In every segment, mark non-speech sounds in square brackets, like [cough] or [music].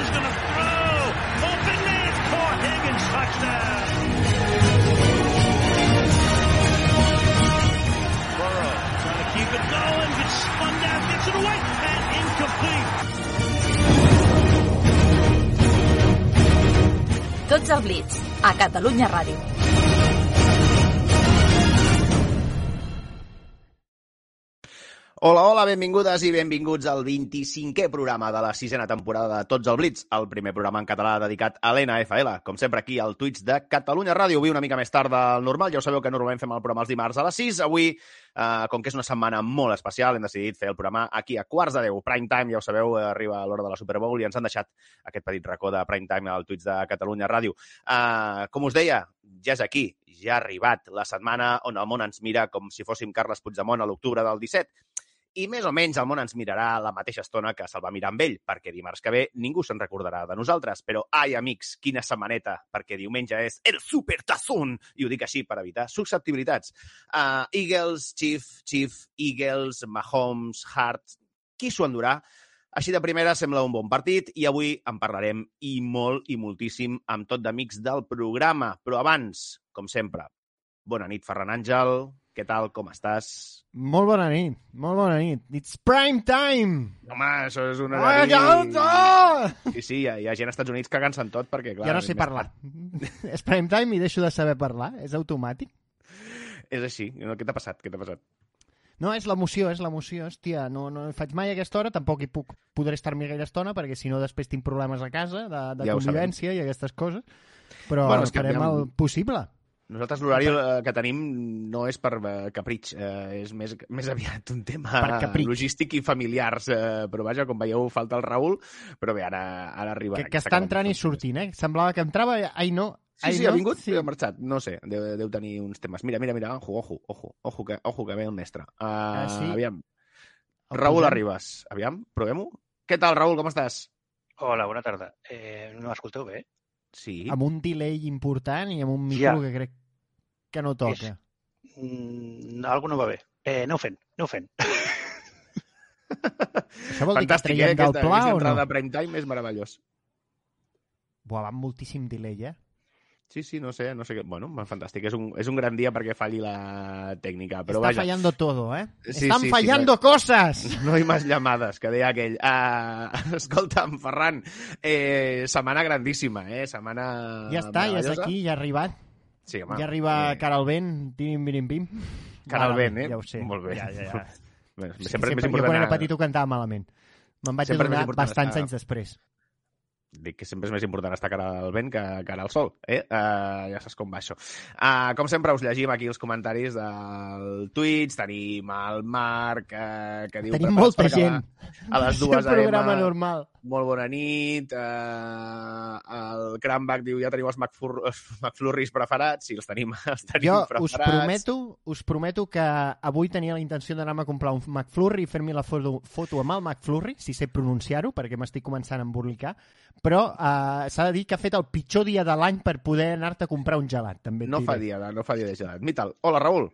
Is going to throw. Open man caught. Higgins touchdown. Burrow trying to keep it going. Gets spun down, gets it away, and incomplete. Tots al Blitz, a Catalunya Ràdio. Hola, hola, benvingudes i benvinguts al 25è programa de la sisena temporada de Tots al Blitz, el primer programa en català dedicat a l'NFL. Com sempre, aquí al Twitch de Catalunya Ràdio, avui una mica més tard del normal. Ja ho sabeu que normalment fem el programa els dimarts a les 6. Avui, eh, com que és una setmana molt especial, hem decidit fer el programa aquí a quarts de 10. Prime time, ja ho sabeu, eh, arriba l'hora de la Super Bowl i ens han deixat aquest petit racó de prime time al Twitch de Catalunya Ràdio. Eh, com us deia, ja és aquí, ja ha arribat la setmana on el món ens mira com si fóssim Carles Puigdemont a l'octubre del 17 i més o menys el món ens mirarà la mateixa estona que se'l va mirar amb ell, perquè dimarts que ve ningú se'n recordarà de nosaltres. Però, ai, amics, quina setmaneta, perquè diumenge és el supertazón, i ho dic així per evitar susceptibilitats. Uh, Eagles, Chief, Chief, Eagles, Mahomes, Hart, qui s'ho endurà? Així de primera sembla un bon partit i avui en parlarem i molt i moltíssim amb tot d'amics del programa. Però abans, com sempre, bona nit, Ferran Àngel. Què tal, com estàs? Molt bona nit, molt bona nit. It's prime time! Home, això és una... Ai, ja, ja, Sí, sí, hi ha, hi ha gent als Estats Units cagant-se en tot perquè, clar... ja no sé parlar. [laughs] [laughs] És prime time i deixo de saber parlar. És automàtic. És així. No, Què t'ha passat? Què t'ha passat? No, és l'emoció, és l'emoció. Hòstia, no, no faig mai a aquesta hora, tampoc hi puc, podré estar-m'hi gaire estona, perquè si no després tinc problemes a casa de, de Ja convivència i aquestes coses. Però Bueno, que farem el possible. Nosaltres l'horari eh, que tenim no és per eh, capritx, eh, és més, més aviat un tema logístic i familiars. Eh, però vaja, com veieu, falta el Raül, però bé, ara, ara arriba. Que, que està entrant i sortint, eh? Semblava que entrava... Ai, no. Sí, ai, sí, no. ha vingut i ha marxat. No sé, deu, deu tenir uns temes. Mira, mira, mira, ojo, ojo, ojo, ojo, que, ojo que ve el mestre. Uh, Ah, sí? Aviam, El Raül? Arribas. Aviam, provem-ho. Què tal, Raül, com estàs? Hola, bona tarda. Eh, no m'escolteu bé? Sí. Amb un delay important i amb un micro Ja. que crec que no toca. Mm, algo no va bé. Eh, aneu fent, aneu fent. Això vol dir que Fantàstic, eh? del Aquesta, pla aquesta o no? de prime time és meravellós. Buah, va amb moltíssim delay, eh? Sí, sí, no sé, no sé què. Bueno, fantàstic. És un, és un gran dia perquè falli la tècnica, però Está vaja. fallando todo, ¿eh? Sí, Están sí, sí, fallando cosas. [laughs] No hi més llamades, que deia aquell. [laughs] Uh, escolta'm, Ferran, eh, setmana grandíssima, eh? Setmana Ja està, ja és aquí, ja ha arribat. Sí, home. ja arriba eh, cara al vent, tim, bim, bim. Cara al vent, eh? Ja ho sé. Molt bé. Ja, ja, ja. [laughs] Bé, Sí, sempre, és més jo quan important... era petit ho cantava malament. Me'n vaig Sempre adonar important bastants estar- anys després. Dic que sempre és més important estar cara al vent que cara al sol, eh? Uh, ja saps com va això. Uh, com sempre, us llegim aquí els comentaris del Twitch. Tenim el Marc, uh, que diu... Tenim "Preparats molta gent. A les dues un programa AM. normal. Molt bona nit. Uh, el Cranbach diu, ja teniu els McFur els [laughs] McFlurries preparats. Sí, els tenim, [laughs] els tenim Jo preparats. us prometo, us prometo que avui tenia la intenció d'anar-me a comprar un McFlurry i fer-me la foto, foto amb el McFlurry, si sé pronunciar-ho, perquè m'estic començant a embolicar, però uh, s'ha de dir que ha fet el pitjor dia de l'any per poder anar-te a comprar un gelat, també. No fa dia, de- no fa dia de gelat. Mital. Hola, Raül.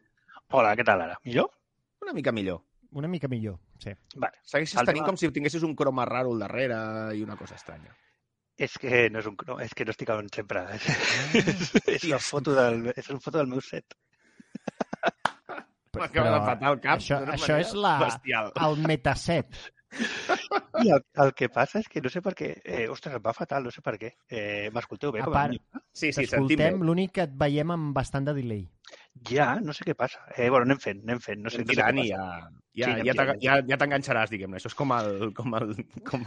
Hola, què tal ara? Millor? Una mica millor. Una mica millor, sí. Vale. Segueixes El tenint tema- com si tinguessis un croma raro al darrere i una cosa estranya. És que no és un... No, és que no estic on sempre. [laughs] és, una foto del, és una foto del meu set. [laughs] M'acaba de patar el cap. Això, això és la, Bestial. el metaset. [laughs] I el, el que passa és que no sé per què... Eh, ostres, em va fatal, no sé per què. Eh, M'escolteu bé? A part-? Sí, sí, sentim. T'escoltem, l'únic que et veiem amb bastant de delay. Ja, no sé què passa. Eh, bueno, anem fent, anem fent. No sé, no sé què tirant i passa. ja, ja, Sí, ja, ja, ja t'enganxaràs, diguem-ne. Això és com el, com, el, com,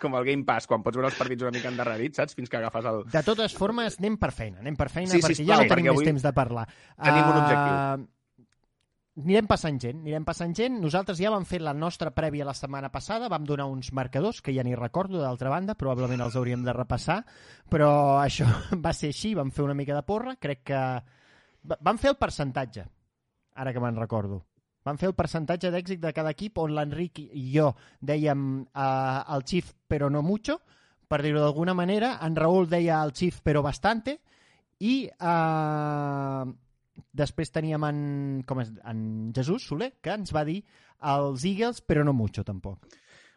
com el Game Pass, quan pots veure els partits una mica endarrerits, saps? Fins que agafes el... De totes formes, anem per feina, anem per feina, Sí, perquè sisplau, ja no tenim perquè més avui temps de parlar. tenim un Ah, anirem passant gent, anirem passant gent. Nosaltres ja vam fer la nostra prèvia la setmana passada, vam donar uns marcadors, que ja ni recordo, d'altra banda, probablement els hauríem de repassar, però [laughs] això va ser així, vam fer una mica de porra, crec que... va- Vam fer el percentatge, ara que me'n recordo. Vam fer el percentatge d'èxit de cada equip, on l'Enric i jo dèiem eh, el Chief però no mucho, per dir-ho d'alguna manera, en Raül deia el Chief però bastante, i eh, després teníem en, com és, en Jesús Soler, que ens va dir els Eagles, però no mucho, tampoc.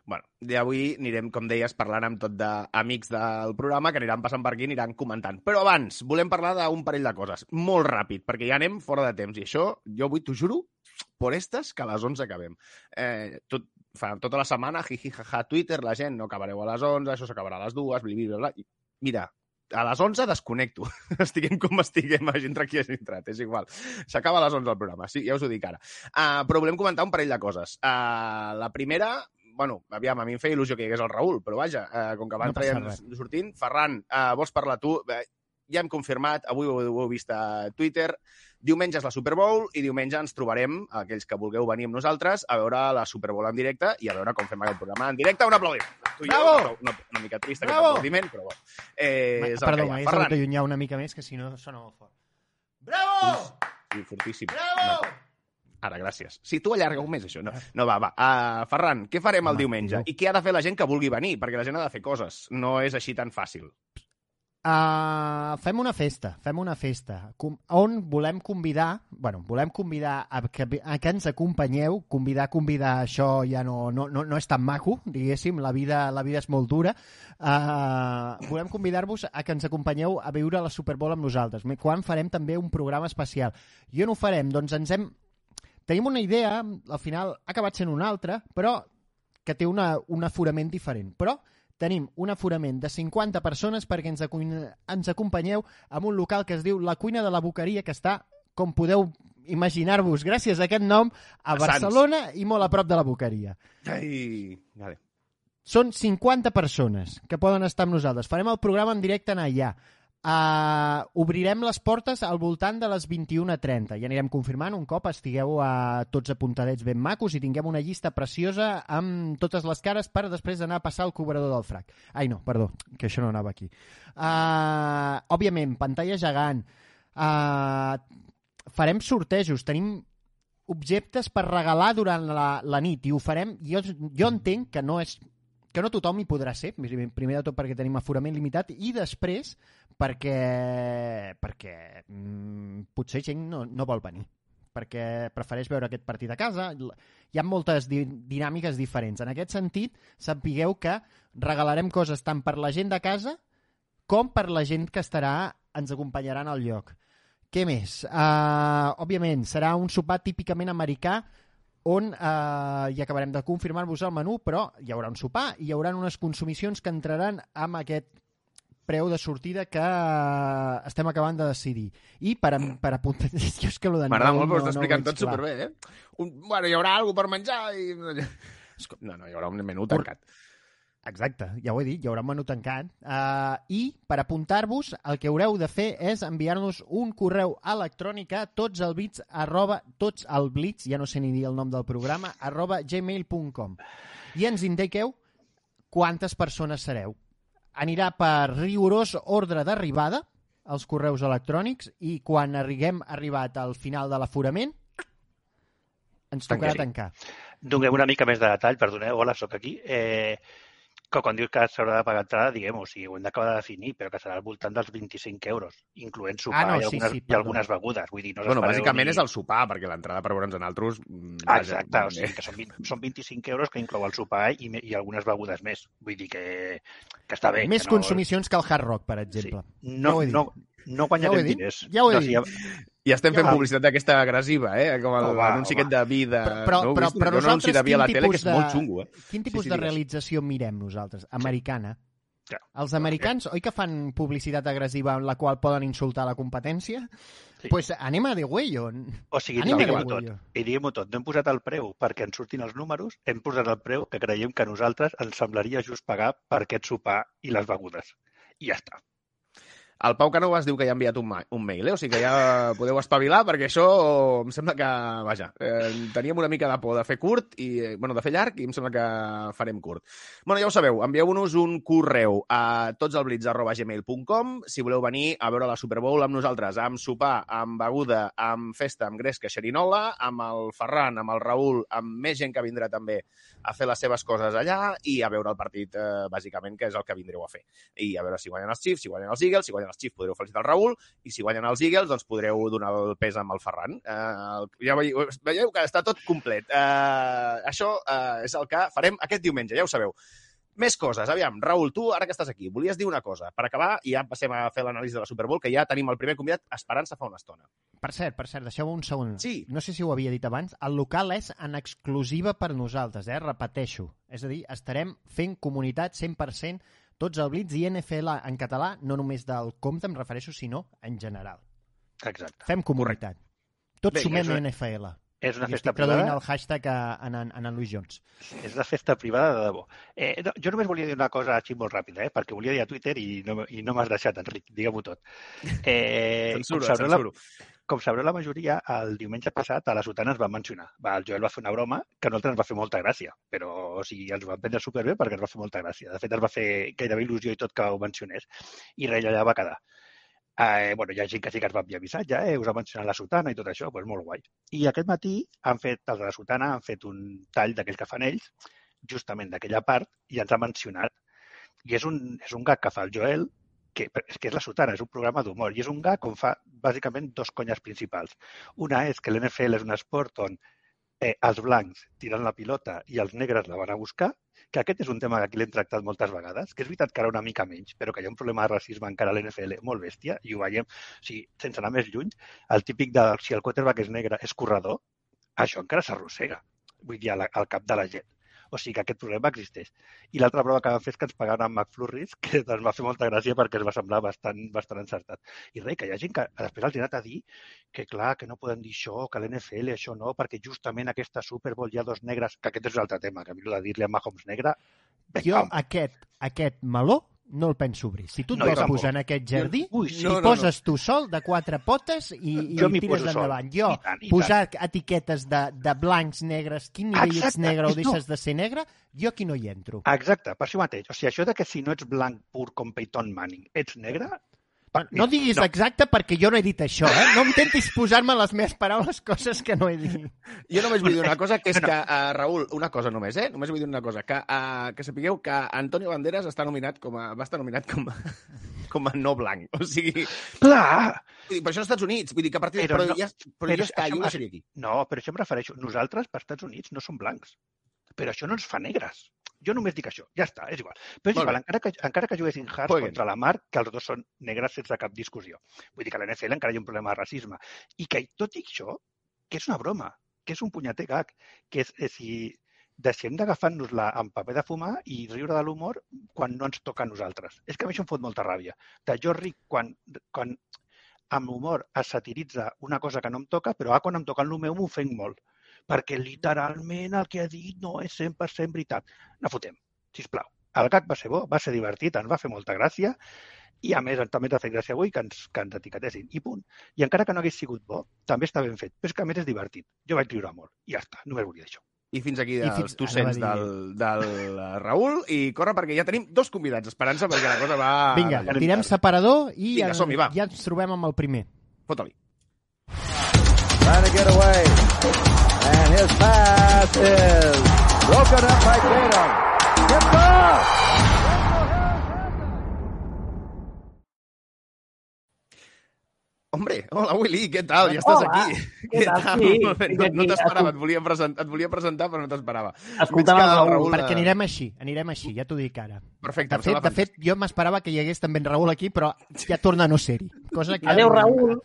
Bueno, i avui anirem, com deies, parlant amb tot d'amics del programa que aniran passant per aquí i aniran comentant. Però abans, volem parlar d'un parell de coses, molt ràpid, perquè ja anem fora de temps. I això, jo avui t'ho juro, por estas, que a les 11 acabem. Eh, tot, fa tota la setmana, jiji, jaja, Twitter, la gent, no acabareu a les 11, això s'acabarà a les 2, bli, bli, bla, mira, a les 11 desconnecto. [laughs] Estiguem com estiguem, entrat qui hagi entrat, és igual. S'acaba a les 11 el programa, sí, ja us ho dic ara. Uh, però volem comentar un parell de coses. Uh, la primera, bueno, aviam, a mi em feia il·lusió que hi hagués el Raül, però vaja, uh, com que van No res. sortint, Ferran, uh, vols parlar tu? Uh, ja hem confirmat, avui ho, ho heu vist a Twitter, diumenge és la Super Bowl i diumenge ens trobarem, aquells que vulgueu venir amb nosaltres, a veure la Super Bowl en directe i a veure com fem aquest programa en directe. Un aplaudiment. Tu i jo, Bravo! una, una mica trista Bravo! aquest aplaudiment, però bueno. Eh, és el Perdó, que hi ha. m'hagués Ferran, d'allunyar una mica més, que si no sona molt fort. Bravo! sí, fortíssim. Bravo! No. Ara, gràcies. Si tu allarga un mes, això. No, no va, va. Uh, Ferran, què farem el Home, diumenge? tio. I què ha de fer la gent que vulgui venir? Perquè la gent ha de fer coses. No és així tan fàcil. Uh, fem una festa, fem una festa, com, on volem convidar, bueno, volem convidar a que, a que ens acompanyeu, convidar, convidar, això ja no, no, no, no és tan maco, diguéssim, la vida, la vida és molt dura. Uh, volem convidar-vos a que ens acompanyeu a viure la Super Bowl amb nosaltres, quan farem també un programa especial. I on ho farem? Doncs ens hem... Tenim una idea, al final ha acabat sent una altra, però que té una, un aforament diferent. Però tenim un aforament de 50 persones perquè ens, acu ens acompanyeu en un local que es diu La Cuina de la Boqueria, que està, com podeu imaginar-vos, gràcies a aquest nom, a A Sants. Barcelona i molt a prop de la Boqueria. Ai, vale. Són 50 persones que poden estar amb nosaltres. Farem el programa en directe en allà. Uh, obrirem les portes al voltant de les 21.30. Ja anirem confirmant un cop estigueu uh, tots apuntadets ben macos i tinguem una llista preciosa amb totes les cares per després anar a passar el cobrador del frac. Ai, no, perdó, que això no anava aquí. Uh, òbviament, pantalla gegant. Uh, farem sortejos, tenim objectes per regalar durant la, la nit i ho farem, jo, jo entenc que no és que no tothom hi podrà ser, primer de tot perquè tenim aforament limitat i després perquè, perquè mm, potser gent no, no vol venir perquè prefereix veure aquest partit a casa. Hi ha moltes di dinàmiques diferents. En aquest sentit, sapigueu que regalarem coses tant per la gent de casa com per la gent que estarà ens acompanyaran al lloc. Què més? Uh, òbviament, serà un sopar típicament americà on uh, hi acabarem de confirmar-vos el menú, però hi haurà un sopar i hi haurà unes consumicions que entraran amb aquest preu de sortida que uh, estem acabant de decidir. I per, per apuntar... [laughs] És que lo de M'agrada molt, però no- està no ho explicant tot clar. superbé, eh? Un, bueno, hi haurà alguna per menjar i... No, no, hi haurà un menú tancat. Exacte, ja ho he dit, hi haurà un menú tancat. Uh, I per apuntar-vos, el que haureu de fer és enviar-nos un correu electrònic a tots el blitz, arroba, tots el blitz, ja no sé ni dir el nom del programa, arroba gmail.com. I ens indiqueu quantes persones sereu. Anirà per rigorós ordre d'arribada als correus electrònics i quan arribem arribat al final de l'aforament ens tocarà tancar. Donem una mica més de detall, perdoneu, hola, sóc aquí. Eh, que quan dius que s'haurà de pagar entrada, diguem-ho, o sigui, ho hem d'acabar de definir, però que serà al voltant dels 25 euros, incloent sopar Ah, no, i, sí, algunes, sí, i algunes begudes. Vull dir, no Bueno, bàsicament ni- és el sopar, perquè l'entrada per veure'ns en altres... mm, Ah, vaja, exacte, o eh, sigui que són, 20, són 25 euros que inclou el sopar i, i algunes begudes més. Vull dir que, que està bé. Més que no, consumicions que el Hard Rock, per exemple. Sí. No, Ja no, no Ja ho guanyarem dit, diners. ja ho he no, dit. ja- I estem fent Ja. publicitat d'aquesta agressiva, eh? Com l'anunci home. aquest de vi de... Però- però- no, però- però ha un anunci nosaltres de a la tele que és de- molt xungo, eh? Quin tipus sí, de digues. realització mirem nosaltres? Americana. Ja. Els americans, oi que fan publicitat agressiva en la qual poden insultar la competència? Sí. pues anem a de huello. O sigui, Anem a diguem-ho de tot. I diguem-ho tot. No hem posat el preu perquè ens surtin els números, hem posat el preu que creiem que a nosaltres ens semblaria just pagar per aquest sopar i les begudes. I ja està. El Pau Canovas diu que ja ha enviat un, ma un mail, eh? o sigui que ja podeu espavilar, perquè això em sembla que, vaja, eh, teníem una mica de por de fer curt, i, eh, bueno, de fer llarg, i em sembla que farem curt. Bueno, ja ho sabeu, envieu-nos un correu a totselblitz.gmail.com si voleu venir a veure la Super Bowl amb nosaltres, amb sopar, amb beguda, amb festa, amb gresca, xerinola, amb el Ferran, amb el Raül, amb més gent que vindrà també a fer les seves coses allà i a veure el partit, eh, bàsicament, que és el que vindreu a fer. I a veure si guanyen els Chiefs, si guanyen els Eagles, si guanyen els Chiefs podreu felicitar el Raül, i si guanyen els Eagles, doncs podreu donar el pes amb el Ferran. Eh, ja veieu, veieu que està tot complet. Eh, això eh, és el que farem aquest diumenge, ja ho sabeu. Més coses. Aviam, Raül, tu, ara que estàs aquí, volies dir una cosa. Per acabar, i ja passem a fer l'anàlisi de la Super Bowl, que ja tenim el primer convidat esperant-se fa una estona. Per cert, per cert, deixeu un segon. Sí. No sé si ho havia dit abans, el local és en exclusiva per nosaltres, eh? repeteixo. És a dir, estarem fent comunitat 100% tots el Blitz i NFL en català, no només del compte, em refereixo, sinó en general. Exacte. Fem comunitat. Tots Bé, sumem és una- NFL. És una I festa estic privada. el hashtag a, en, en, en, en Luis Jones. És una festa privada de debò. Eh, no, jo només volia dir una cosa així molt ràpida, eh, perquè volia dir a Twitter i no, i no m'has deixat, Enric, digue-m'ho tot. Eh, Censuro, com, sabreu la. Com sabreu la majoria, el diumenge passat a la Sotana es va mencionar. Va, el Joel va fer una broma que a nosaltres ens va fer molta gràcia, però o sigui, ens ho prendre superbé perquè ens va fer molta gràcia. De fet, ens va fer gairebé il·lusió i tot que ho mencionés. I res, allà va quedar. Eh, bueno, hi ha gent que sí que ens va enviar missatge, eh, us ha mencionat la sotana i tot això, doncs molt guai. I aquest matí han fet, els de la sotana han fet un tall d'aquells que fan ells, justament d'aquella part, i ens ha mencionat. I és un, és un gag que fa el Joel, que és que és la sotana, és un programa d'humor, i és un gag on fa bàsicament dos conyes principals. Una és que l'NFL és un esport on eh, els blancs tiren la pilota i els negres la van a buscar, que aquest és un tema que aquí l'hem tractat moltes vegades, que és veritat que ara una mica menys, però que hi ha un problema de racisme encara a l'NFL molt bèstia, i ho veiem, o sigui, sense anar més lluny, el típic de si el quarterback és negre és corredor, això encara s'arrossega, vull dir, al, al cap de la gent. O sigui que aquest problema existeix. I l'altra prova que van fer és que ens pagaven amb McFlurries, [laughs] que ens va fer molta gràcia perquè ens va semblar bastant, bastant encertat. I res, que hi ha gent que després els ha anat a dir que clar, que no poden dir això, que l'NFL això no, perquè justament aquesta Super Bowl hi ha dos negres, que aquest és un altre tema, que a mi de dir-li a Mahomes negre, Jo aquest, aquest meló no el penso obrir. Si tu et No, vols posar en aquest jardí, Ui, sí, no, no, poses tu sol de quatre potes i, i Jo tires endavant. Jo, I tant, i posar etiquetes de, de blancs, negres, quin nivell ets Exacte, negre o és no. deixes de ser negre, jo aquí no hi entro. Exacte, per això mateix. O sigui, això de que si no ets blanc pur com Peyton Manning, ets negre... No, no diguis no. exacte perquè jo no he dit això, eh? No intentis posar-me les meves paraules coses que no he dit. Jo només vull dir una cosa, que és No, que, uh, Raül, una cosa només, eh? Només vull dir una cosa, que, uh, que sapigueu que Antonio Banderas està nominat com a, va estar nominat com a, com a no blanc. O sigui, Clar! vull dir, per això als Estats Units, vull dir que a partir de... Però Però, no- ja, però, però ja està, això jo ho deixaria aquí. No, però això em refereixo. Nosaltres, per Estats Units, no som blancs. Però això no ens fa negres. Jo només dic això. Ja està, és igual. Però és Molt igual, bé. encara que, encara que juguessin Hearts Jueguen. contra la Mar, que els dos són negres sense cap discussió. Vull dir que a l'NFL encara hi ha un problema de racisme. I que, tot i això, que és una broma, que és un punyeter gag, que és, és si deixem d'agafar-nos-la amb paper de fumar i riure de l'humor quan no ens toca a nosaltres. És que a mi això em fot molta ràbia. De jo ric quan, quan amb humor es satiritza una cosa que no em toca, però ah, quan em toca el meu m'ofenc molt. Perquè literalment el que ha dit no és 100% veritat. No fotem, sisplau. El gag va ser bo, va ser divertit, ens va fer molta gràcia i a més també ens ha fet gràcia avui que ens, que ens etiquetessin. I punt. I encara que no hagués sigut bo, també està ben fet. Però és que a més és divertit. Jo vaig riure molt. I ja està, només volia dir això. I fins aquí I els fins- docents del, del eh, Raül. I corre perquè ja tenim dos convidats esperant-se perquè la cosa va... Vinga, anem tirem separador i Vinga, som-hi, va. ja ens trobem amb el primer. Fota-li. trying to get away. And his pass is broken up by Tatum. Tipped off. Hombre, hola Willy, què tal? Ja estàs Hola, aquí. què tal? Sí, No, no t'esperava, et, volia present, et volia presentar, però no t'esperava. Escoltant Veig que el el Raül, Perquè eh, anirem així, anirem així, ja t'ho dic ara. Perfecte, De em fet, de fet, jo m'esperava que hi hagués també en Raül aquí, però ja torna a no ser-hi. Cosa que... Adéu, Raül.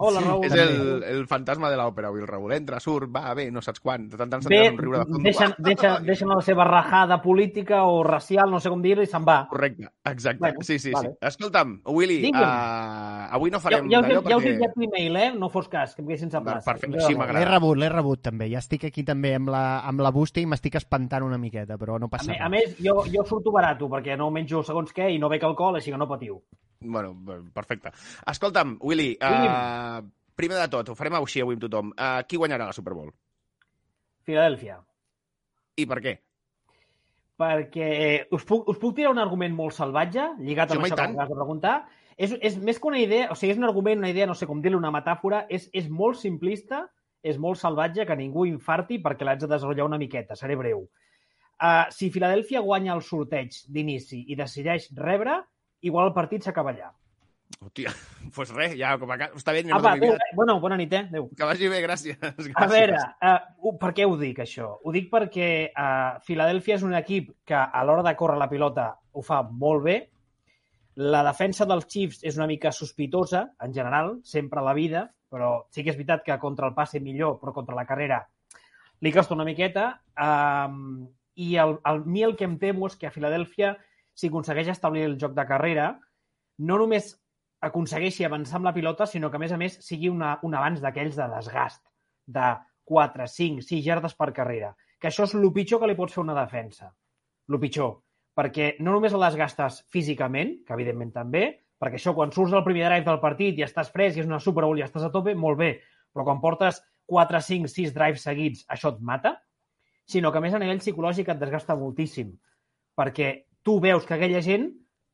Hola, Raül. És el, el fantasma de l'òpera, avui el Raül. Entra, surt, va, bé, no saps quan. De tant en tant sentiràs un riure de fons. deixen, deixen, deixen la seva rajada política o racial, no sé com dir-ho, i se'n va. Correcte, exacte. Bueno, sí, sí, vale. sí. Escolta'm, Willy, Digue'm. uh, avui no Ja, farem ja, us, he- d'allò ja us he perquè... enviat l'email, eh? No fos cas, que em quedé sense plaça. Perfecte, sí, m'agrada. L'he rebut, l'he rebut també. Ja estic aquí també amb la, amb la bústia i m'estic espantant una miqueta, però no A, passa a res. més, jo, jo surto barato, perquè no menjo segons què i no bec alcohol, així que no patiu. Bueno, perfecte. Escolta'm, Willy, uh, primer de tot, ho farem així avui amb tothom. Uh, qui guanyarà la Super Bowl? Filadèlfia. I per què? Perquè us puc, us puc tirar un argument molt salvatge, lligat amb i això que m'acabes de preguntar. És, és més que una idea, o sigui, és un argument, una idea, no sé com dir-li, una metàfora, és, és molt simplista, és molt salvatge, que ningú infarti perquè l'haig de desenvolupar una miqueta, seré breu. Uh, si Filadèlfia guanya el sorteig d'inici i decideix rebre, igual el partit s'acaba allà. Hòstia, doncs [laughs] pues res, ja, com a... ca- Està bé, anem Apa, a dormir. adéu, eh? bueno, bona nit, eh? Adéu. Que vagi bé, gràcies. [laughs] gràcies. A veure, uh, per què ho dic, això? Ho dic perquè uh, Filadèlfia és un equip que a l'hora de córrer la pilota ho fa molt bé. La defensa dels Chiefs és una mica sospitosa, en general, sempre a la vida, però sí que és veritat que contra el passe millor, però contra la carrera li costa una miqueta. Um, I el, el, mi el que em temo és que a Filadèlfia, si aconsegueix establir el joc de carrera, no només aconsegueixi avançar amb la pilota, sinó que, a més a més, sigui una, un avanç d'aquells de desgast, de 4, 5, 6 yardes per carrera. Que això és el pitjor que li pots fer una defensa. El pitjor. Perquè no només el desgastes físicament, que evidentment també, perquè això quan surts del primer drive del partit i estàs fresc i és una Super Bowl i estàs a tope, molt bé, però quan portes 4, 5, 6 drives seguits, això et mata, sinó que a més a nivell psicològic et desgasta moltíssim, perquè tu veus que aquella gent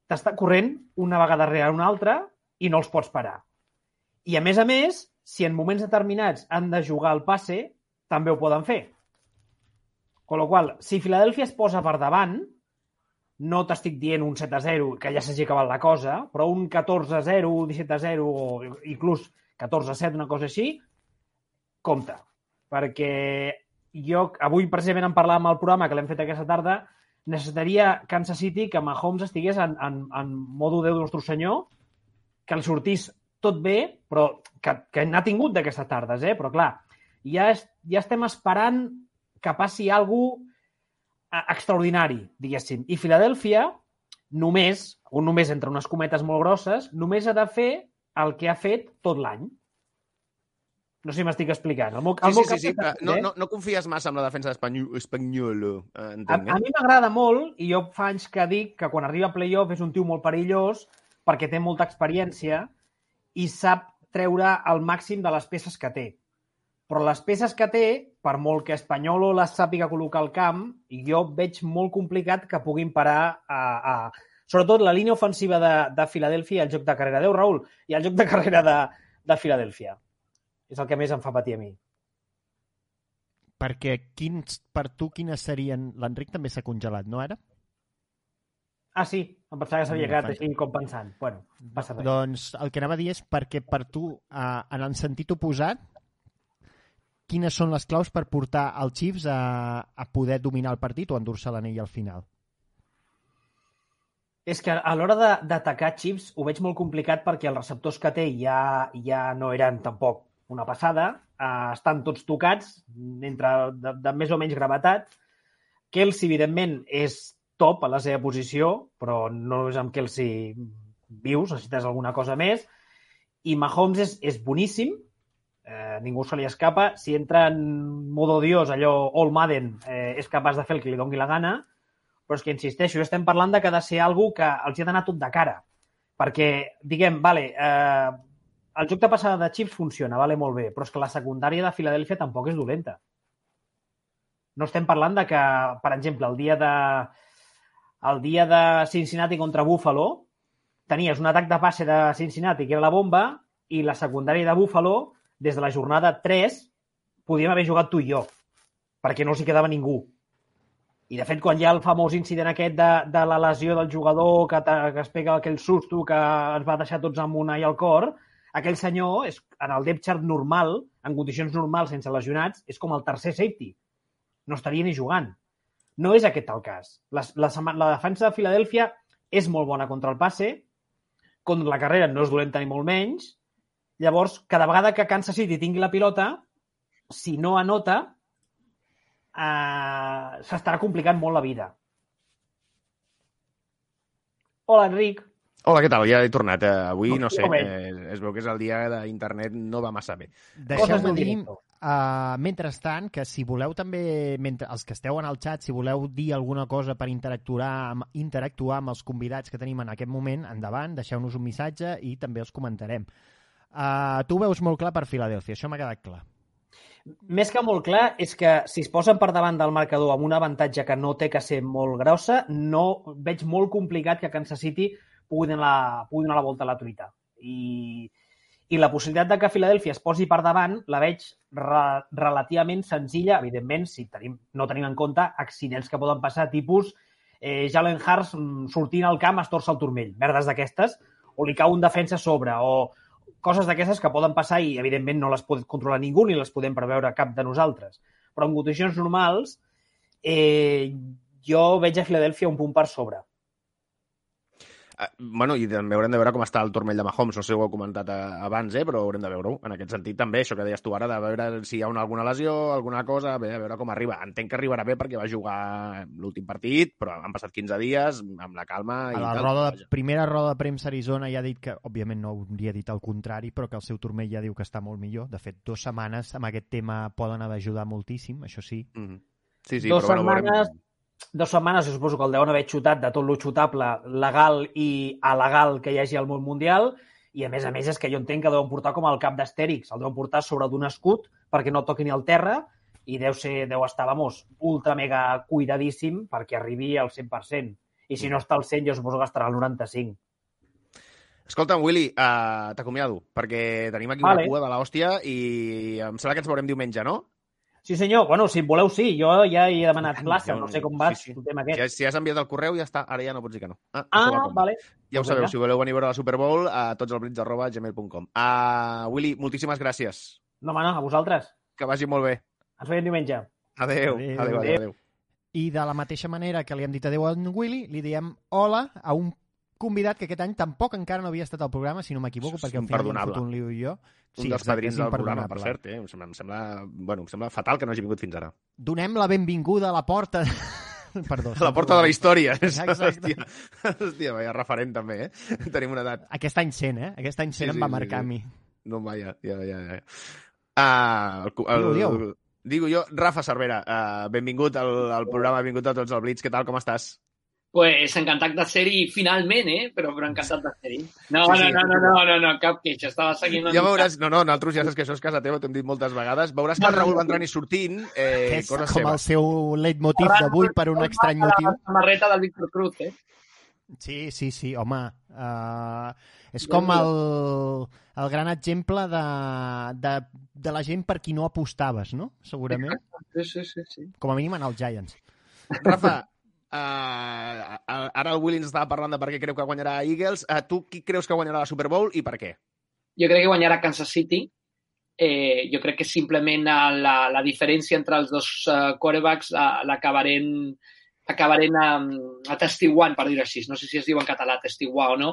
t'està corrent una vegada darrere una altra i no els pots parar. I a més a més, si en moments determinats han de jugar al passe, també ho poden fer. Con lo qual, si Filadèlfia es posa per davant, no t'estic dient un 7 a 0, que ja s'hagi acabat la cosa, però un 14 a 0, 17 a 0 o inclús 14 a 7, una cosa així, compte. Perquè jo, avui precisament en parlàvem al programa que l'hem fet aquesta tarda, necessitaria Kansas City que Mahomes estigués en, en, en modo Déu nostre senyor, que li sortís tot bé, però que, que n'ha tingut d'aquestes tardes, eh? però clar, ja, es, ja estem esperant que passi alguna cosa extraordinari, diguéssim. I Filadèlfia només, o només entre unes cometes molt grosses, només ha de fer el que ha fet tot l'any. No sé si m'estic explicant. El meu, el Sí, meu sí, sí, sí. és No, aquest, eh? no, no confies massa en la defensa d'Espanyol, espanyol eh, A, entenc, a eh? mi m'agrada molt, i jo fa anys que dic que quan arriba a playoff és un tio molt perillós perquè té molta experiència i sap treure el màxim de les peces que té. Però les peces que té, per molt que Espanyol les sàpiga col·locar al camp, jo veig molt complicat que puguin parar a, a... sobretot la línia ofensiva de, de Filadèlfia i el joc de carrera. Déu, Raül, i el joc de carrera de, de Filadèlfia. És el que més em fa patir a mi. Perquè quins, per tu quines serien... L'Enric també s'ha congelat, no ara? Ah, sí, em pensava que s'havia quedat així com pensant. Bueno, passa res. Doncs el que anava a dir és perquè per tu, eh, en el sentit oposat, quines són les claus per portar els Chiefs a, a poder dominar el partit o endur-se l'anell al final? És que a l'hora de- d'atacar Chiefs ho veig molt complicat perquè els receptors que té ja, ja no eren tampoc una passada. Uh, estan tots tocats, entre de, de més o menys gravetat. Kelsey, evidentment, és top a la seva posició, però no és amb Kelsey vius, necessites alguna cosa més. I Mahomes és, és boníssim, eh, ningú se li escapa. Si entra en modo dios, allò All Madden, eh, és capaç de fer el que li doni la gana, però és que, insisteixo, estem parlant de que ha de ser algú que els hi ha d'anar tot de cara. Perquè, diguem, vale, eh, el joc de passada de Chiefs funciona, vale, molt bé, però és que la secundària de Filadèlfia tampoc és dolenta. No estem parlant de que, per exemple, el dia de, el dia de Cincinnati contra Buffalo, tenies un atac de passe de Cincinnati, que era la bomba, i la secundària de Buffalo, des de la jornada 3, podíem haver jugat tu i jo, perquè no els hi quedava ningú. I, de fet, quan hi ha el famós incident aquest de, de la lesió del jugador que, que es pega aquell susto que ens va deixar tots amb una i al cor, aquell senyor, és, en el depth chart normal, en condicions normals, sense lesionats, és com el tercer safety. No estaria ni jugant. No és aquest el cas. La, la, la defensa de Filadèlfia és molt bona contra el passe, contra la carrera no és dolenta ni molt menys. Llavors, cada vegada que Kansas City tingui la pilota, si no anota, eh, s'estarà complicant molt la vida. Hola, Enric. Hola, què tal? Ja he tornat. Eh, avui, no sé, eh, es veu que és el dia d'internet no va massa bé. Deixeu-me dir, uh, mentrestant, que si voleu també, mentre, els que esteu en el xat, si voleu dir alguna cosa per interactuar amb, interactuar amb els convidats que tenim en aquest moment, endavant, deixeu-nos un missatge i també els comentarem. Uh, tu ho veus molt clar per Filadèlfia, això m'ha quedat clar. Més que molt clar, és que si es posen per davant del marcador amb un avantatge que no té que ser molt grossa, no veig molt complicat que Kansas City pugui donar la, pugui donar la volta a la truita. I, I la possibilitat de que Filadèlfia es posi per davant la veig re, relativament senzilla, evidentment, si tenim, no tenim en compte accidents que poden passar, tipus eh, Jalen Hurts mm, sortint al camp es torça el turmell, merdes d'aquestes, o li cau un defensa a sobre, o coses d'aquestes que poden passar i, evidentment, no les pot controlar ningú ni les podem preveure cap de nosaltres. Però en condicions normals, eh, jo veig a Filadèlfia un punt per sobre. Eh, bueno, i també haurem de veure com està el turmell de Mahomes. No sé si ho heu comentat eh, abans, eh, però haurem de veure-ho. En aquest sentit, també, això que deies tu ara, de veure si hi ha una, alguna lesió, alguna cosa, bé, a veure com arriba. Entenc que arribarà bé perquè va jugar l'últim partit, però han passat 15 dies amb la calma i A la tal. roda de, primera roda de premsa a Arizona ja ha dit que, òbviament no hauria dit el contrari, però que el seu turmell ja diu que està molt millor. De fet, dues setmanes amb aquest tema poden haver d'ajudar moltíssim, això sí. Mhm. Sí, sí, Dos però bueno, setmanes- veurem... Dues setmanes, jo suposo que el deuen haver xutat de tot lo xutable legal i alegal que hi hagi al món mundial, i a més a més és que jo entenc que deuen portar com el cap d'Astèrix, el deuen portar sobre d'un escut perquè no toqui ni al terra, i deu, ser, deu estar, vamos, ultra mega cuidadíssim perquè arribi al 100%. I si no està al 100, jo suposo que estarà al 95. Escolta'm, Willy, uh, t'acomiado, perquè tenim aquí Vale. una cua de l'hòstia i em sembla que ens veurem diumenge, no? Sí, senyor. Bueno, si voleu, sí. Jo ja he demanat plaça. No sé com sí, vas, sí. el tema Si, aquest. has- si has enviat el correu, ja està. Ara ja no pots dir que no. Ah, Ah, vale. Ja ho Doncs sabeu, si voleu venir a veure la Super Bowl, a tots els blitz arroba gmail.com. Uh, Willy, moltíssimes gràcies. No, home, no, a vosaltres. Que vagi molt bé. Ens veiem diumenge. Adéu. Adéu. Adéu, adéu, adéu. I de la mateixa manera que li hem dit adeu a en Willy, li diem hola a un convidat que aquest any tampoc encara no havia estat al programa, si no m'equivoco, perquè al final hem fot un liu i jo. Un dels padrins del programa, per cert. Eh? Em, sembla, em, sembla, bueno, em sembla fatal que no hagi vingut fins ara. Donem la benvinguda a la porta... [laughs] Perdó. A la porta de la història. Exacte. [laughs] Hòstia, hòstia, vaya referent també, eh? [laughs] Tenim una edat. Aquest any 100, eh? Aquest any 100 Sí, em sí, va sí, marcar sí. a mi. No, vaja, ja, ja, ja. Ah, el, el, Digue-ho, digue-ho. Digo jo, Rafa Cervera, uh, benvingut al, al programa, benvingut a tots el Blitz. Què tal, com estàs? Pues encantat de ser-hi finalment, eh? Però, però encantat de ser-hi. No, Sí, sí, sí. no, no, no, no, no, no, cap queixa. Estava seguint Ja veuràs, no, no, nosaltres ja saps que això és casa teva, t'ho hem dit moltes vegades. Veuràs que el Raül va entrant i sortint, eh, és com seva. el seu leitmotiv d'avui per un estrany motiu. La samarreta del Víctor Cruz, eh? Sí, sí, sí, home. Uh, és com el, el gran exemple de, de, de la gent per qui no apostaves, no? Segurament. Sí, sí, sí, sí. Com a mínim en els Giants. Rafa, uh, ara el Willy ens estava parlant de per què creu que guanyarà Eagles. Uh, tu qui creus que guanyarà la Super Bowl i per què? Jo crec que guanyarà Kansas City. Eh, jo crec que simplement la, la diferència entre els dos uh, quarterbacks uh, l'acabarem acabarem atestiguant, per dir-ho així. No sé si es diu en català atestiguar o no,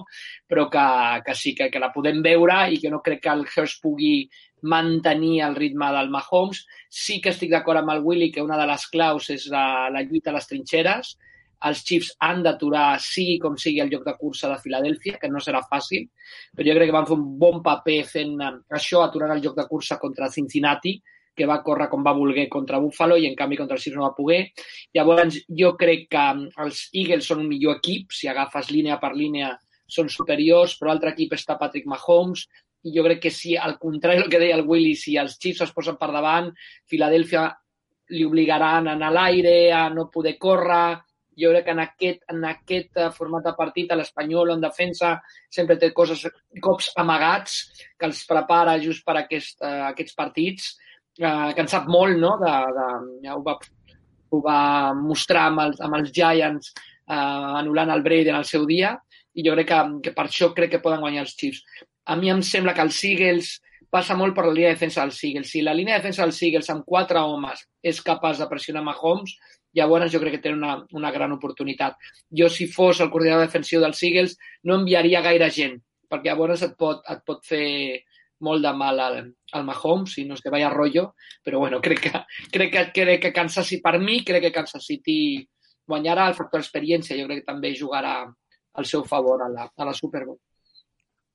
però que, que sí, que, que la podem veure i que no crec que el Hurst pugui mantenir el ritme del Mahomes. Sí que estic d'acord amb el Willy que una de les claus és la, la lluita a les trinxeres. Els Chiefs han d'aturar, sigui com sigui, el lloc de cursa de Filadèlfia, que no serà fàcil, però jo crec que van fer un bon paper fent eh, això, aturant el lloc de cursa contra Cincinnati, que va córrer com va voler contra Buffalo i en canvi contra els Chiefs no va poder. Llavors, jo crec que mm, els Eagles són un millor equip, si agafes línia per línia són superiors, però l'altre equip està Patrick Mahomes, i jo crec que si, al contrari del que deia el Willy, si els Chiefs es posen per davant, Filadèlfia li obligaran a anar a l'aire, a no poder córrer, jo crec que en aquest, en aquest eh, format de partit l'Espanyol en defensa sempre té coses, cops amagats que els prepara just per aquest, uh, aquests partits, uh, que en sap molt, no? De, de, ja ho, va, ho va mostrar amb els, amb els Giants uh, anul·lant el Brady en el seu dia i jo crec que, que per això crec que poden guanyar els Chiefs. A mi em sembla que els Eagles passa molt per la línia de defensa dels Eagles. Si la línia de defensa dels Eagles amb quatre homes és capaç de pressionar Mahomes, llavors jo crec que té una, una gran oportunitat. Jo, si fos el coordinador defensiu dels Eagles, no enviaria gaire gent, perquè llavors et pot, et pot fer molt de mal al, al Mahomes, si no és que vaya rotllo, però bueno, [laughs] crec que, crec que, crec que Kansas City, per mi, crec que Kansas City guanyarà el factor experiència, jo crec que també jugarà al seu favor a la, a la Super Bowl.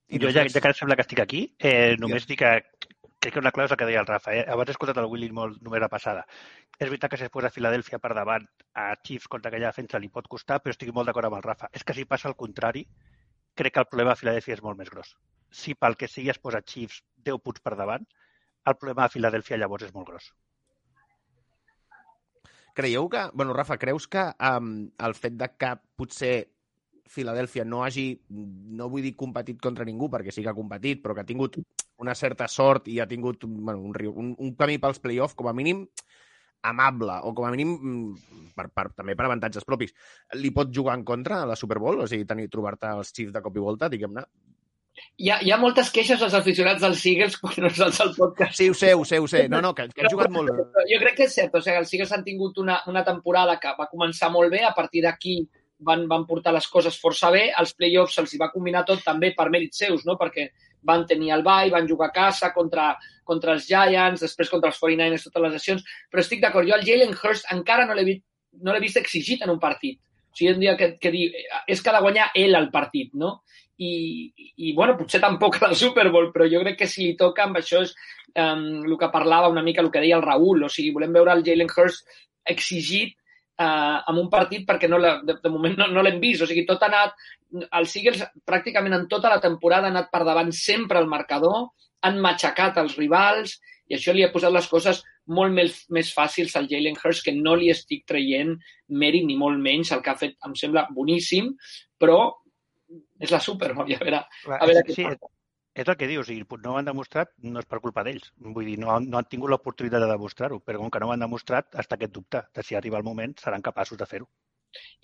I jo, ja, ja que sembla que estic aquí, eh, només dic que crec que una clau és el que deia el Rafa. Eh? Abans he escoltat el Willy molt només la passada. És veritat que si es posa Filadèlfia per davant a Chiefs contra aquella defensa li pot costar, però estic molt d'acord amb el Rafa. És que si passa el contrari, crec que el problema a Filadèlfia és molt més gros. Si pel que sigui es posa Chiefs 10 punts per davant, el problema a Filadèlfia llavors és molt gros. Creieu que... Bueno, Rafa, creus que um, el fet de que potser Filadèlfia no hagi, no vull dir competit contra ningú, perquè sí que ha competit, però que ha tingut una certa sort i ha tingut bueno, un, riu- un, un camí pels play-off, com a mínim amable, o com a mínim mm, per, per, també per avantatges propis. Li pot jugar en contra a la Super Bowl? O sigui, tenir trobar-te els Chiefs de cop i volta, diguem-ne? Hi ha, hi ha moltes queixes dels aficionats dels Eagles quan no saps el podcast. Sí, ho sé, ho sé, ho sé. No, no, que, que han jugat molt bé. Jo crec que és cert, o sigui, els Eagles han tingut una, una temporada que va començar molt bé, a partir d'aquí van, van portar les coses força bé, als playoffs se'ls va combinar tot també per mèrits seus, no? perquè van tenir el ball, van jugar a casa contra, contra els Giants, després contra els 49ers, totes les sessions, però estic d'acord, jo el Jalen Hurst encara no l'he vist, no vist exigit en un partit. O sigui, un dia que, que dir, és que ha de guanyar ell el partit, no? I, i bueno, potser tampoc a la Super Bowl, però jo crec que si li toca amb això és um, el que parlava una mica, el que deia el Raül, o sigui, volem veure el Jalen Hurst exigit uh, en un partit perquè no la, de, de moment no, no l'hem vist, o sigui, tot ha anat, els Eagles pràcticament en tota la temporada han anat per davant sempre al marcador, han matxacat els rivals i això li ha posat les coses molt més, més fàcils al Jalen Hurst, que no li estic traient mèrit ni molt menys, el que ha fet em sembla boníssim, però és la Super Bowl, a veure, a veure és, què sí, passa. És el que dius, i no ho han demostrat no és per culpa d'ells. Vull dir, no, han- no han tingut l'oportunitat de demostrar-ho, però com que no ho han demostrat, està aquest dubte de si arriba el moment seran capaços de fer-ho.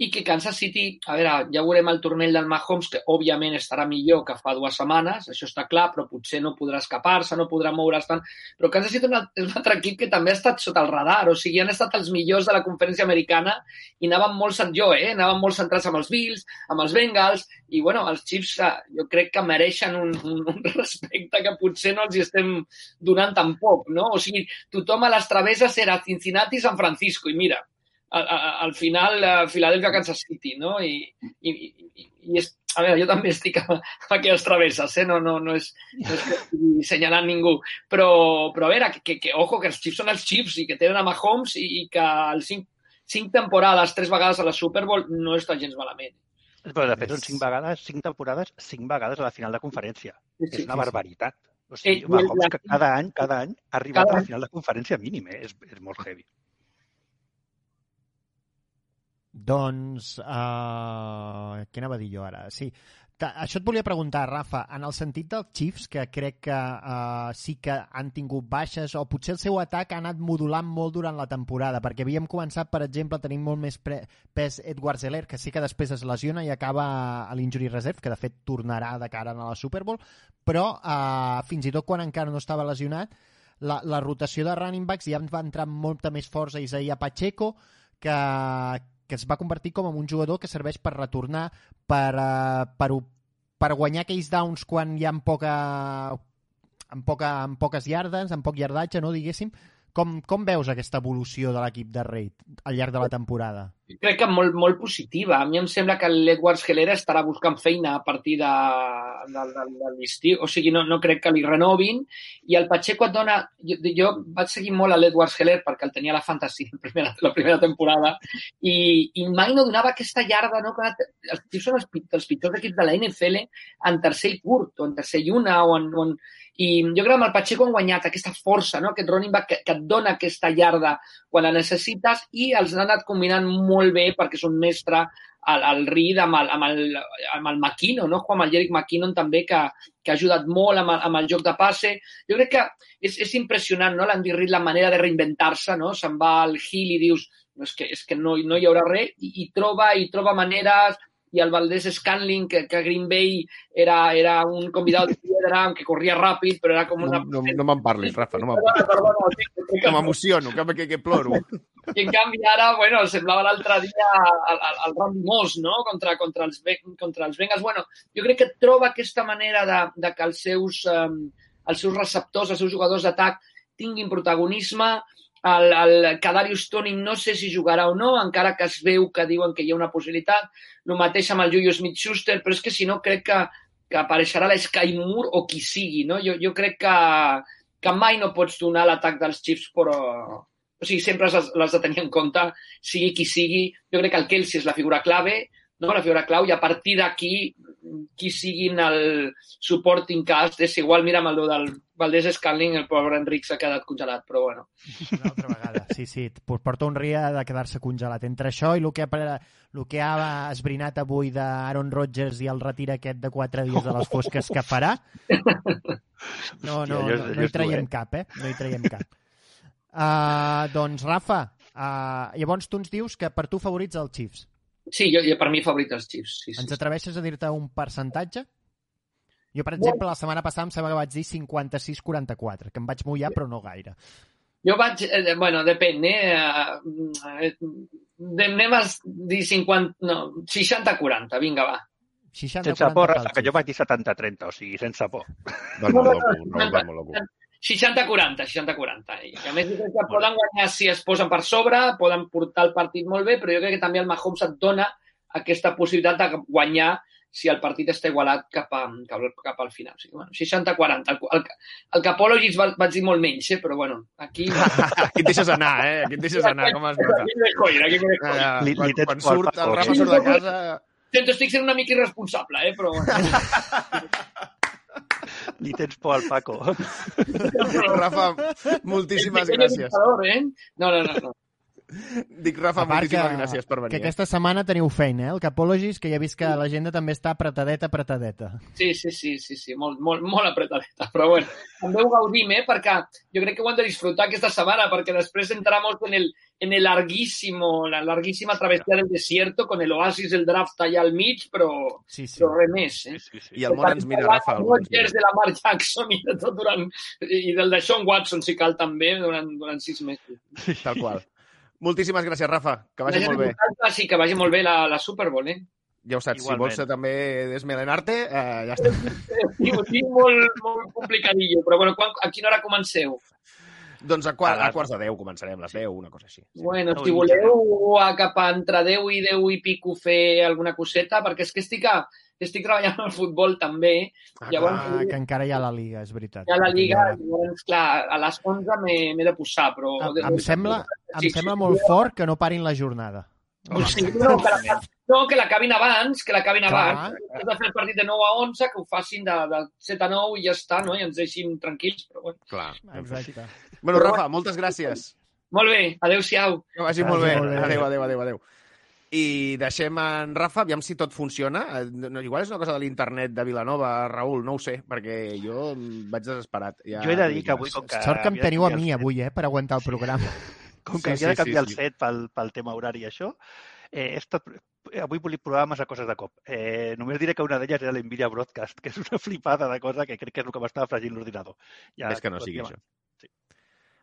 I que Kansas City, a veure, ja veurem el turmell del Mahomes, que òbviament estarà millor que fa dues setmanes, això està clar, però potser no podrà escapar-se, no podrà moure's tant. Però Kansas City és un- altre equip que també ha estat sota el radar, o sigui, han estat els millors de la conferència americana i anaven molt, jo, eh, anaven molt centrats amb els Bills, amb els Bengals, i bueno, els Chiefs eh, jo crec que mereixen un, un, un [laughs] respecte que potser no els hi estem donant tampoc, no? O sigui, tothom a les travesses era Cincinnati i San Francisco, i mira, al, al- al final uh, Filadèlfia, Kansas City, no? I, i, i, i és, a veure, jo també estic [laughs] a, a aquelles travesses, eh? No, no, no és, no és que [laughs] estigui senyalant ningú, però, però a veure, que, que, que, ojo, que els Chiefs són els Chiefs i que tenen a Mahomes i, i que els cinc, cinc temporades, tres vegades a la Super Bowl no està gens malament. Però de fet són cinc vegades, cinc temporades, cinc vegades a la final de conferència. Sí, és una barbaritat. O sigui, Mahomes, la- que cada any, cada any ha arribat Cada a la final de conferència mínim, eh? és, és molt heavy. Doncs, uh, què anava a dir jo ara? Sí, això et volia preguntar, Rafa, en el sentit dels Chiefs, que crec que uh, sí que han tingut baixes, o potser el seu atac ha anat modulant molt durant la temporada, perquè havíem començat, per exemple, tenint molt més pes Edward Zeller, que sí que després es lesiona i acaba a l'injury reserve, que de fet tornarà de cara a la Super Bowl, però uh, fins i tot quan encara no estava lesionat, la, la rotació de running backs ja va entrar molta més força Isaia Pacheco, que, que es va convertir com en un jugador que serveix per retornar, per, uh, per, per guanyar aquells downs quan hi ha poca, amb, poca, amb poques yardes, amb poc yardatge, no, diguéssim. Com, com veus aquesta evolució de l'equip de Reid al llarg de la temporada? crec que molt, molt positiva. A mi em sembla que l'Edwards Helera estarà buscant feina a partir de, de, de, de l'estiu. O sigui, no, no crec que li renovin. I el Pacheco et dona... Jo, jo vaig seguir molt a l'Edwards Heller perquè el tenia a la fantasy la primera, la primera temporada i, i mai no donava aquesta llarda. No? Que els tios són els, els pitjors equips de la NFL en tercer i curt, o en tercer i una, o en, o en, i jo crec que amb el Pacheco han guanyat aquesta força, no? aquest running back que, que et dona aquesta llarda quan la necessites i els han anat combinant molt bé perquè és un mestre al, al Reed amb el, amb el, amb el McKinnon, no? com el Jerick McKinnon també, que, que ha ajudat molt amb el, amb el joc de passe. Jo crec que és, és impressionant, no? l'Andy Reid, la manera de reinventar-se, no? se'n va al Hill i dius no, és que, és que no, no hi haurà res, i, i troba i troba maneres, i el Valdés Scanling, que, que a Green Bay era, era un convidat de piedra, que corria ràpid, però era com No, una... no, no me'n parlis, Rafa, no me'n parlis. que- m'emociono, que, que, que ploro. i en canvi ara, bueno, semblava l'altre dia el, el, el Randy Moss, no?, contra, contra, els, contra els Bengals. Bueno, jo crec que troba aquesta manera de, de que els seus, um, els seus receptors, els seus jugadors d'atac tinguin protagonisme. El, el Kadarius Tony no sé si jugarà o no, encara que es veu que diuen que hi ha una possibilitat. El mateix amb el Julius Smith-Schuster, però és que si no crec que, que apareixerà l'Sky Moore o qui sigui, no? Jo, jo crec que, que mai no pots donar l'atac dels Chiefs, però... O sigui, sempre les de tenir en compte, sigui qui sigui. Jo crec que el Kelsey és la figura clave, no? la figura clau, i a partir d'aquí, qui siguin el supporting cast, és igual, mira, amb el del Valdés Scanling, el pobre Enric s'ha quedat congelat, però bueno. Una altra vegada, sí, sí. Pues porta un ria de quedar-se congelat. Entre això i el que, el que ha esbrinat avui d'Aaron Rodgers i el retir aquest de quatre dies de les fosques que farà, no, no, no, no hi traiem cap, eh? No hi traiem cap. Uh, doncs, Rafa, uh, llavors tu ens dius que per tu favorits els Chiefs. Sí, jo, jo per mi favorit els Chiefs. Sí, sí. Ens atreveixes a dir-te un percentatge? Jo, per exemple, la setmana passada em sembla que vaig dir 56-44, que em vaig mullar, però no gaire. Jo vaig... Eh, bueno, depèn, eh? eh anem a dir 50... No, 60-40, vinga, va. 60, sense por, Rafa, que jo vaig dir 70-30, o sigui, sense por. Vas molt loco, Raül, vas molt loco. 60-40, 60-40. I a més, jo crec que poden guanyar si es posen per sobre, poden portar el partit molt bé, però jo crec que també el Mahomes et dona aquesta possibilitat de guanyar si el partit està igualat cap, a, cap, cap al final. O sigui, bueno, 60-40. El, el, el Capologis va, vaig dir molt menys, eh? però bueno, aquí... [laughs] aquí et deixes anar, eh? Aquí et deixes anar, com es nota. Aquí me coira, aquí li, li quan, quan surt, el Rafa surt de casa... Sento, estic sent una mica irresponsable, eh? però... [laughs] Li tens por al Paco. Rafa, moltíssimes gràcies. Eh? No, no, no. no. Dic, Rafa, moltíssimes que, gràcies per venir. Que aquesta setmana teniu feina, eh? El Capologis, que ja he vist que l'agenda també està apretadeta, apretadeta. Sí, sí, sí, sí, sí molt, molt, molt apretadeta. Però bueno, també ho gaudim, eh? Perquè jo crec que ho hem de disfrutar aquesta setmana, perquè després entramos en el, en el larguísimo, la larguíssima travessia del desierto, con el oasis del draft allà al mig, però, sí, sí. però res més. Eh? Sí, sí, sí. I el món ens mira, Rafa. El Rodgers de la Mark Jackson i de tot durant... i del de Sean Watson, si cal, també, durant, durant sis mesos. Tal qual. Moltíssimes gràcies, Rafa. Que vagi molt bé. Sí, que vagi molt bé la, la Super Bowl, eh? Ja ho saps, Igualment. si vols també desmelenarte, eh, ja està. Sí, ho tinc molt, molt complicadillo, però bueno, quan, a quina hora comenceu? Doncs a, quart, a, a quarts de 10 començarem, les 10, una cosa així. Sí. Bueno, si voleu a cap a entre 10 i 10 i pico fer alguna coseta, perquè és que estic a, estic treballant al futbol també. Ah, llavors, clar, que encara hi ha la Liga, és veritat. Hi ha la Liga, llavors, clar, a les 11 m'he de posar, però... Em, em sembla, em sí, sembla molt fort que no parin la jornada. O sigui, no, que la, no, que l'acabin abans, que l'acabin abans. Has de fer el partit de 9 a 11, que ho facin de, de 7 a 9 i ja està, no? I ens deixin tranquils, però bueno. Clar. Exacte. Bueno, Rafa, moltes gràcies. Molt bé, adeu-siau. Que vagi molt bé. Adéu, adéu, adéu, adéu. I deixem en Rafa, aviam si tot funciona. No, igual és una cosa de l'internet de Vilanova, Raül, no ho sé, perquè jo vaig desesperat. Ja, jo he de dir que avui... Com que Sort que em teniu a mi avui, eh, per aguantar el programa. [laughs] Com que sí, havia de canviar sí, sí. el set pel, pel tema horari i això, eh, he estat, avui volia provar massa coses de cop. Eh, només diré que una d'elles era l'Nvidia Broadcast, que és una flipada de cosa que crec que és el que m'estava fregint l'ordinador. Ja, Ves que no sigui això. Sí.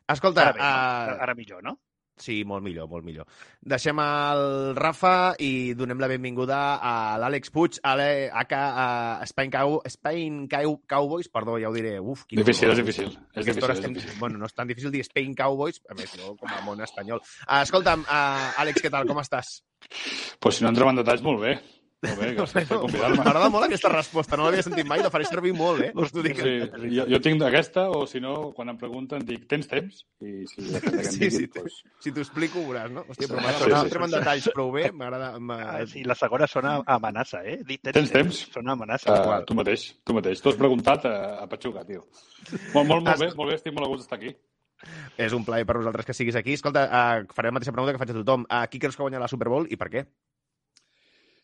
Escolta... Ara, bé, uh... ara millor, no? Sí, molt millor, molt millor. Deixem el Rafa i donem la benvinguda a l'Àlex Puig, a l'ACA Spain, Cow, Spain Cow, Cowboys, perdó, ja ho diré. Uf, quin difícil, és difícil. És difícil, estem, és difícil. Bueno, no és tan difícil dir Spain Cowboys, a més, no, com a món espanyol. Uh, escolta'm, uh, Àlex, què tal, com estàs? Pues si no entrem en detalls, molt bé. Bé, gràcies [laughs] per convidar-me. M'agrada molt aquesta resposta, no l'havia sentit mai, la faré servir molt, eh? Us dic. Sí, jo, jo tinc aquesta, o si no, quan em pregunten, dic, tens temps? I si sí, sí, pues... si t'ho explico, ho veuràs, no? Hòstia, però m'ha sí, sí, sí, en detalls prou bé, m'agrada... Ah, sí, la segona sona amenaça, eh? Dic, tens, tens temps? Sona amenaça. Uh, tu mateix, tu mateix. Tu has preguntat a, a Patxuga, tio. Molt, molt, molt bé, molt bé, estic molt a gust d'estar aquí. És un plaer per nosaltres que siguis aquí. Escolta, uh, faré la mateixa pregunta que faig a tothom. Uh, qui creus que guanya la Super Bowl i per què?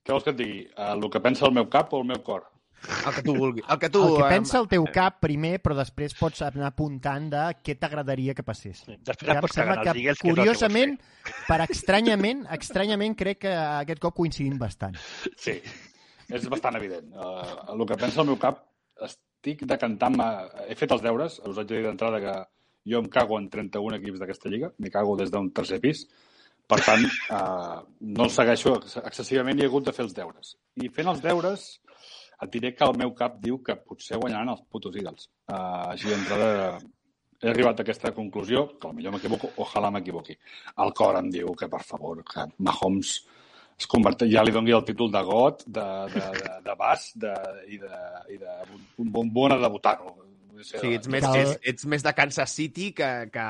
Què vols que et digui? El que pensa el meu cap o el meu cor? El que tu vulguis. El que, tu, el que pensa el teu cap primer, però després pots anar apuntant de què t'agradaria que passés. Sí, després ja em sembla que, que curiosament, per estranyament, estranyament crec que aquest cop coincidim bastant. Sí, és bastant evident. Uh, el que pensa el meu cap, estic decantant-me... He fet els deures, us haig de dir d'entrada que jo em cago en 31 equips d'aquesta lliga, m'hi cago des d'un tercer pis, per tant, eh, no el segueixo excessivament i he hagut de fer els deures. I fent els deures, et diré que el meu cap diu que potser guanyaran els putos Eagles. Uh, així d'entrada he arribat a aquesta conclusió, que potser m'equivoco, ojalà m'equivoqui. El cor em diu que, per favor, que Mahomes es converteix, ja li doni el títol de got, de, de, de, de bas de, i de, i de bombona de butano. O sigui, ets més, Cal- ets, ets més de Kansas City que, que,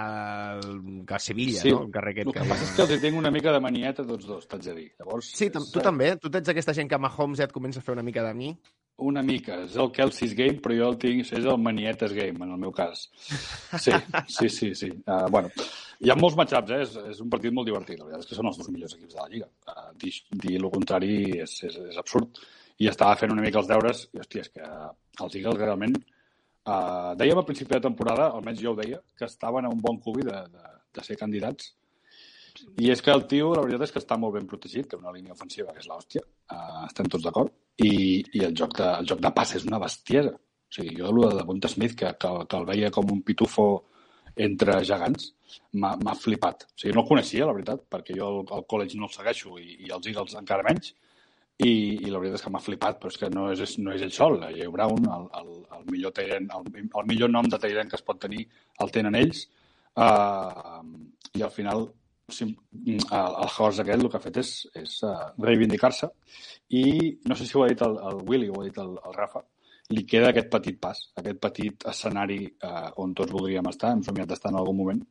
que Sevilla, Sí, no? El carrer aquest el que que passa és que els tinc una mica de manieta tots dos, t'haig de dir. Llavors, Sí, és, tu també? Tu ets aquesta gent que Mahomes ja et comença a fer una mica de mi? Una mica. És el Kelsey's Game, però jo el tinc, és el Manietes Game, en el meu cas. Sí, sí, sí. sí. Uh, bueno, hi ha molts matchups, eh? És, és un partit molt divertit. La veritat és que són els dos millors equips de la Lliga. Uh, dir, dir el contrari és, és, és absurd. I estava fent una mica els deures i, hòstia, és que els Eagles realment... Uh, dèiem al principi de temporada, almenys jo ho deia, que estaven a un bon cubi de, de, de ser candidats i és que el tio, la veritat és que està molt ben protegit, té una línia ofensiva que és l'hòstia, uh, estem tots d'acord, i, i el, joc de, el joc de passe és una bestiesa. O sigui, jo el de Devonta Smith, que, que, que el veia com un pitufo entre gegants, m'ha flipat. O sigui, no el coneixia, la veritat, perquè jo el college no el segueixo i, i els Eagles encara menys, i, i la veritat és que m'ha flipat, però és que no és, no és ell sol. Jay Brown, el, el, el, millor Tyrant, el, el millor nom de Tyrant que es pot tenir, el tenen ells, uh, i al final el, el Horst aquell el que ha fet és, és uh, reivindicar-se i no sé si ho ha dit el, el Willy o ho ha dit el, el Rafa, li queda aquest petit pas, aquest petit escenari uh, on tots voldríem estar, hem somiat d'estar en algun moment,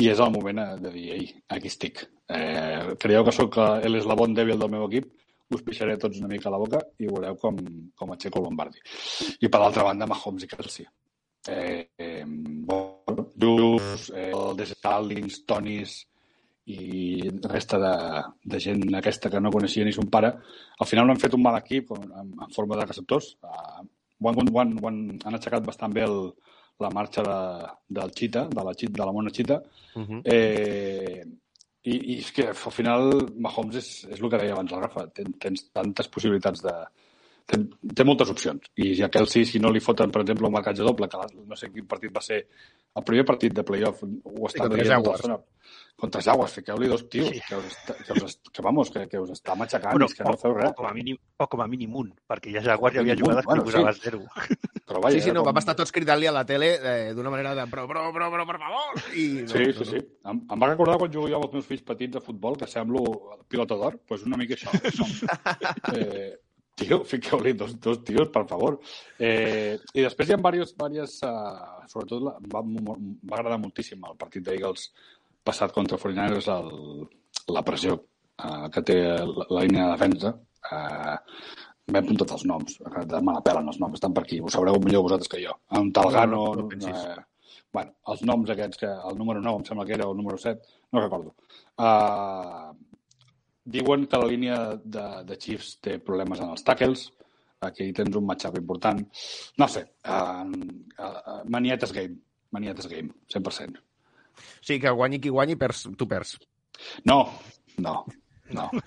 i és el moment eh, de dir, ei, aquí estic. Eh, creieu que sóc eh, l'eslabon dèbil del meu equip, us pixaré tots una mica a la boca i veureu com, com aixeco Lombardi. I per l'altra banda, Mahomes i Kelsey. Eh, eh, bueno, Jules, eh, el Destalins, Tonis i resta de, de gent aquesta que no coneixia ni son pare, al final no han fet un mal equip en, en, forma de receptors. Uh, ho han, ho han, ho han, han aixecat bastant bé el, la marxa de, del Cheetah, de la, de la mona Cheetah, Uh -huh. Eh, i, I és que al final Mahomes és, és el que deia abans la Rafa, ten, tens tantes possibilitats de... Té, té moltes opcions. I si a Kelsey, si no li foten, per exemple, un marcatge doble, que no sé quin partit va ser, el primer partit de playoff, ho està contra dient Jaguars. tota l'estona. Contra Jaguars, fiqueu-li dos tios, Sí. que, us, està- que, us, que, vamos, que, que us està matxacant, Bueno, que no feu o, res. com a mínim, o com a mínim un, perquè ja Jaguars hi havia un, jugades bueno, que posava sí. zero. [laughs] Però vaja, Sí, sí, no, com- vam estar tots cridant-li a la tele eh, d'una manera de però, però, però, però, per favor! I no, Sí, no, sí, sí. Em, em va recordar quan jugava amb els meus fills petits a futbol, que semblo pilota d'or, doncs pues una mica això. No? [laughs] Eh, tio, [laughs] fiqueu-li dos, dos tios, per favor. Eh, I després hi ha diversos, diverses, uh, sobretot la, va, va agradar moltíssim el partit d'Eagles passat contra 49ers, el, la pressió uh, que té la, la línia de defensa. Uh, M'he apuntat els noms, de me la pelen els noms, estan per aquí, ho sabreu millor vosaltres que jo. Un Talgano, No, no, no pensis. eh, bueno, els noms aquests, que el número 9 em sembla que era, o el número 7, no recordo. Uh, diuen que la línia de, de Chiefs té problemes en els tackles, aquí tens un matchup important. No sé, uh, uh, manietes game, manietes game, 100%. O sigui, que guanyi qui guanyi, perds, tu perds. No, no, no. [laughs]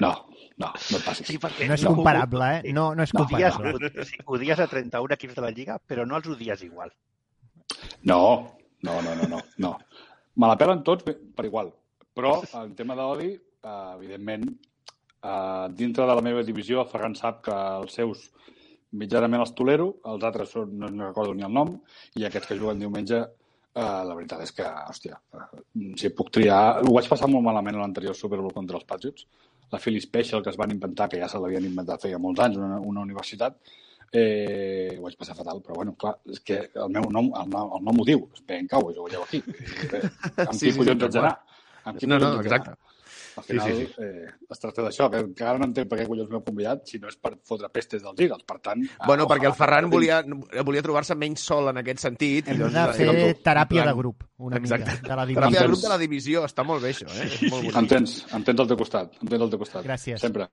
No, no, no et passis. Sí, perquè No és comparable, eh? No, no és No, Odies, comparable. o sigui, odies a 31 equips de la Lliga, però no els odies igual. No, no, no, no, no. no. Me la pelen tots per igual. Però, en tema d'odi, eh, evidentment, eh, dintre de la meva divisió, el Ferran sap que els seus mitjanament els tolero, els altres són, no, no recordo ni el nom, i aquests que juguen diumenge, eh, la veritat és que, hòstia, si puc triar... Ho vaig passar molt malament a l'anterior Super Bowl contra els Patriots, la Philly Special que es van inventar, que ja se l'havien inventat feia molts anys, una, una universitat, eh, ho vaig passar fatal, però bueno, clar, és que el meu nom, el nom, el nom ho diu, Ben Cowboys, ho veieu aquí. [laughs] I, bé, amb Sí, qui sí, collons sí, haig d'anar? Amb No, no, exacte. Al final, Sí, sí, sí. Eh, es tracta d'això, que encara no entenc per què collons m'heu convidat si no és per fotre pestes dels Eagles. Per tant... Bueno, ah, perquè el Ferran volia, volia trobar-se menys sol en aquest sentit. i Hem doncs, de fer teràpia plan- de grup, una Exacte. mica, de la Teràpia de divisió. grup de la divisió, està molt bé això, eh? És molt bonic. Em tens, em tens al teu costat, em tens al teu costat. Gràcies. Sempre.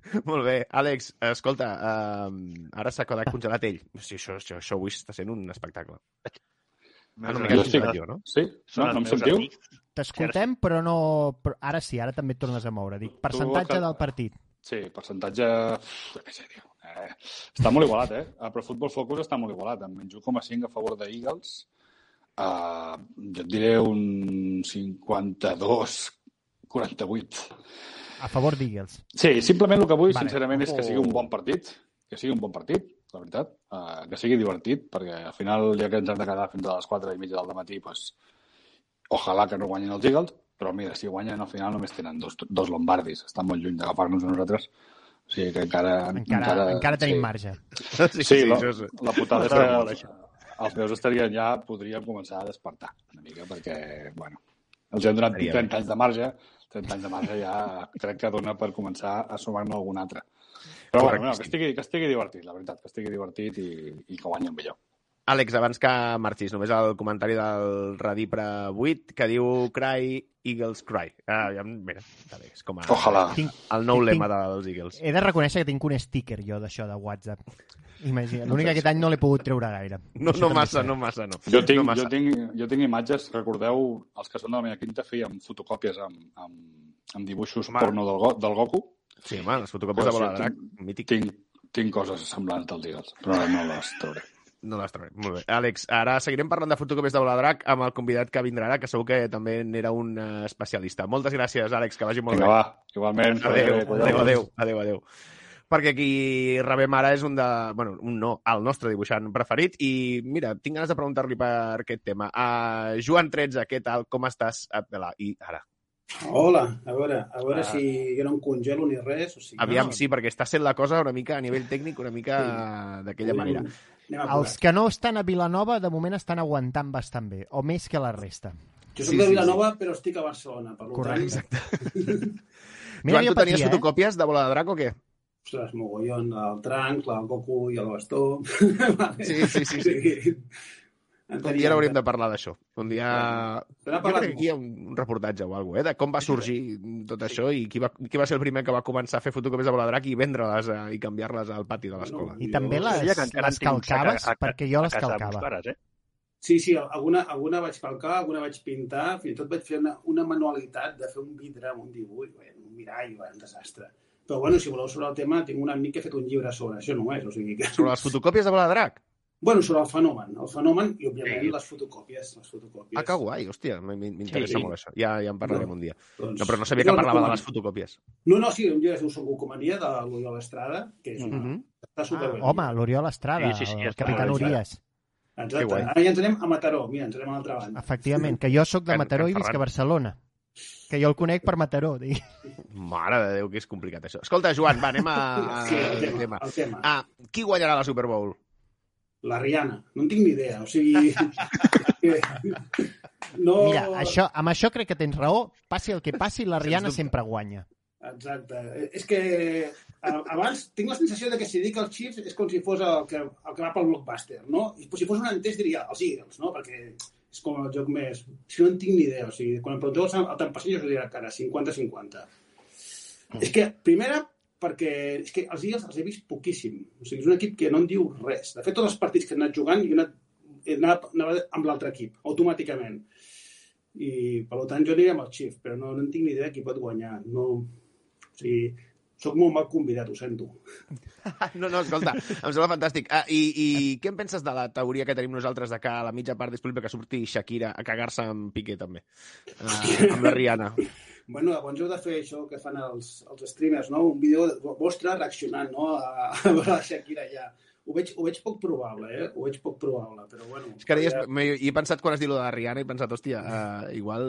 [laughs] Molt bé. Àlex, escolta, uh, ara s'ha quedat congelat ell. Sí, això, això, això avui està sent un espectacle. Ah, no, Jo quedat estic- congelat jo, no? Sí? No, els no em sentiu? amics. T'escoltem, però no... Però ara sí, ara també et tornes a moure. Dic, percentatge que- del partit. Sí, percentatge... què sé, tio. Eh, està molt igualat, eh? A Pro Football Focus està molt igualat, amb menys 1,5 a favor de Eagles. Uh, jo et diré un 52-48. A favor d'Eagles. Sí, simplement el que vull, Vale. sincerament, és que sigui Oh. un bon partit, que sigui un bon partit, la veritat. Uh, que sigui divertit, perquè al final, ja que ens hem de quedar fins a les 4 i mitja del matí, pues, ojalà que no guanyin els Eagles, però mira, si guanyen al final només tenen dos, dos lombardis, estan molt lluny d'agafar-nos a nosaltres, o sigui que encara... Encara, encara tenim marge. Sí, sí, sí la, la putada és que els meus estarien ja, podríem començar a despertar una mica, perquè, bueno, els hem donat 30 anys de marge, 30 anys de marge ja crec que dona per començar a sumar-ne algun altre. Però bueno, no, que, estigui, que estigui divertit, la veritat, que estigui divertit i, i que guanyi el millor. Àlex, abans que marxis, només el comentari del Radipre 8 que diu Cry, Eagles Cry. Ah, ja, mira, està bé, és com a, Ojalà. Tinc, el nou lema dels Eagles. He de reconèixer que tinc un sticker jo d'això de WhatsApp. Imagina, l'únic que aquest any no l'he pogut treure gaire. No, no massa, no massa, no. Jo tinc, no massa. jo, tinc, jo tinc imatges, recordeu, els que són de la meva quinta fèiem fotocòpies amb, amb, amb dibuixos Home. porno del, Go- del Goku. Sí, home, les fotocòpies de bola drac, mític. Tinc, tinc coses semblants als Eagles, però no les trauré. No les trobem. Molt bé. Àlex, ara seguirem parlant de fotocòpies de bola de drac amb el convidat que vindrà ara, que segur que també n'era un eh, especialista. Moltes gràcies, Àlex, que vagi molt Vinga, bé. va, igualment. Adéu, Cuideu-vos. adéu, adéu, adéu, adéu. Perquè qui rebem ara és un de... Bueno, un no, el nostre dibuixant preferit. I mira, tinc ganes de preguntar-li per aquest tema. Uh, Joan 13, què tal? Com estàs? Vela, I ara. Hola, a veure, a veure Ah. si jo no em congelo ni res. O sigui, Aviam, no, sí, perquè està sent la cosa una mica a nivell tècnic, una mica d'aquella anem- manera. Els que no estan a Vilanova, de moment estan aguantant bastant bé, o més que la resta. Jo soc de Vilanova, però estic a Barcelona, per Correcte. tant... [laughs] Joan, jo tu tenies patia, eh? fotocòpies de bola de drac o què? Ostres, mogollon, el Trunks, el Goku i el bastó... [laughs] Sí, sí, sí, sí. En Un dia hauríem de parlar d'això. Un dia... Jo parlat crec que aquí hi ha un reportatge o alguna cosa, eh? de com va sorgir tot això i qui va, qui va ser el primer que va començar a fer fotocòpies de bola de drac i vendre-les eh, i canviar-les al pati de l'escola. I també les, encara les calcaves, a- a- perquè jo les calcava. pares, eh? Sí, sí, alguna, alguna vaig calcar, alguna vaig pintar, fins i tot vaig fer una, una manualitat de fer un vidre amb un dibuix, un mirall, un desastre. Però bueno, si voleu sobre el tema, tinc un amic que ha fet un llibre sobre això només, o sigui que... Sobre les fotocòpies de bola de drac? Bueno, sobre el fenomen, el fenomen i, òbviament, Sí. les fotocòpies. Les fotocòpies. Ah, que guai, hòstia, m'interessa Sí, molt això. Ja, ja en parlarem No, un dia. doncs, No, però no sabia jo que parlava de les fotocòpies. No, no, sí, un es diu Son Gocomania, de l'Oriol Estrada, que és una... Mhm. Està superbé. Ah, home, l'Oriol Estrada, Sí, sí, sí, el bé, Urias. Que Exacte. guai. Ara ja ens anem a Mataró. Mira, ens anem a l'altra banda. Efectivament, que jo sóc de Mataró i visc a. Barcelona. Que jo el conec per Mataró. digui. Mare de Déu, que és complicat això. Escolta, Joan, va, anem a... Sí, el al tema, tema. el tema. Ah, qui guanyarà la Super Bowl? La Rihanna. No en tinc ni idea. O sigui... [laughs] no... Mira, això, amb això crec que tens raó. Passi el que passi, la Rihanna sempre guanya. Exacte. És que a- abans tinc la sensació de que si dic els Chiefs és com si fos el que, el que va pel blockbuster, no? I si fos un entès diria els Eagles, no? Perquè és com el joc més... Si no en tinc ni idea. O sigui, quan em pregunteu el, el tant jo us ho diré cara, 50-50. Mm. És que, primera, perquè és que els Eagles els he vist poquíssim. O sigui, és un equip que no en diu res. De fet, tots els partits que he anat jugant, jo he anat, he anat, anava amb l'altre equip, automàticament. I, per tant, jo aniré amb el Chief, però no, no en tinc ni idea de qui pot guanyar. No, o sigui, sóc molt mal convidat, ho sento. [laughs] No, no, escolta, em sembla fantàstic. Ah, i, I què en penses de la teoria que tenim nosaltres de que a la mitja part disponible que surti Shakira a cagar-se amb Piqué, també? Uh, amb la Rihanna. Bueno, llavors heu de fer això que fan els, els streamers, no? Un vídeo vostre reaccionant no? a, a la Shakira ja. Ho veig, ho veig poc probable, eh? Ho veig poc probable, però bueno. És que ara ja, m'he- he pensat quan has dit lo de la Rihanna, he pensat, hòstia, uh, igual...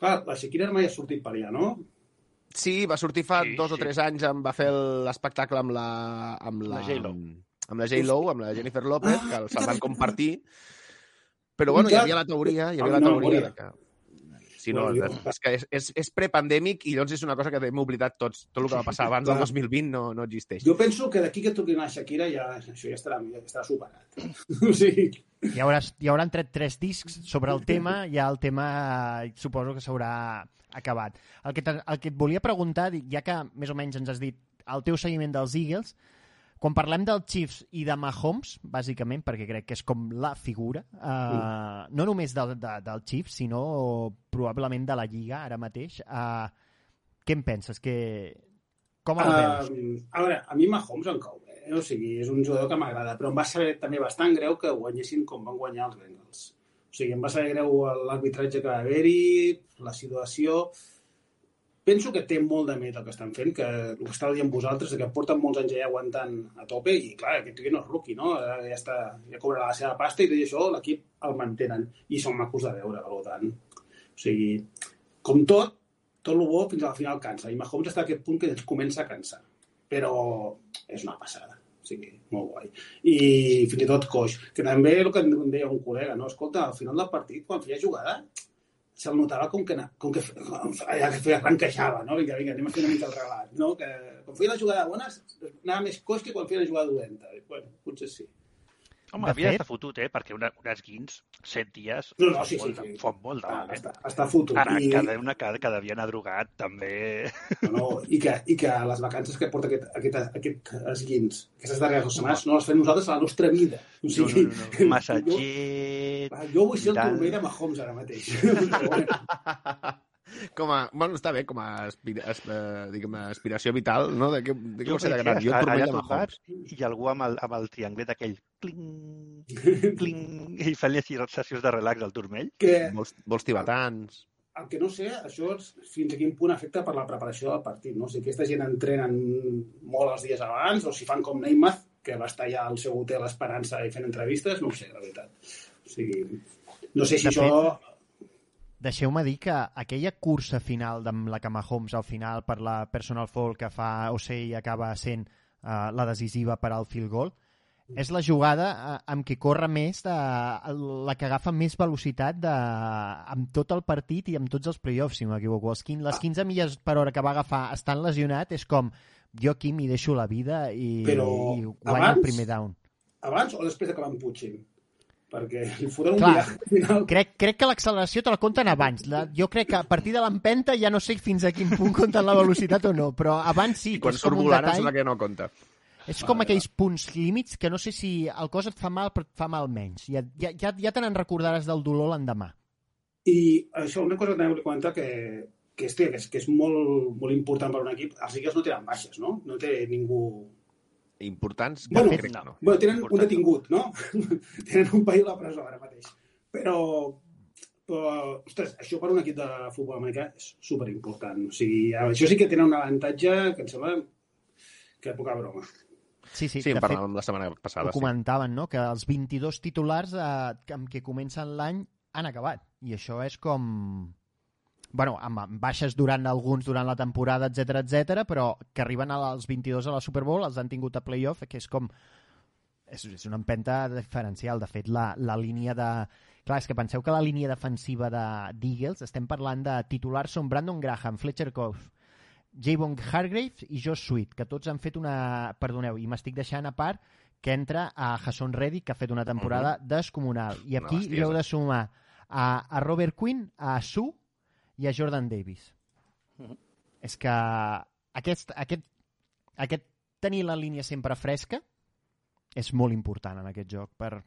Clar, la Shakira mai ha sortit per allà, no? Sí, va sortir fa Sí, dos o sí. tres anys, em va fer l'espectacle amb la... Amb la, La J.Lo. Amb la J-Lo, amb la Jennifer López, Ah, que se'l van compartir. Però bueno, hi havia la teoria, hi havia la no, teoria de que... Sí, no, Bueno, és, és que és, és, és prepandèmic i llavors és una cosa que hem oblidat tots. Tot el que va passar abans del Clar. 2020 no, no existeix. Jo penso que d'aquí que toqui la Shakira ja, això ja estarà, ja estarà superat. [laughs] o sigui, Hi, hauràs, hi hauran tret tres discs sobre el tema, ja el tema eh, suposo que s'haurà acabat. El que, te- el que et volia preguntar, ja que més o menys ens has dit el teu seguiment dels Eagles, quan parlem dels Chiefs i de Mahomes, bàsicament, perquè crec que és com la figura, eh, no només del, de, del Chiefs, sinó probablement de la Lliga ara mateix, eh, què en penses? Que... Com el veus? A veure, a mi Mahomes em cau bé, o sigui, és un jugador que m'agrada, però em va saber també bastant greu que guanyessin com van guanyar els Bengals. O sigui, em va saber greu l'arbitratge que va haver-hi, la situació... penso que té molt de mèrit el que estan fent, que el que estava dient vosaltres, que porten molts anys ja aguantant a tope, i clar, aquest tio no és rookie, no? Ja, està, ja cobrarà la seva pasta i tot això l'equip el mantenen. I són macos de veure, per tant. O sigui, com tot, tot el bo fins a la final cansa. I Mahomes està a aquest punt que ens comença a cansar. Però és una passada. O sigui, molt guai. I fins i tot coix. Que també el que em deia un col·lega, no? Escolta, al final del partit, quan feia jugada, se'l notava com que, com que, allà que feia, ranquejava, no? Vinga, vinga, anem a fer una mica el relat, no? Que quan feia la jugada bona anava més coix que quan feia la jugada dolenta. Bueno, potser sí. Home, De havia fet- d'estar fotut, eh? Perquè una, unes guins, set dies, No, no, sí, fot sí, molt, sí. fot molt de Ah, eh? està, està fotut. Ara, I, cada una que, que devia anar drogat, també... no, no, i, que, I que les vacances que porta aquest, aquest, aquest esguins, aquestes darreres dues setmanes, no les fem nosaltres a la nostra vida. O No, sigui, no, no, no. Massa jo, llet... ah, jo vull ser el turmell de Mahomes ara mateix. [laughs] [laughs] Com a, bueno, està bé, com a aspira, as, eh, diguem, aspiració vital, no? De què, de què Jo vol ser de gran? Jo allà tombat Mahomes. i algú amb el, amb el trianglet aquell cling, [laughs] cling, i feia així sessions de relax al turmell. que Vols, vols tibetans? el que no sé, això és fins a quin punt afecta per la preparació del partit. No? Si aquesta gent entrenen molt els dies abans, o si fan com Neymar, que va estar ja al seu hotel Esperança i fent entrevistes, no ho sé, la veritat. O sigui, no sé si De això... Deixeu-me dir que aquella cursa final amb la que Mahomes al final per la personal foul que fa Osei i acaba sent uh, la decisiva per al field goal, és la jugada uh, amb què corre més, de, la que agafa més velocitat de, amb tot el partit i amb tots els playoffs, si no m'equivoco. Les 15 milles per hora que va agafar estant lesionat és com jo aquí m'hi deixo la vida i, Però i guanyo abans- el primer down. Abans o després de que Puigin? Perquè li foten un Clar. viatge al final. Crec, crec que l'acceleració te la compten abans. La, jo crec que a partir de l'empenta ja no sé fins a quin punt compten la velocitat o no, però abans sí, I que quan és surt volant em detall. sembla que no compta. És com aquells punts límits que no sé si el cos et fa mal, però et fa mal menys. Ja, ja, ja, ja te n'en recordaràs del dolor l'endemà. I això, una cosa que també volia comentar que, que, és, que, és, que és molt, molt important per un equip. Els Eagles no tenen baixes, no? No té ningú... Importants? Bueno, crec que no. Bueno, tenen un Important. detingut, no? [laughs] tenen un paio a la presó ara mateix. Però, però, ostres, això per un equip de futbol americà és superimportant. O sigui, això sí que tenen un avantatge que em sembla que poca broma. Sí, sí, Sí, en de fet, parlàvem la setmana passada. ho comentaven, no? que els 22 titulars eh, amb què comencen l'any han acabat. I això és com... bueno, amb, baixes durant alguns durant la temporada, etc etc, però que arriben als 22 a la Super Bowl, els han tingut a playoff, que és com... És, és una empenta diferencial. De fet, la, la línia de... Clar, és que penseu que la línia defensiva de d'Eagles, estem parlant de titulars són Brandon Graham, Fletcher Cox, Javon Hargrave i Josh Sweet, que tots han fet una... Perdoneu, i m'estic deixant a part que entra a Hasson Reddick, que ha fet una temporada descomunal. I aquí li heu de sumar a, a Robert Quinn, a Sue i a Jordan Davis. Mhm. És que aquest, aquest, aquest tenir la línia sempre fresca és molt important en aquest joc per,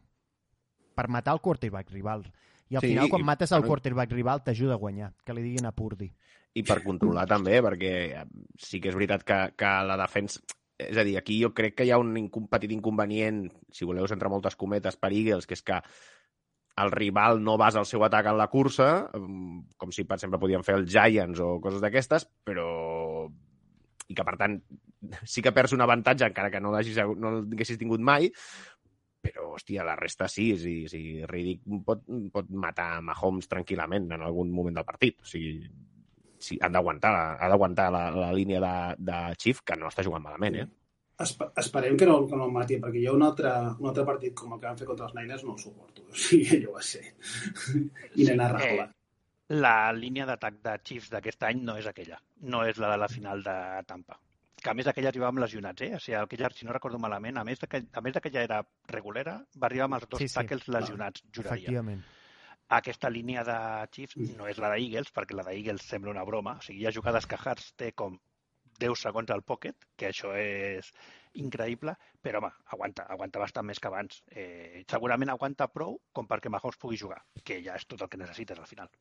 per matar el quarterback rival. I al Sí, final, i- quan mates el quarterback rival, t'ajuda a guanyar. Que li diguin a Purdy. I per controlar també, perquè eh, sí que és veritat que, que la defensa... És a dir, aquí jo crec que hi ha un petit inconvenient, si voleu entre moltes cometes, per Eagles, que és que el rival no basa el seu atac en la cursa, mm, com si, per exemple, podien fer els Giants o coses d'aquestes, però... I que, per tant, [laughs] sí que perds un avantatge, encara que no l'hagis no l'haguessis tingut mai, però, hòstia, la resta sí. sí, sí Riddick pot, pot matar Mahomes tranquil·lament en algun moment del partit. O sigui, sí, han d'aguantar ha d'aguantar la, la línia de, de Chief, que no està jugant malament, eh? Espe esperem que no, que no el mati, perquè ha un altre, un altre partit com el que van fer contra els Niners no el suporto. [laughs] O sigui, allò va ser inenarrable. Eh, la línia d'atac de Chiefs d'aquest any no és aquella. No és la de la final de Tampa. Que a més aquella arribava amb lesionats, eh? O sigui, aquella, si no recordo malament, a més de que, a més de que ja era regulera, va arribar amb els dos Sí, sí. tackles lesionats, juraria. Efectivament. Aquesta línia de Chiefs no és la d'Eagles, perquè la d'Eagles sembla una broma. O sigui, hi ha jugades que Hurts té com 10 segons al pocket, que això és increïble, però home, aguanta, aguanta bastant més que abans. Eh, segurament aguanta prou com perquè Mahomes pugui jugar, que ja és tot el que necessites al final.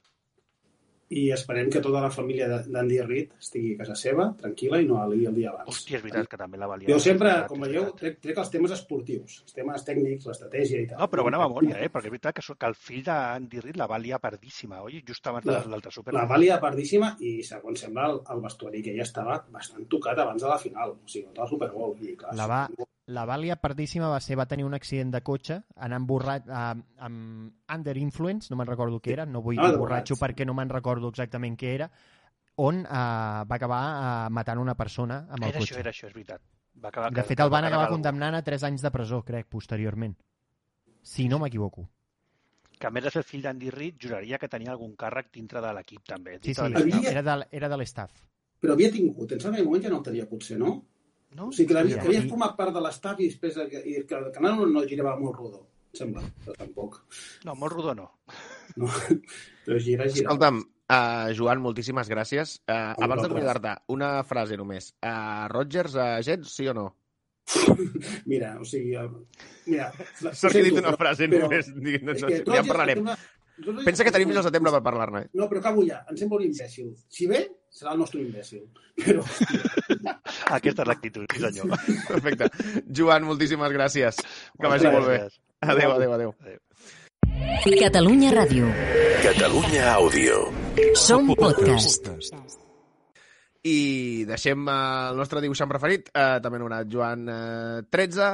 I esperem que tota la família de- d'Andy Reid estigui a casa seva, tranquil·la, i no ali el dia abans. Hòstia, és veritat que també la valia. Jo sempre, veritat, com veieu, trec, trec els temes esportius, els temes tècnics, l'estratègia i tal. No, però bona memòria, eh? Perquè és veritat que, que el fill d'Andy Reid la valia pardíssima, oi? Just abans de La- l'altre Super. La valia pardíssima i, segons sembla, el, el vestuari que ja estava bastant tocat abans de la final, o sigui, contra el Super Bowl. I, clar, La, va, la Vàlia pardíssima va ser, va tenir un accident de cotxe, anant borrat, amb, amb under influence, no me'n recordo què era, no vull Ah, dir borratxo borratx. perquè no me'n recordo exactament què era, on eh, va acabar eh, matant una persona amb el Era cotxe. això, era això, és veritat. Va acabar, De fet, el van acabar condemnant a 3 anys de presó, crec, posteriorment. Si no m'equivoco. Que a més de ser fill d'Andy Reid, juraria que tenia algun càrrec dintre de l'equip, també. Sí, sí, de. Havia- era de, era de l'estaff. Però havia tingut, en aquell moment ja no el tenia, potser, no? No? O sigui, que, l'havia, Ja. que havia format part de l'estaf i després que, i que el canal no, no girava molt rodó, em sembla, però tampoc. No, molt rodó no. No. [laughs] Però gira, gira. Escolta'm, uh, Joan, moltíssimes gràcies. Uh, abans vosaltres. d'acomiadar-te, una frase només. Uh, Rodgers a Jets, sí o no? [laughs] Mira, o sigui... Mira, la- S'ha ho sento, dit una però- frase però- només. Dic, No, és no, que ja en parlarem. una- Rodgers Pensa que tenim fins al setembre per parlar-ne. eh? No, però acabo ja. Em sembla un imbècil. Si ve, serà el nostre imbècil. Però, [laughs] Aquesta és l'actitud, sí senyor. Perfecte. Joan, moltíssimes gràcies. Que vagi molt bé. Adéu, adéu, adéu. Catalunya Ràdio. Catalunya Àudio. Som podcast. I deixem el nostre dibuixant preferit, eh, també anomenat Joan eh, 13,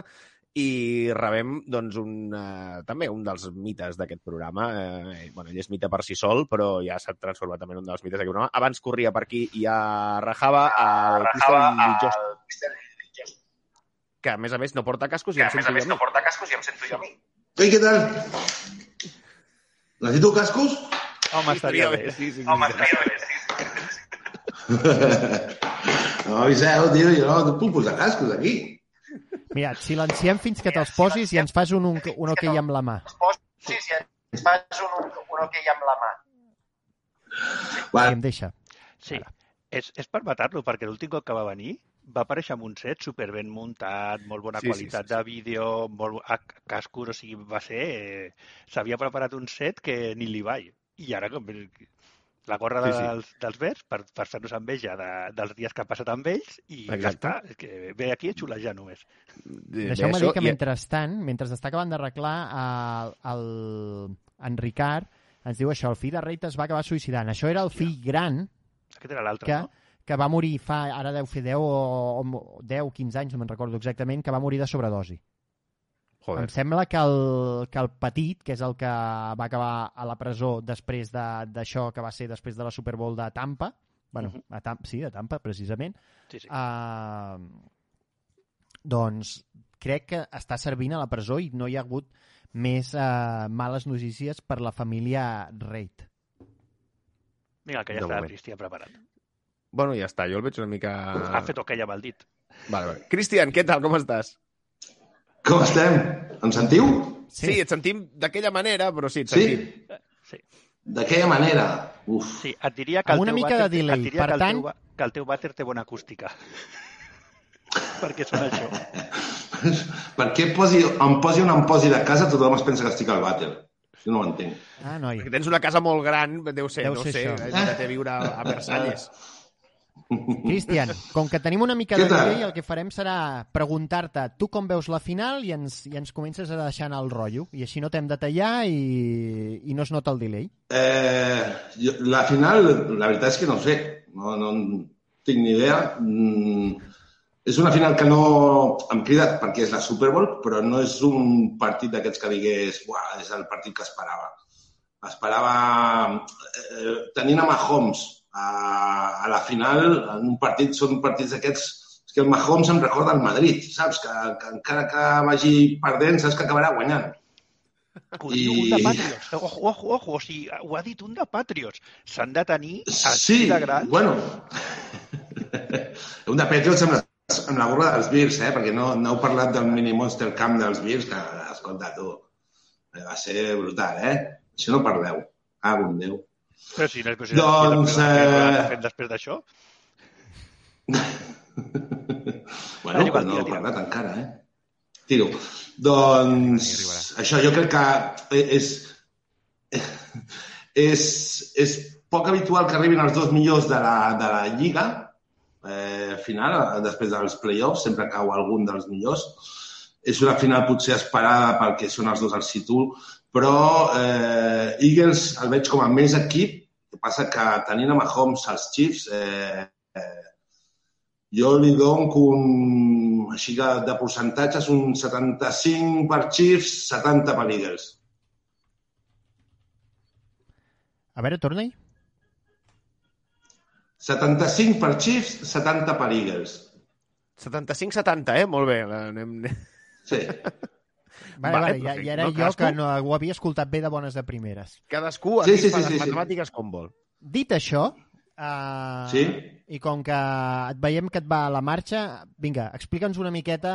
i rebem doncs, un, eh, també un dels mites d'aquest programa. Eh, bueno, ell és mite per si sol, però ja s'ha transformat també en un dels mites d'aquest programa. Abans corria per aquí i a Rajava, al Cristian Lijost, que a més a més no porta cascos i em sento jo a mi. porta cascos i em sento jo a mi. Ei, què tal? Necessito cascos? Home, estaria bé. Sí, sí, sí, Home, sí. estaria bé, sí. [laughs] no m'aviseu, tio, jo no puc posar cascos aquí. Mira, et silenciem fins que te'ls posis i ens fas un, un, un ok amb la mà. Sí, sí, ens fas un, un ok amb la mà. I em deixa. Sí, és, és per matar-lo, perquè l'últim cop que va venir va aparèixer amb un set super ben muntat, molt bona Sí, sí, qualitat sí, sí. de vídeo, molt a, cascos, o sigui, va ser... Eh, S'havia preparat un set que ni li vaig. I ara com, la gorra Sí, sí. dels, dels verds per, per fer-nos enveja de, dels dies que ha passat amb ells i ja Exacte. està. És que ve aquí a xulejar només. Deixeu-me dir que mentrestant, mentre està acabant d'arreglar el, el, en Ricard, ens diu això, el fill de Reid es va acabar suïcidant. Això era el fill gran Aquest era l'altre, que, no? que va morir fa, ara deu fer 10 o, o 10, 15 anys, no me'n recordo exactament, que va morir de sobredosi. Joder. Em sembla que el, que el petit, que és el que va acabar a la presó després de- d'això que va ser després de la Super Bowl de Tampa, bueno, Mhm. a Tam sí, de Tampa, precisament, Sí, sí. uh, doncs crec que està servint a la presó i no hi ha hagut més uh, males notícies per la família Reid. Vinga, que ja De està el moment. Cristian preparat. Bueno, ja està, jo el veig una mica... Ha fet ok amb el dit. Vale, vale. Cristian, què tal, com estàs? Com estem? Em sentiu? Sí, sí et sentim d'aquella manera, però sí, et Sí? sentim. Sí. D'aquella manera. Uf. Sí, et diria que el Amb una teu mica vàter, de delay, et diria per que el tant- teu, va- que el teu vàter té bona acústica. [laughs] Perquè sona això. [laughs] Per què posi, em posi on em posi de casa tothom es pensa que estic al vàter? Jo no ho entenc. Ah, noi. Perquè tens una casa molt gran, deu ser, Deu no ser sé, això. que té a viure a Versalles. [laughs] Cristian, com que tenim una mica de delay, el que farem serà preguntar-te tu com veus la final i ens, i ens comences a deixar anar el rotllo. I així no t'hem de tallar i, i no es nota el delay. Eh, jo, la final, la veritat és que no sé. No, no tinc ni idea. Mm, és una final que no em crida perquè és la Super Bowl, però no és un partit d'aquests que digués és el partit que esperava. Esperava... Eh, tenint a Mahomes a, a la final, en un partit, són partits d'aquests que el Mahomes em recorda el Madrid, saps? Que, que encara que vagi perdent, saps que acabarà guanyant. Ho diu un de Patriots. Ojo, ojo, ojo. O sigui, ho ha dit un de Patriots. S'han de tenir Sí, de grans. bueno. [laughs] Un de Patriots amb la, amb la gorra dels Bears, eh? perquè no, no heu parlat del mini Monster Camp dels Bears, que, escolta, tu, va ser brutal, eh? Això no parleu. Ah, bon Déu. Però si no és possible. Doncs, eh, fet després d'això? [laughs] Bueno, no tira, heu tira. parlat encara, eh? Tiro. Doncs això jo crec que és, [laughs] és, és poc habitual que arribin els dos millors de la, de la Lliga, eh, final, després dels play-offs, sempre cau algun dels millors. És una final potser esperada perquè són els dos al situ, però eh, Eagles el veig com a més equip, el que passa que tenint a Mahomes als Chiefs, eh, eh, jo li dono un, així que de percentatges, un 75 per Chiefs, 70 per Eagles. A veure, torna-hi. 75 per Chiefs, 70 per Eagles. 75-70, eh? Molt bé. Anem... Sí. [laughs] Vale, vale, ja, perfecte. ja era No, jo cadascú- que no ho havia escoltat bé de bones de primeres. Cadascú Sí, aquí sí, fa sí, les sí, sí. matemàtiques com vol. Dit això, uh, Sí? i com que et veiem que et va a la marxa, vinga, explica'ns una miqueta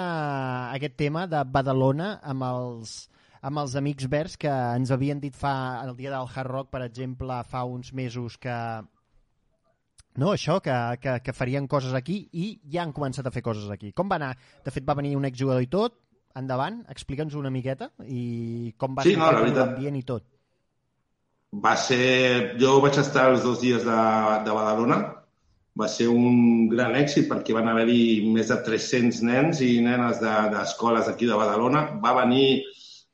eh, aquest tema de Badalona amb els, amb els amics verds que ens havien dit fa el dia del Hard Rock, per exemple, fa uns mesos que no, això, que, que, que farien coses aquí i ja han començat a fer coses aquí. Com va anar? De fet, va venir un exjugador i tot. Endavant, explica'ns una miqueta i com va Sí, ser no, l'ambient i tot. Va ser... Jo vaig estar els dos dies de, de Badalona. Va ser un gran èxit perquè van haver-hi més de 300 nens i nenes de- d'escoles de, d'aquí de Badalona. Va venir...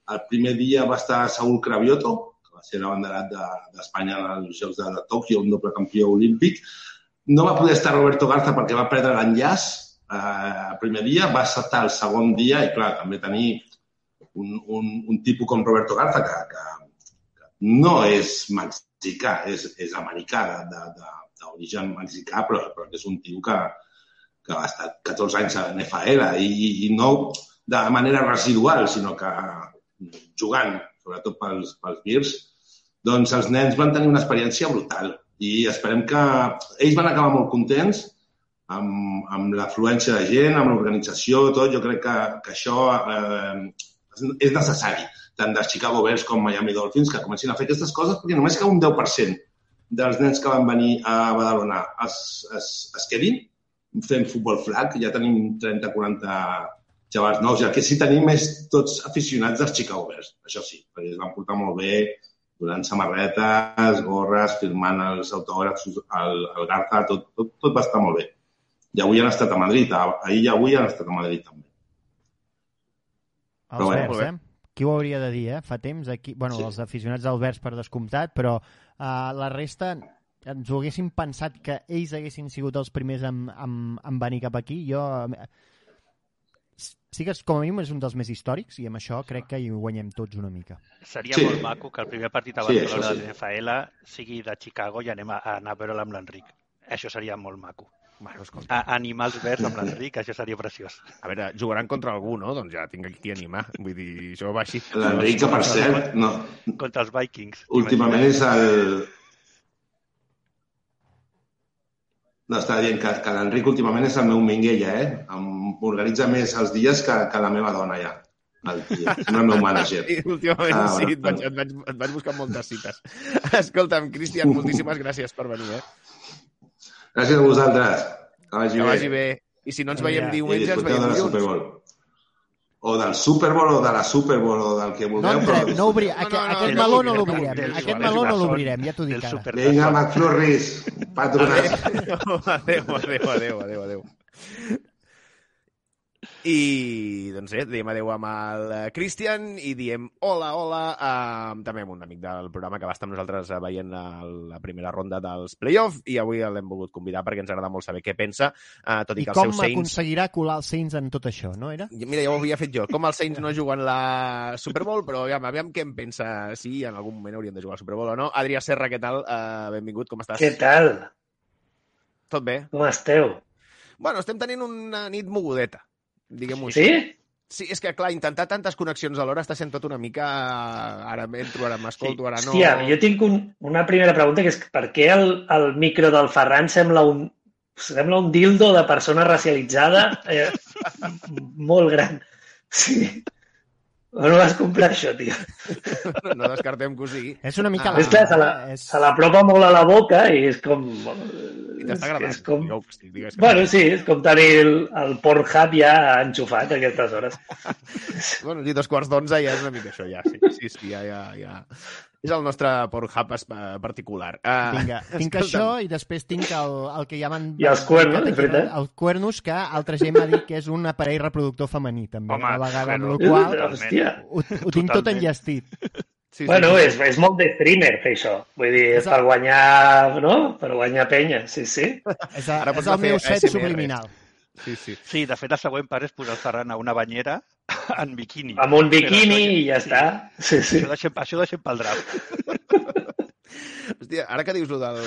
El primer dia va estar Saúl Cravioto, que va ser l'abanderat de- d'Espanya de, als Jocs de, de Tòquio, un doble campió olímpic. No va poder estar Roberto Garza perquè va perdre l'enllaç eh, el primer dia, va saltar el segon dia i, clar, també tenir un, un, un tipus com Roberto Garza que, que no és mexicà, és, és americà d'origen mexicà, però, però que és un tio que, que ha estat 14 anys a NFL i, i no de manera residual, sinó que jugant, sobretot pels, pels Bears, doncs els nens van tenir una experiència brutal i esperem que ells van acabar molt contents amb, amb l'afluència de gent, amb l'organització, tot. Jo crec que, que això eh, és necessari, tant dels Chicago Bears com Miami Dolphins, que comencin a fer aquestes coses, perquè només que un 10% dels nens que van venir a Badalona es, es, es quedin fent futbol flag, ja tenim 30-40 xavals nous, el que sí tenim és tots aficionats dels Chicago Bears, això sí, perquè es van portar molt bé, donant samarretes, gorres, firmant els autògrafs, el, el Garza, tot, tot, tot va estar molt bé. I avui han estat a Madrid, ah- ahir i avui han estat a Madrid també. Els Però Verds, bé. eh? Qui ho hauria de dir, eh? Fa temps aquí... Bueno, Sí. els aficionats del Verds per descomptat, però uh, la resta ens ho haguéssim pensat que ells haguessin sigut els primers en, en, en venir cap aquí. Jo... eh, Sí que és, com a mínim és un dels més històrics i amb això crec que hi guanyem tots una mica. Seria Sí. molt maco que el primer partit a Sí, de sí. l'NFL sigui de Chicago i anem a, a anar a veure'l amb l'Enric. Això seria molt maco. Bueno, escolta, A, animar els verds amb l'Enric, això seria preciós. a veure, jugaran contra algú, no? Doncs ja tinc aquí a animar. Vull dir, això va així. L'Enric, que per cert, no, Contra els Vikings. últimament és el... No, estava dient que, que l'Enric últimament és el meu minguella, eh? Em organitza més els dies que, que la meva dona, ja. El, és el meu [laughs] mànager. Sí, últimament Ah, sí, et vaig, et, vaig, et vaig buscar moltes cites. Escolta'm, Cristian, moltíssimes gràcies per venir, eh? Gràcies a vosaltres. Que vagi, Que vagi bé. I si no ens veiem diumenge, ens veiem dilluns. Bowl. O del Super Bowl o de la Super Bowl o del que No vulgueu. entrem, però no obri... No, no, aquest, no, aquest no, meló no no, l'obrirem. del Aquest meló no l'obrirem, ja t'ho dic ara. Super Vinga, McFlurries, [laughs] patronat. Adéu, adéu, adéu, adéu, adéu. I, doncs bé, diem adéu amb el eh, Christian i diem hola, hola uh, també amb un amic del programa que va estar amb nosaltres eh, veient la, la primera ronda dels play-off i avui l'hem volgut convidar perquè ens agrada molt saber què pensa, uh, tot i I que com els seus Saints... aconseguirà colar els Saints en tot això, no era? Mira, ja ho havia fet jo. Com els Saints no [laughs] juguen la Super Bowl, però aviam, aviam què em pensa si en algun moment haurien de jugar la Super Bowl o no. Adrià Serra, què tal? Uh, benvingut, com estàs? Què tal? Tot bé? Com esteu? Bueno, estem tenint una nit mogudeta, diguem-ho així. Sí? Sí, és que, clar, intentar tantes connexions alhora està sent tot una mica... Ara m'entro, ara m'escolto, ara no... Hòstia, jo tinc un, una primera pregunta, que és per què el, el micro del Ferran sembla un, sembla un dildo de persona racialitzada eh, molt gran. Sí. On ho vas comprar, això, tio? No descartem que ho sigui. És una mica... Ah, és clar, se la, és... se l'apropa molt a la boca i és com... I t'està agradant. És com... Jo, hosti, digues que... Bueno, sí, és com tenir el, el Pornhub ja enxufat a aquestes hores. [laughs] Bueno, i dos quarts d'onze ja és una mica això, ja, sí. Sí, sí, ja, ja, ja. És el nostre Pornhub eh, particular. Uh, Vinga, [laughs] tinc això i després tinc el, el que ja m'han... I els cuernos, és veritat. El cuernos, que altra gent m'ha dit que és un aparell reproductor femení, també. Home, a la vegada, amb bueno, la qual Hòstia. ho, ho tinc tot enllestit. Sí, Bueno, és, és molt de streamer fer això. Vull dir, és per guanyar, no? Per guanyar penya, sí, sí. És, a, Ara és el meu set ASMR. subliminal. Sí, sí. Sí, de fet, el següent pas és posar el Ferran a una banyera [laughs] en biquini. Amb un biquini i ja està. Sí, sí. Això deixem, això deixem pel draft. [laughs] Hòstia, ara que dius lo del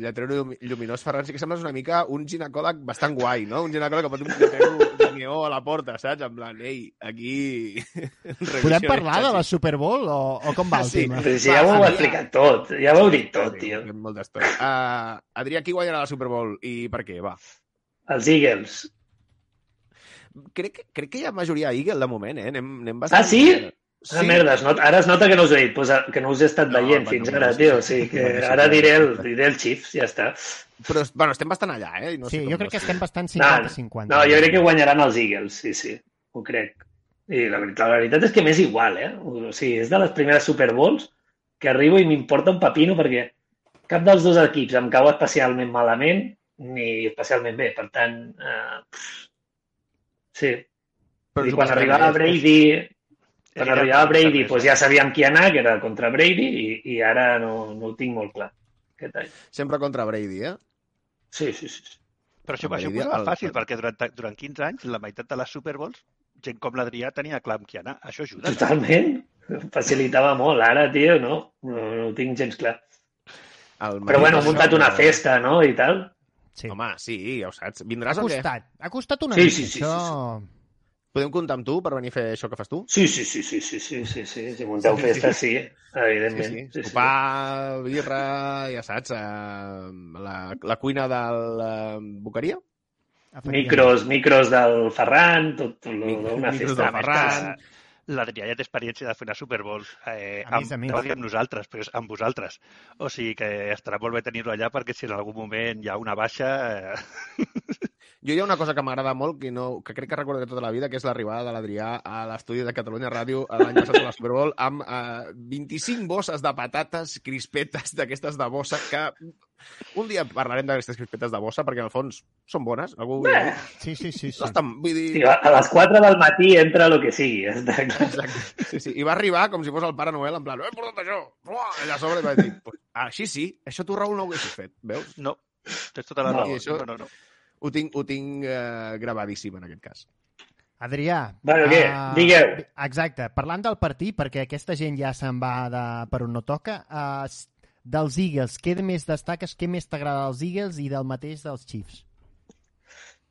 lletrero llum- lluminós, Ferran, sí que sembles una mica un ginecòleg bastant guai, no? Un ginecòleg que pot un lletrero de neó a la porta, saps? En plan, ei, aquí... [laughs] Podem parlar de la Super Bowl o, o com va el Sí, tema? Però si ja ho heu explicat tot, ja ho heu dit tot, tio. Molta estona. Uh, Adrià, qui guanyarà la Super Bowl i per què? Va. Els Eagles. Crec, que- crec que hi ha majoria Eagle de moment, eh? Anem, anem Ah, sí? Sí. Ah, merda, es nota, ara es nota que no us he dit, pues, que no us he estat No, veient fins bueno, ara, sí, tio. O sí. sigui que sí, ara diré el, diré el Chiefs, ja està. Però, bueno, estem bastant allà, eh? No Sí, sé jo crec que no estem bastant No, 50-50. no, jo crec que guanyaran els Eagles, sí, sí, ho crec. I la veritat, la veritat és que m'és igual, eh? O sigui, és de les primeres Super Bowls que arribo i m'importa un pepino perquè cap dels dos equips em cau especialment malament ni especialment bé. Per tant, eh, pff, sí. Però I quan arribava bé, Brady, quan arribava Brady, doncs ja sabíem qui anar, que era contra Brady, i, i ara no, no ho tinc molt clar. Aquest any. Sempre contra Brady, eh? Sí, sí, sí. Però això, Amb això ho Brady, posava el- fàcil, perquè durant, durant 15 anys, la meitat de les Super Bowls, gent com l'Adrià tenia clar amb qui anar. Això ajuda. no? Totalment. Facilitava molt. Ara, tio, no, no, no ho tinc gens clar. El Però bueno, Madrid, muntat una no- festa, no?, i tal. Sí. Home, sí, ja ho saps. Ha Vindràs o què? costat, ha costat una Sí, mica, sí, sí, això... Podem comptar amb tu per venir a fer això que fas tu? Sí, sí, sí, sí, sí, sí, sí, sí. Si munteu Sí, festa, sí, Sí, evidentment. sí. Sí, sí. Sopar, birra, ja saps, eh, la, la cuina del eh, Boqueria? Micros, micros del Ferran, tot, tot lo- una Micros festa. del Ferran. L'Adrià ja té experiència de fer una Super Bowl eh, amb, a més. no amb nosaltres, però és amb vosaltres. O sigui que estarà molt bé tenir-lo allà perquè si en algun moment hi ha una baixa... Eh, [laughs] Jo hi ha una cosa que m'agrada molt, que, no, que crec que recordo de tota la vida, que és l'arribada de l'Adrià a l'estudi de Catalunya Ràdio l'any passat a la Super Bowl amb eh, 25 bosses de patates crispetes d'aquestes de bossa que un dia parlarem d'aquestes crispetes de bossa perquè en el fons són bones. Algú... Bé. Sí, sí, sí. sí. No estan, vull dir... Sí, a les 4 del matí entra el que sigui. Exacte. Sí, sí. I va arribar com si fos el Pare Noel, en plan, "Eh, he portat això! Uah! Allà a sobre i va dir, pues, així sí, això tu, Raül, no ho haguessis fet, veus? no, tens tota la No, raó. això- No, no, no. Ho tinc, ho tinc eh, gravadíssim, en aquest cas. Adrià. Bueno, què? ah, Digueu. Exacte. Parlant del partit, perquè aquesta gent ja se'n va de, per on no toca, uh, dels Eagles, què més destaques, què més t'agrada dels Eagles i del mateix dels Chiefs?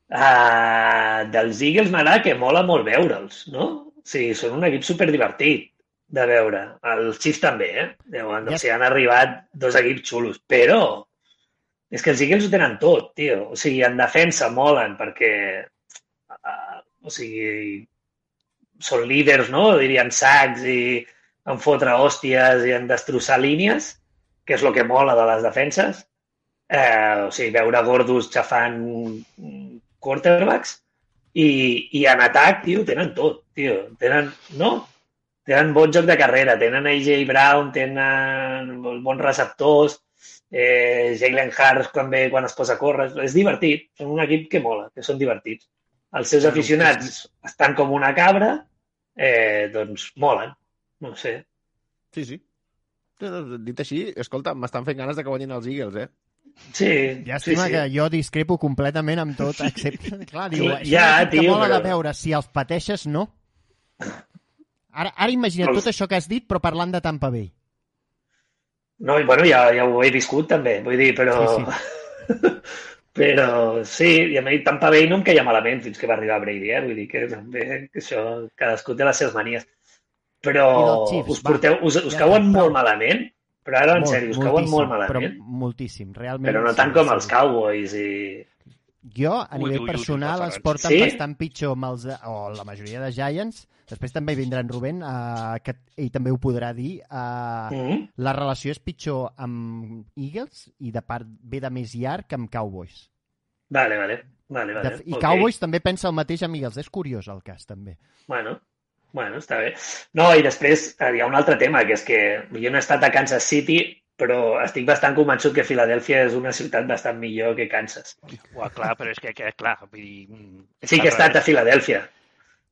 Uh, dels Eagles m'agrada que mola molt veure'ls, no? O sigui, són un equip superdivertit de veure. Els Chiefs també, eh? Deuen, Ja- o sigui, han arribat dos equips xulos, però és que els Eagles ho tenen tot, tio. O sigui, en defensa molen perquè uh, o sigui, són líders, no? Dirien sacs i en fotre hòsties i en destrossar línies, que és el que mola de les defenses. Eh, o sigui, veure gordos xafant quarterbacks i, i en atac, tio, tenen tot, tio. Tenen, no? Tenen bon joc de carrera, tenen AJ Brown, tenen bons receptors, eh, Jalen quan, ve, quan es posa a córrer. És divertit, són un equip que mola, que són divertits. Els seus aficionats estan com una cabra, eh, doncs molen, no ho sé. Sí, sí. No, no, Dit així, escolta, m'estan fent ganes de que guanyin els Eagles, eh? Sí, Llàstima sí, sí. que jo discrepo completament amb tot, excepte... [laughs] Clar, diu, ja, és equip que tio, mola però- de veure, si els pateixes, no. Ara, ara imagina't tot això que has dit, però parlant de Tampa Bay. No, i bueno, ja, ja ho he viscut també, vull dir, però... Sí, [laughs] però sí, i a mi Tampa Bay no em queia malament fins que va arribar Brady, eh? Vull dir que també que això, cadascú té les seves manies. Però Chiefs, us, porteu, us, us Ja cauen està, molt malament, però ara en Molt, sèrio, us cauen molt malament, Però moltíssim, realment. però no sí, tant com sí. els Cowboys i... Jo, a Ui, nivell ui, personal, ui, els porten Sí? bastant pitjor amb els, o la majoria de Giants. Després també vindrà en Rubén, uh, que ell també ho podrà dir. Uh, Mm? La relació és pitjor amb Eagles i de part ve de més llarg que amb Cowboys. Vale, vale. vale, vale. De, I ok. Cowboys també pensa el mateix amb Eagles. És curiós el cas, també. Bueno, Bueno, està bé. No, i després eh, hi ha un altre tema, que és que jo no he estat a Kansas City, però estic bastant convençut que Filadèlfia és una ciutat bastant millor que Kansas. Uah, clar, però és que, que clar, vull dir... mm, Sí que he estat a Filadèlfia.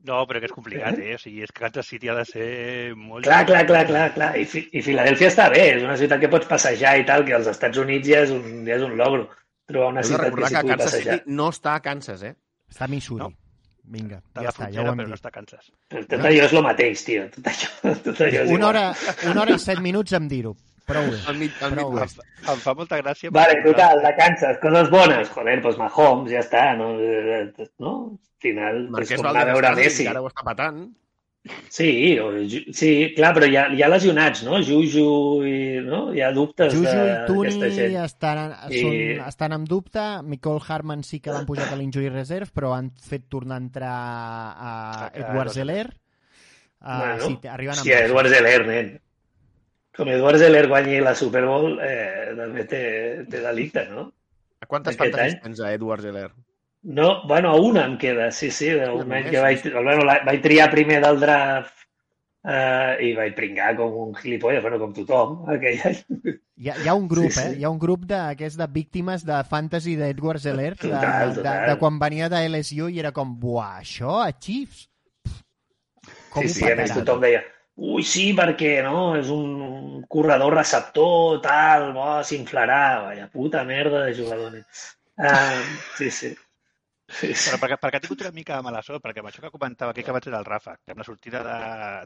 No, però que és complicat, eh? O sigui, és que Kansas City ha de ser molt... Clar, clar, clar, clar, clar. I, Fi- I Filadèlfia està bé, és una ciutat que pots passejar i tal, que als Estats Units ja és un, ja és un logro. Trobar una Heu ciutat que s'hi pugui Kansas passejar. City no està a Kansas, eh? Està a Missouri. No. Vinga, ja està, ja ho hem però no dit. està Kansas. Però tot allò és el mateix, tio. Tot allò, tot allò és Una igual. hora, una hora i set minuts em dir-ho. Prou bé. Al Prou bé. Midwest. Em fa molta gràcia... Vale, total, de Kansas, coses bones. Joder, doncs Mahomes, ja està, no? Eh, no? Al final, és Marquès com anar a veure Messi. ara ho està patant. Sí, o, sí, clar, però hi ha, hi ha lesionats, no? Juju i... No? Hi ha dubtes Juju i Tuni gent. estan, I- són, estan en dubte. Michael Harman sí que l'han pujat a l'injury reserve, però han fet tornar a entrar a a Edward Zeller. Uh, Bueno, sí, arriben amb hòstia, Edward Zeller, nen. Com Edward Zeller guanyi la Super Bowl, eh, també té, té delicte, no? A quantes Aquest pantalles any? tens a Edward Zeller? No, bueno, a una em queda, sí, sí, any només, que vaig, bueno, la, vaig triar primer del draft eh, i vaig pringar com un gilipolles, bueno, com tothom, aquell any. Hi ha, hi ha un grup, Sí, sí. eh? Hi ha un grup de, que és de víctimes de fantasy d'Edward Zeller, de, Total, de, total. de, quan venia de LSU i era com, buah, això a Chiefs? Pff, Com sí, sí, a més tothom deia, ui, sí, perquè no, és un corredor receptor, tal, bo, s'inflarà, vaya puta merda de jugador. Uh, sí, sí. sí, sí. Però perquè, perquè ha tingut una mica de mala sort, perquè amb això que comentava aquí que abans era el Rafa, que amb la sortida de,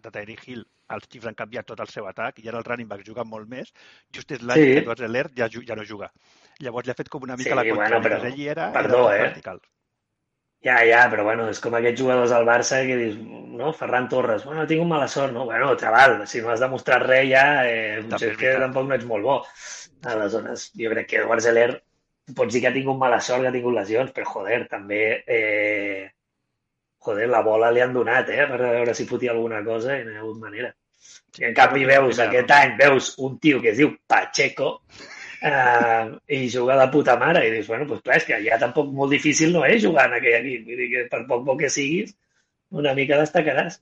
de Tyreek Hill els Chiefs han canviat tot el seu atac i ara el running back juga molt més, just és l'any Sí. que Edward Zeller ja, ja no juga. Llavors li ha fet com una mica Sí, la contra, bueno, però- ell era, perdó, era eh? vertical. Ja, ja, però bueno, és com aquests jugadors al Barça que dius, no, Ferran Torres, bueno, tinc mala sort, no? Bueno, xaval, si no has demostrat res ja, eh, potser que tampoc no ets molt bo. Aleshores, jo crec que Edward Zeller pots dir que ha tingut mala sort, que ha tingut lesions, però joder, també eh, joder, la bola li han donat, eh, per veure si fotia alguna cosa i no hi ha hagut manera. I en canvi veus, aquest any, veus un tio que es diu Pacheco eh, i juga de puta mare i dius, bueno, doncs clar, és que ja tampoc molt difícil no és jugar en aquell equip. Vull dir que per poc bo que siguis, una mica destacaràs.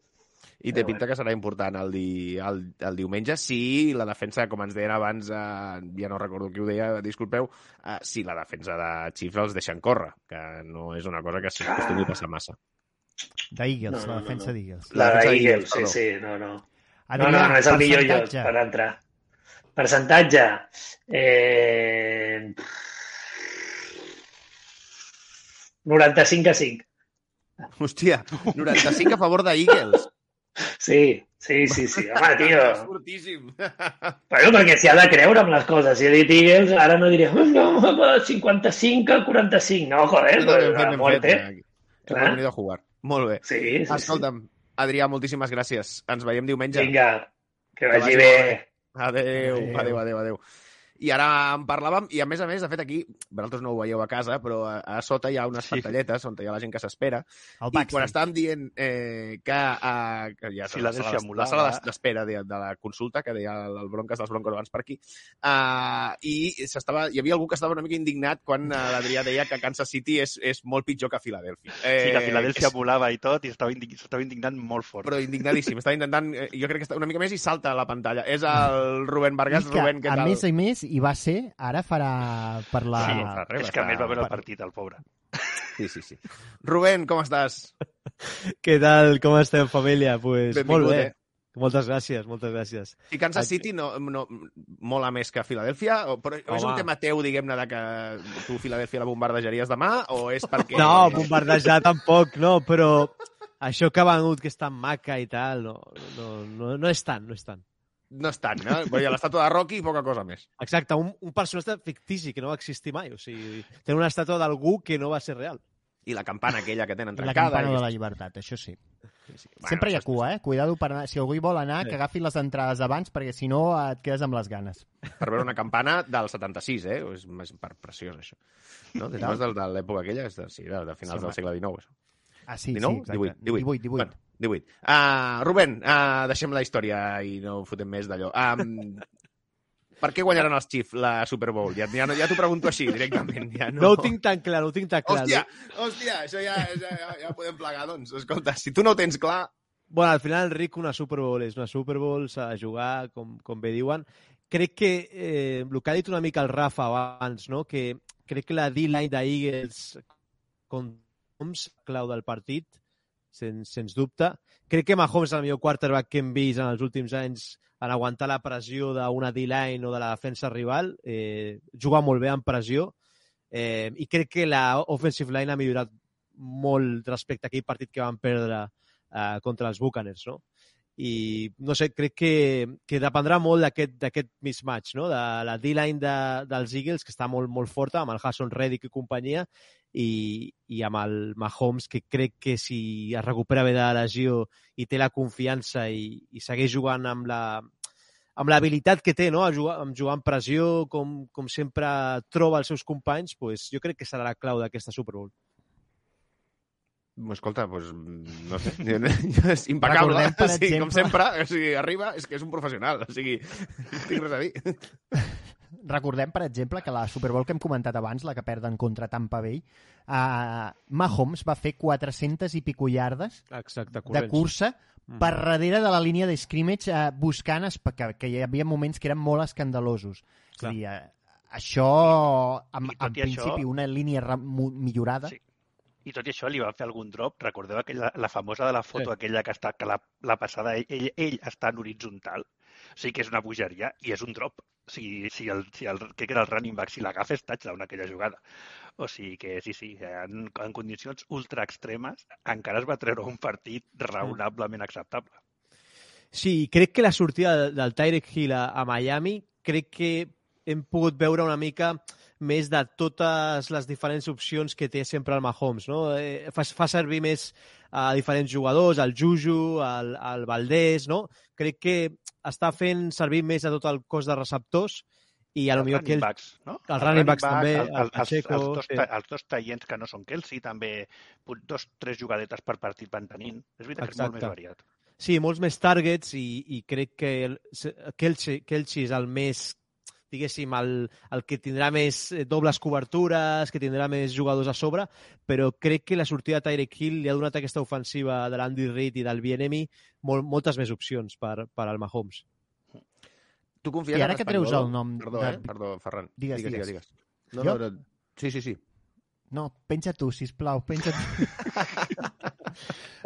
I té pinta que serà important el, di, el, el diumenge si la defensa, com ens deien abans, eh, ja no recordo qui ho deia, disculpeu, eh, si la defensa de Xifra els deixen córrer, que no és una cosa que s'acostumi a passar massa. D'Eagles, No, no, la no, defensa no. d'Eagles. La defensa de d'Eagles, Eagles, sí, sí, no, no. No, Adrià, no, no és el millor lloc per entrar. Percentatge. Eh... 95 a 5. Hòstia, 95 a favor de Eagles. Sí, sí, sí, sí. Home, [laughs] tio. És fortíssim. Bueno, perquè s'hi ha de creure amb les coses. Si he dit Eagles, ara no diré "Oh, no, home, 55 a 45. No, joder, No, ben muerte. fet. Clar. Hem venido a jugar. Molt bé. Sí, sí, sí. Escolta'm, Adrià, moltíssimes gràcies. Ens veiem diumenge. Vinga, que Que vagi vagi bé. Molt Adéu, adéu, adéu, adéu. I ara en parlàvem, i a més a més, de fet, aquí, vosaltres no ho veieu a casa, però a, a sota hi ha unes Sí. pantalletes on hi ha la gent que s'espera. I quan estàvem dient eh, que, eh, que ja Si la la sala, la sala d'espera de, de la consulta, que deia el, el Broncas dels Broncos abans per aquí, uh, i s'estava, hi havia algú que estava una mica indignat quan uh, l'Adrià deia que Kansas City és, és molt pitjor que Filadèlfia. Sí, que a Filadèlfia és- volava i tot, i estava, indig s'estava indignant molt fort. però indignadíssim. Estava intentant, eh, jo crec que està una mica més i salta a la pantalla. És el Rubén Vargas. Rubén, què a tal? més a més, hi va ser, ara farà per la... Sí, no fa res, és que a més va veure el partit, el pobre. Sí, sí, sí. Rubén, com estàs? [laughs] Què tal? Com estem, família? Pues, Benvingut, molt bé. eh? Moltes gràcies, moltes gràcies. I Kansas City no, no, mola més que Filadèlfia? O, però o és un Home. tema teu, diguem-ne, de que tu Filadèlfia la bombardejaries demà? O és perquè... No, bombardejar tampoc, no, però això que ha venut, que és tan maca i tal, no, no, no, no és tant, no és tant. No és tant, no? Vull dir, l'estàtua de Rocky i poca cosa més. Exacte, un, un personatge fictici que no va existir mai, o sigui, tenen una estàtua d'algú que no va ser real. I la campana aquella que tenen I la trencada. campana i de la llibertat, això sí. Sí, sí. Bueno, Sempre hi ha cua, eh? Cuidado per anar... Si algú hi vol anar, que agafi les entrades abans, perquè si no et quedes amb les ganes. Per veure una campana del 76, eh? És més per preciós, això. No? Des de, de l'època aquella, és de, sí, de, de finals Sí, del segle XIX, això. Ah, sí, 19? sí, exacte. 18, 18. 18, 18. Bueno, 18. Uh, Rubén, uh, deixem la història i no fotem més d'allò. Um, [laughs] per què guanyaran els Chiefs la Super Bowl? Ja, ja, ja t'ho pregunto així, directament. Ja no... No ho tinc tan clar, no ho tinc tan clar. Hòstia, hòstia, això ja, ja, ja, ja podem plegar, doncs. Escolta, si tu no ho tens clar... bueno, al final, Rick, una Super Bowl és una Super Bowl, s'ha de jugar, com, com bé diuen. Crec que eh, el que ha dit una mica el Rafa abans, no? que crec que la D-line d'Eagles Mahomes, clau del partit, sens, sens dubte. Crec que Mahomes és el millor quarterback que hem vist en els últims anys en aguantar la pressió d'una D-line o de la defensa rival. Eh, juga molt bé en pressió eh, i crec que la offensive line ha millorat molt respecte a aquell partit que van perdre eh, contra els Buccaneers, no? I, no sé, crec que, que dependrà molt d'aquest mismatch, no? De la D-line de, dels Eagles, que està molt, molt forta, amb el Hassan Reddick i companyia, i, i amb el Mahomes, que crec que si es recupera bé de la lesió i té la confiança i, i segueix jugant amb la amb l'habilitat que té no? a jugar, amb jugar en pressió, com, com sempre troba els seus companys, pues, jo crec que serà la clau d'aquesta Super Bowl. Escolta, doncs, no sé, [laughs] és impecable. Recordem, per o sigui, exemple- Com sempre, o sigui, arriba, és que és un professional, o sigui, no tinc res a dir. [laughs] Recordem, per exemple, que la Super Bowl que hem comentat abans, la que perden contra Tampa Bay, uh, Mahomes va fer 400 i pico yardes Exacte, de cursa Mhm. per darrere de la línia de scrimmage uh, buscant que, que hi havia moments que eren molt escandalosos. És a dir, uh, això, en, en i això- principi, una línia millorada. Sí. I tot i això li van fer algun drop. Recordeu aquella, la famosa de la foto Sí. aquella que està que la, la passada, ell, ell, ell està en horitzontal. O sigui que és una bogeria i és un drop. O sigui, si el, si el, que era el running back, si l'agafa és touchdown aquella jugada. O sigui que sí, sí, en, en condicions ultra extremes encara es va treure un partit raonablement acceptable. Sí, crec que la sortida del- del Tyreek Hill a, a Miami, crec que hem pogut veure una mica més de totes les diferents opcions que té sempre el Mahomes. No? Eh, fa, fa servir més a diferents jugadors, el Juju, el, el Valdés, no? Crec que està fent servir més a tot el cos de receptors i a lo millor que ell... backs, no? Els running backs back, també, el, el el, els, Pacheco, els, dos, sí. els dos tallents que no són Kelsey, també dos, tres jugadetes per partit van tenint. És veritat que és molt més Exacte. variat. Sí, molts més targets i, i crec que el, Kelchi, Kelchi és el més diguéssim, el, el que tindrà més eh, dobles cobertures, que tindrà més jugadors a sobre, però crec que la sortida de Tyreek Hill li ha donat aquesta ofensiva de l'Andy Reid i del Bienemi molt, moltes més opcions per, per al Mahomes. Tu confies I ara en que treus el nom Perdó, de- eh? Perdó, Ferran. Digues, digues, digues. digues. No, Jo? no, no, sí, sí, sí. No, penja tu, sisplau, penja tu.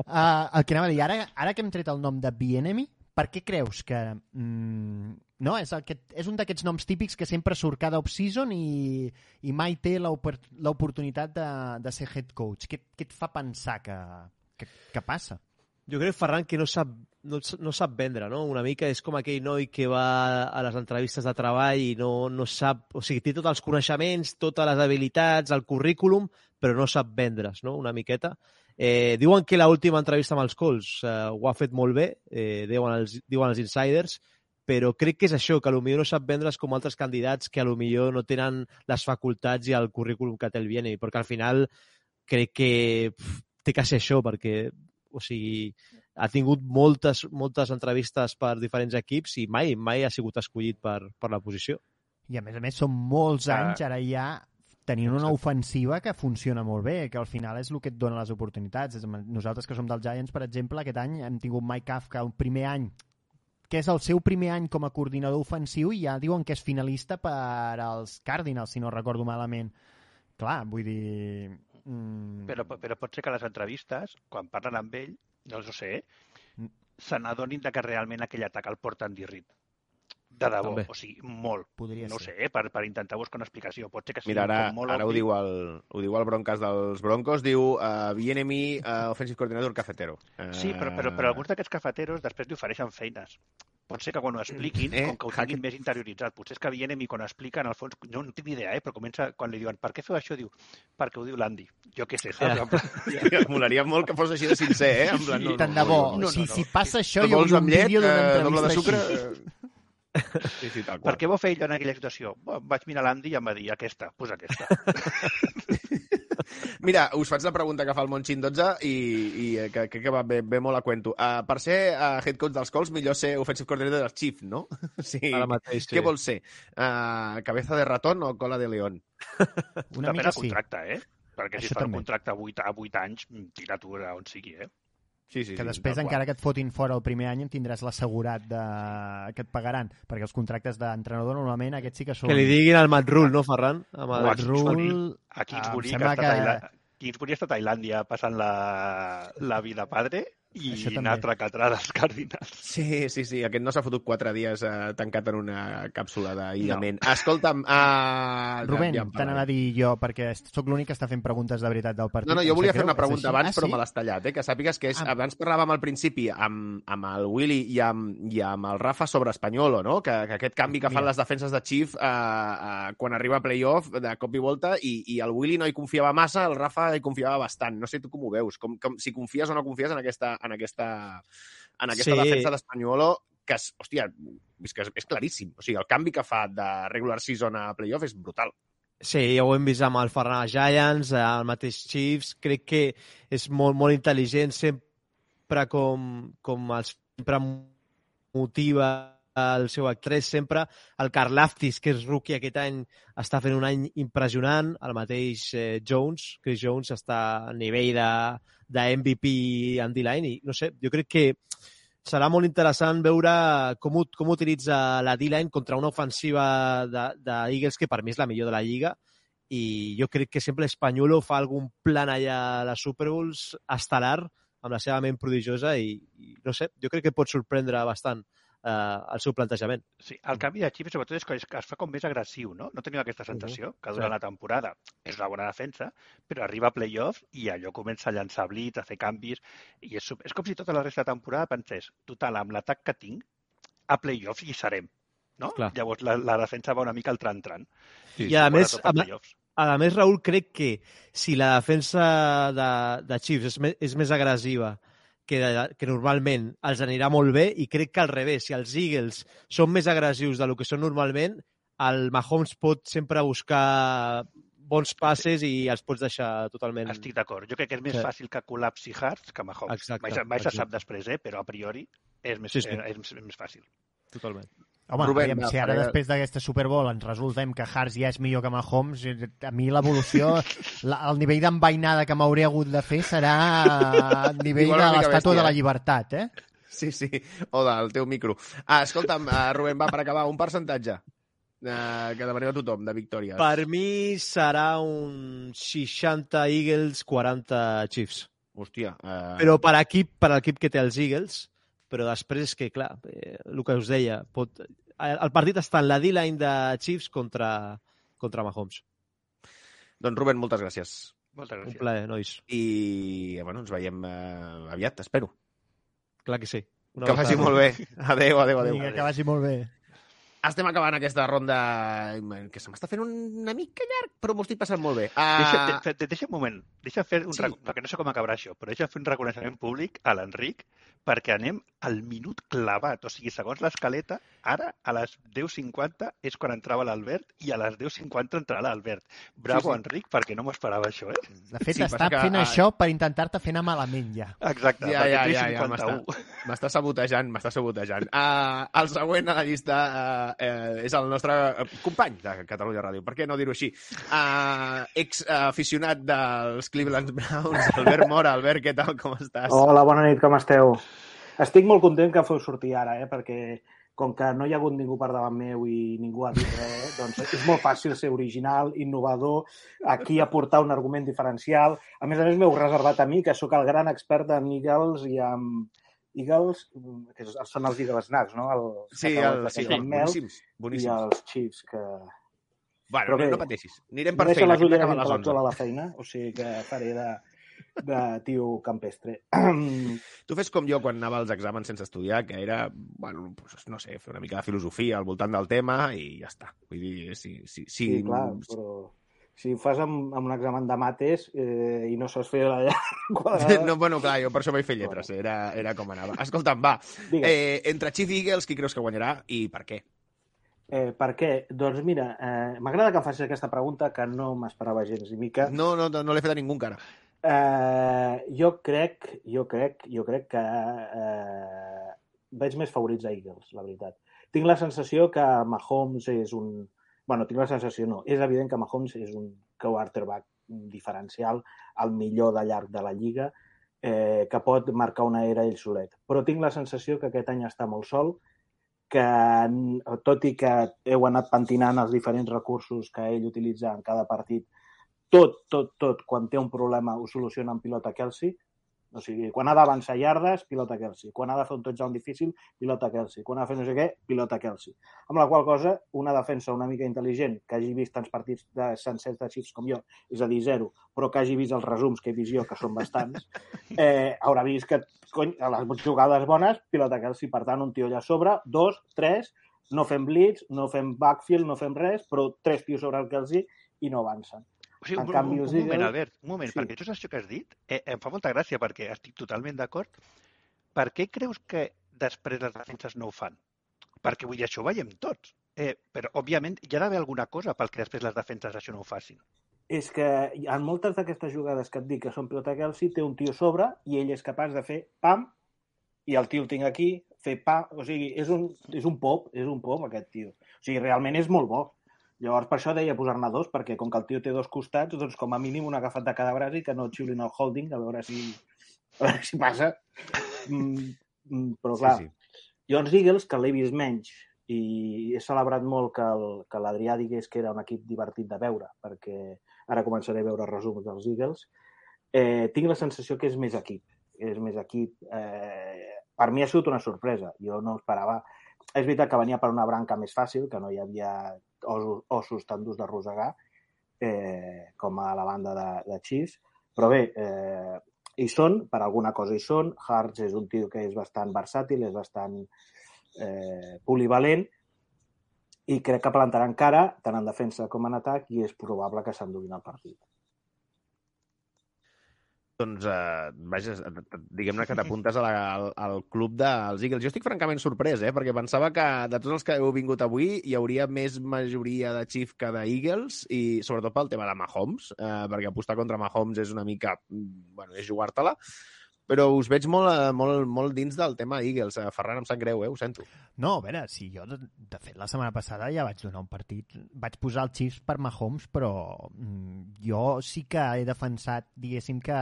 uh, [laughs] el que anava a dir, ara, ara que hem tret el nom de Bienemy, per què creus que... Mm, no, és, que, és un d'aquests noms típics que sempre surt cada off-season i, i mai té l'opor- l'oportunitat de, de ser head coach. Què, què et fa pensar que, que, que passa? Jo crec, Ferran, que no sap, no, no sap vendre, no? Una mica és com aquell noi que va a les entrevistes de treball i no, no sap... O sigui, té tots els coneixements, totes les habilitats, el currículum, però no sap vendre's, no? Una miqueta. Eh, diuen que l'última entrevista amb els Colts eh, ho ha fet molt bé, eh, diuen, els, diuen els insiders, però crec que és això, que potser no sap vendre's com altres candidats que potser no tenen les facultats i el currículum que té el Viene, perquè al final crec que pf, té que ser això, perquè o sigui, ha tingut moltes, moltes entrevistes per diferents equips i mai mai ha sigut escollit per, per la posició. I a més a més són molts Ah. anys ara ja tenint una ofensiva que funciona molt bé, que al final és el que et dona les oportunitats. Nosaltres que som dels Giants, per exemple, aquest any hem tingut Mike Kafka un primer any que és el seu primer any com a coordinador ofensiu i ja diuen que és finalista per als Cardinals, si no recordo malament. Clar, vull dir... Mm, Però, però pot ser que les entrevistes, quan parlen amb ell, no ho sé, Mm. se n'adonin que realment aquell atac el porten dirrit. De debò, També. o sigui, molt. Podria no ser. sé, per, per intentar buscar una explicació. Pot ser que sigui Mira, ara, molt ara ho diu el, ho diu el Broncas dels Broncos, diu uh, Bienemy, uh, offensive coordinator cafetero. Uh, Sí, però, però, però alguns d'aquests cafeteros després li ofereixen feines. Pot ser que quan ho expliquin, Eh, eh, com que ho tinguin més interioritzat, potser és que Vienem i quan ho explica, en el fons, no, no tinc ni idea, eh, però comença, quan li diuen per què feu això, diu, perquè ho diu l'Andy. Jo què sé, saps? En plan- [laughs] Molaria molt que fos així de sincer, eh? En plan, no, Tant no, de bo, no, no, si, no. si passa això, vull amb un vídeo d'una eh, doble de entrevista sucre? així. Sí, sí, tal [laughs] Per qual. què vau fer allò en aquella situació? Bo, vaig mirar l'Andy i em va dir, aquesta, pues aquesta. [laughs] Mira, us faig la pregunta que fa el Montxin 12 i, i eh, que crec que va bé, bé molt a cuento. Uh, per ser uh, head coach dels Colts, millor ser offensive coordinator dels Chiefs, no? [laughs] Sí. Ara mateix, sí. Què vols ser? Uh, cabeza de ratón o cola de león? Una Depèn mica sí. contracte, eh? Perquè si Això es fa un contracte a 8, a 8 anys, tira tu on sigui, eh? Sí, sí, que sí, després, tal encara que et fotin fora el primer any, en tindràs l'assegurat de... que et pagaran, perquè els contractes d'entrenador normalment aquests sí que són... Que li diguin al Matt Rule, no, Ferran? Amb el... O a Kingsbury, Rule, a Kingsbury, que està que- a Tailà- Kingsbury està a Tailàndia passant la, la vida padre i Això també. n'altre catrà dels Cardinals. Sí, sí, sí, aquest no s'ha fotut quatre dies eh, tancat en una càpsula d'aïllament. No. Escolta'm... Uh, Rubén, t'anava a dir jo, perquè sóc l'únic que està fent preguntes de veritat del partit. No, no, jo volia fer una pregunta abans, ah, però sí? me l'has tallat, eh? que sàpigues que és, Ah. abans parlàvem al principi amb, amb el Willy i amb, i amb el Rafa sobre Espanyolo, no? que, que aquest canvi que fan Mira. les defenses de Chief eh, eh, quan arriba a playoff de cop i volta i, i el Willy no hi confiava massa, el Rafa hi confiava bastant. No sé tu com ho veus, com, com, si confies o no confies en aquesta, en aquesta, en aquesta Sí. defensa d'Espanyolo que, és, hòstia, és, que és, és claríssim. O sigui, el canvi que fa de regular season a playoff és brutal. Sí, ja ho hem vist amb el Ferran Giants, el mateix Chiefs. Crec que és molt, molt intel·ligent, sempre com, com els sempre motiva el seu actrès sempre. El Carl Laftis, que és rookie aquest any, està fent un any impressionant. El mateix eh, Jones, Chris Jones, està a nivell de, de MVP en D-line. I no sé, jo crec que serà molt interessant veure com, com utilitza la D-line contra una ofensiva de, de Eagles que per mi és la millor de la lliga i jo crec que sempre Espanyolo fa algun plan allà a les Super Bowls estel·lar amb la seva ment prodigiosa i, i no sé, jo crec que pot sorprendre bastant eh, el seu plantejament. Sí, el canvi de xip sobretot és que es, fa com més agressiu, no? No teniu aquesta sensació que durant Sí. la temporada és una bona defensa, però arriba a playoff i allò comença a llançar blitz, a fer canvis, i és, és com si tota la resta de temporada pensés, total, amb l'atac que tinc, a playoff hi serem, no? Clar. Llavors la, la defensa va una mica al tran-tran. I a més, a a, playoffs. a més, Raül, crec que si la defensa de, de Chiefs és, me, és més agressiva que, de, que normalment els anirà molt bé i crec que al revés, si els Eagles són més agressius del que són normalment, el Mahomes pot sempre buscar bons passes i els pots deixar totalment... Estic d'acord. Jo crec que és més Sí. fàcil que col·lapsi Harts que Mahomes. Exacte, mai, mai se sap després, eh? però a priori és més, Sí, sí. és, és més fàcil. Totalment. Home, Rubén, aviam, si ara després d'aquesta Super Bowl ens resultem que Hars ja és millor que Mahomes, eh, a mi l'evolució, [laughs] la- el nivell d'envainada que m'hauré hagut de fer serà a nivell Igual de l'estàtua de la eh? llibertat, eh? Sí, sí, o del teu micro. Ah, escolta'm, uh, Rubén, va, per acabar, un percentatge uh, que demanem a tothom de victòries. Per mi serà un 60 Eagles, 40 Chiefs. Hòstia. Uh... Però per equip, per l'equip que té els Eagles, però després és que, clar, eh, el que us deia, pot... el partit està en la D-line de Chiefs contra, contra Mahomes. Doncs Rubén, moltes gràcies. Moltes Un gràcies. plaer, nois. I, bueno, ens veiem uh, aviat, espero. Clar que sí. Una que vagi molt bé. Adéu, adéu, adéu. Vinga, que vagi molt bé. Estem acabant aquesta ronda que se m'està fent una mica llarg, però m'ho estic passant molt bé. Deixa, Uh, de, de, deixa un moment, deixa fer un Sí. sí. perquè no sé com acabarà això, però deixa fer un reconeixement públic a l'Enric perquè anem al minut clavat. O sigui, segons l'escaleta, ara a les 10.50 és quan entrava l'Albert i a les 10.50 entrarà l'Albert. Bravo, Sí, sí. Enric, perquè no m'ho esperava això, eh? De fet, Sí, està que, fent ah, això per intentar-te fer anar malament, ja. Exacte, ja, ja, perquè ja, ja, 10.51. m'està m'està sabotejant, m'està sabotejant. Uh, el següent a la llista uh, uh, és el nostre eh, company de Catalunya Ràdio, per què no dir-ho així? Uh, ex uh, aficionat dels Cleveland Browns, [laughs] Albert Mora. Albert, què tal, com estàs? Hola, bona nit, com esteu? Estic molt content que feu sortir ara, eh? perquè com que no hi ha hagut ningú per davant meu i ningú ha dit res, doncs és molt fàcil ser original, innovador, aquí aportar un argument diferencial. A més a més, m'heu reservat a mi, que sóc el gran expert en Eagles i en Eagles, que són els Eagles Nags, no? Els Sí, el, sí, amb mel boníssims, I boníssims. els Chiefs, que... Bueno, Però no, bé, no pateixis. Anirem per feina, les ulleres a les 11. intel·lectual a la feina, o sigui que faré de, de tio campestre. [clears throat] Tu fes com jo quan anava als exàmens sense estudiar, que era, bueno, pues, no sé, fer una mica de filosofia al voltant del tema i ja està. Vull dir, si... si, si... Sí, clar, però si ho fas amb, amb un examen de mates eh, i no saps fer la [laughs] quadrada... No, bueno, clar, jo per això vaig fer lletres, era, era com anava. Escolta'm, va, Digues. eh, entre Chief i Eagles, qui creus que guanyarà i per què? Eh, per què? Doncs mira, eh, m'agrada que em facis aquesta pregunta que no m'esperava gens ni mica. No, no, no, no l'he fet a ningú encara. Eh, jo crec, jo crec, jo crec que eh, veig més favorits a Eagles, la veritat. Tinc la sensació que Mahomes és un... bueno, tinc la sensació, no. És evident que Mahomes és un quarterback diferencial, el millor de llarg de la lliga, eh, que pot marcar una era ell solet. Però tinc la sensació que aquest any està molt sol, que tot i que heu anat pentinant els diferents recursos que ell utilitza en cada partit, tot, tot, tot, quan té un problema ho soluciona en pilota Kelsey. O sigui, quan ha d'avançar yardes, pilota Kelsey. Quan ha de fer un touchdown difícil, pilota Kelsey. Quan ha de fer no sé què, pilota Kelsey. Amb la qual cosa, una defensa una mica intel·ligent, que hagi vist tants partits de sencers de Chiefs com jo, és a dir, zero, però que hagi vist els resums que he vist jo, que són bastants, [laughs] eh, haurà vist que, cony, a les jugades bones, pilota Kelsey. Per tant, un tio allà sobre, dos, tres, no fem blitz, no fem backfield, no fem res, però tres tios sobre el Kelsey i no avancen. O sigui, En un, canvi, un, els un moment, Albert, un moment, Sí. perquè això és això que has dit, eh, em fa molta gràcia perquè estic totalment d'acord. Per què creus que després les defenses no ho fan? Perquè vull dir, això ho veiem tots. Eh, però, òbviament, hi ha d'haver alguna cosa pel que després les defenses això no ho facin. és que en moltes d'aquestes jugades que et dic que són pilota Kelsey, té un tio sobre i ell és capaç de fer pam i el tio el tinc aquí, fer pam... O sigui, és un, és un pop, és un pop aquest tio. O sigui, realment és molt bo. Llavors, per això deia posar-ne dos, perquè com que el tio té dos costats, doncs com a mínim un agafat de cada braç i que no xiulin el holding, a veure si, a veure si passa. Mm, mm, però clar, Sí, sí, jo els Eagles, que l'he vist menys, i he celebrat molt que el- que l'Adrià digués que era un equip divertit de veure, perquè ara començaré a veure resums dels Eagles, eh, tinc la sensació que és més equip. És més equip. Eh, per mi ha sigut una sorpresa. Jo no esperava... És veritat que venia per una branca més fàcil, que no hi havia ossos, ossos tan durs de rosegar, eh, com a la banda de, de Chiefs, però bé, eh, hi són, per alguna cosa hi són. Hartz és un tio que és bastant versàtil, és bastant eh, polivalent, i crec que plantaran cara tant en defensa com en atac i és probable que s'enduguin el partit. Doncs, eh, vaja, diguem-ne que t'apuntes al, al club dels Eagles. Jo estic francament sorprès, eh? perquè pensava que de tots els que heu vingut avui hi hauria més majoria de Chief que d'Eagles i sobretot pel tema de Mahomes, eh, perquè apostar contra Mahomes és una mica... mm, Bueno, és jugar-te-la. Però us veig molt, eh, molt, molt dins del tema Eagles. Eh, Ferran, em sap greu, eh? Ho sento. No, a veure, si jo, de, fet, la setmana passada ja vaig donar un partit, vaig posar el Chiefs per Mahomes, però mm, jo sí que he defensat, diguéssim, que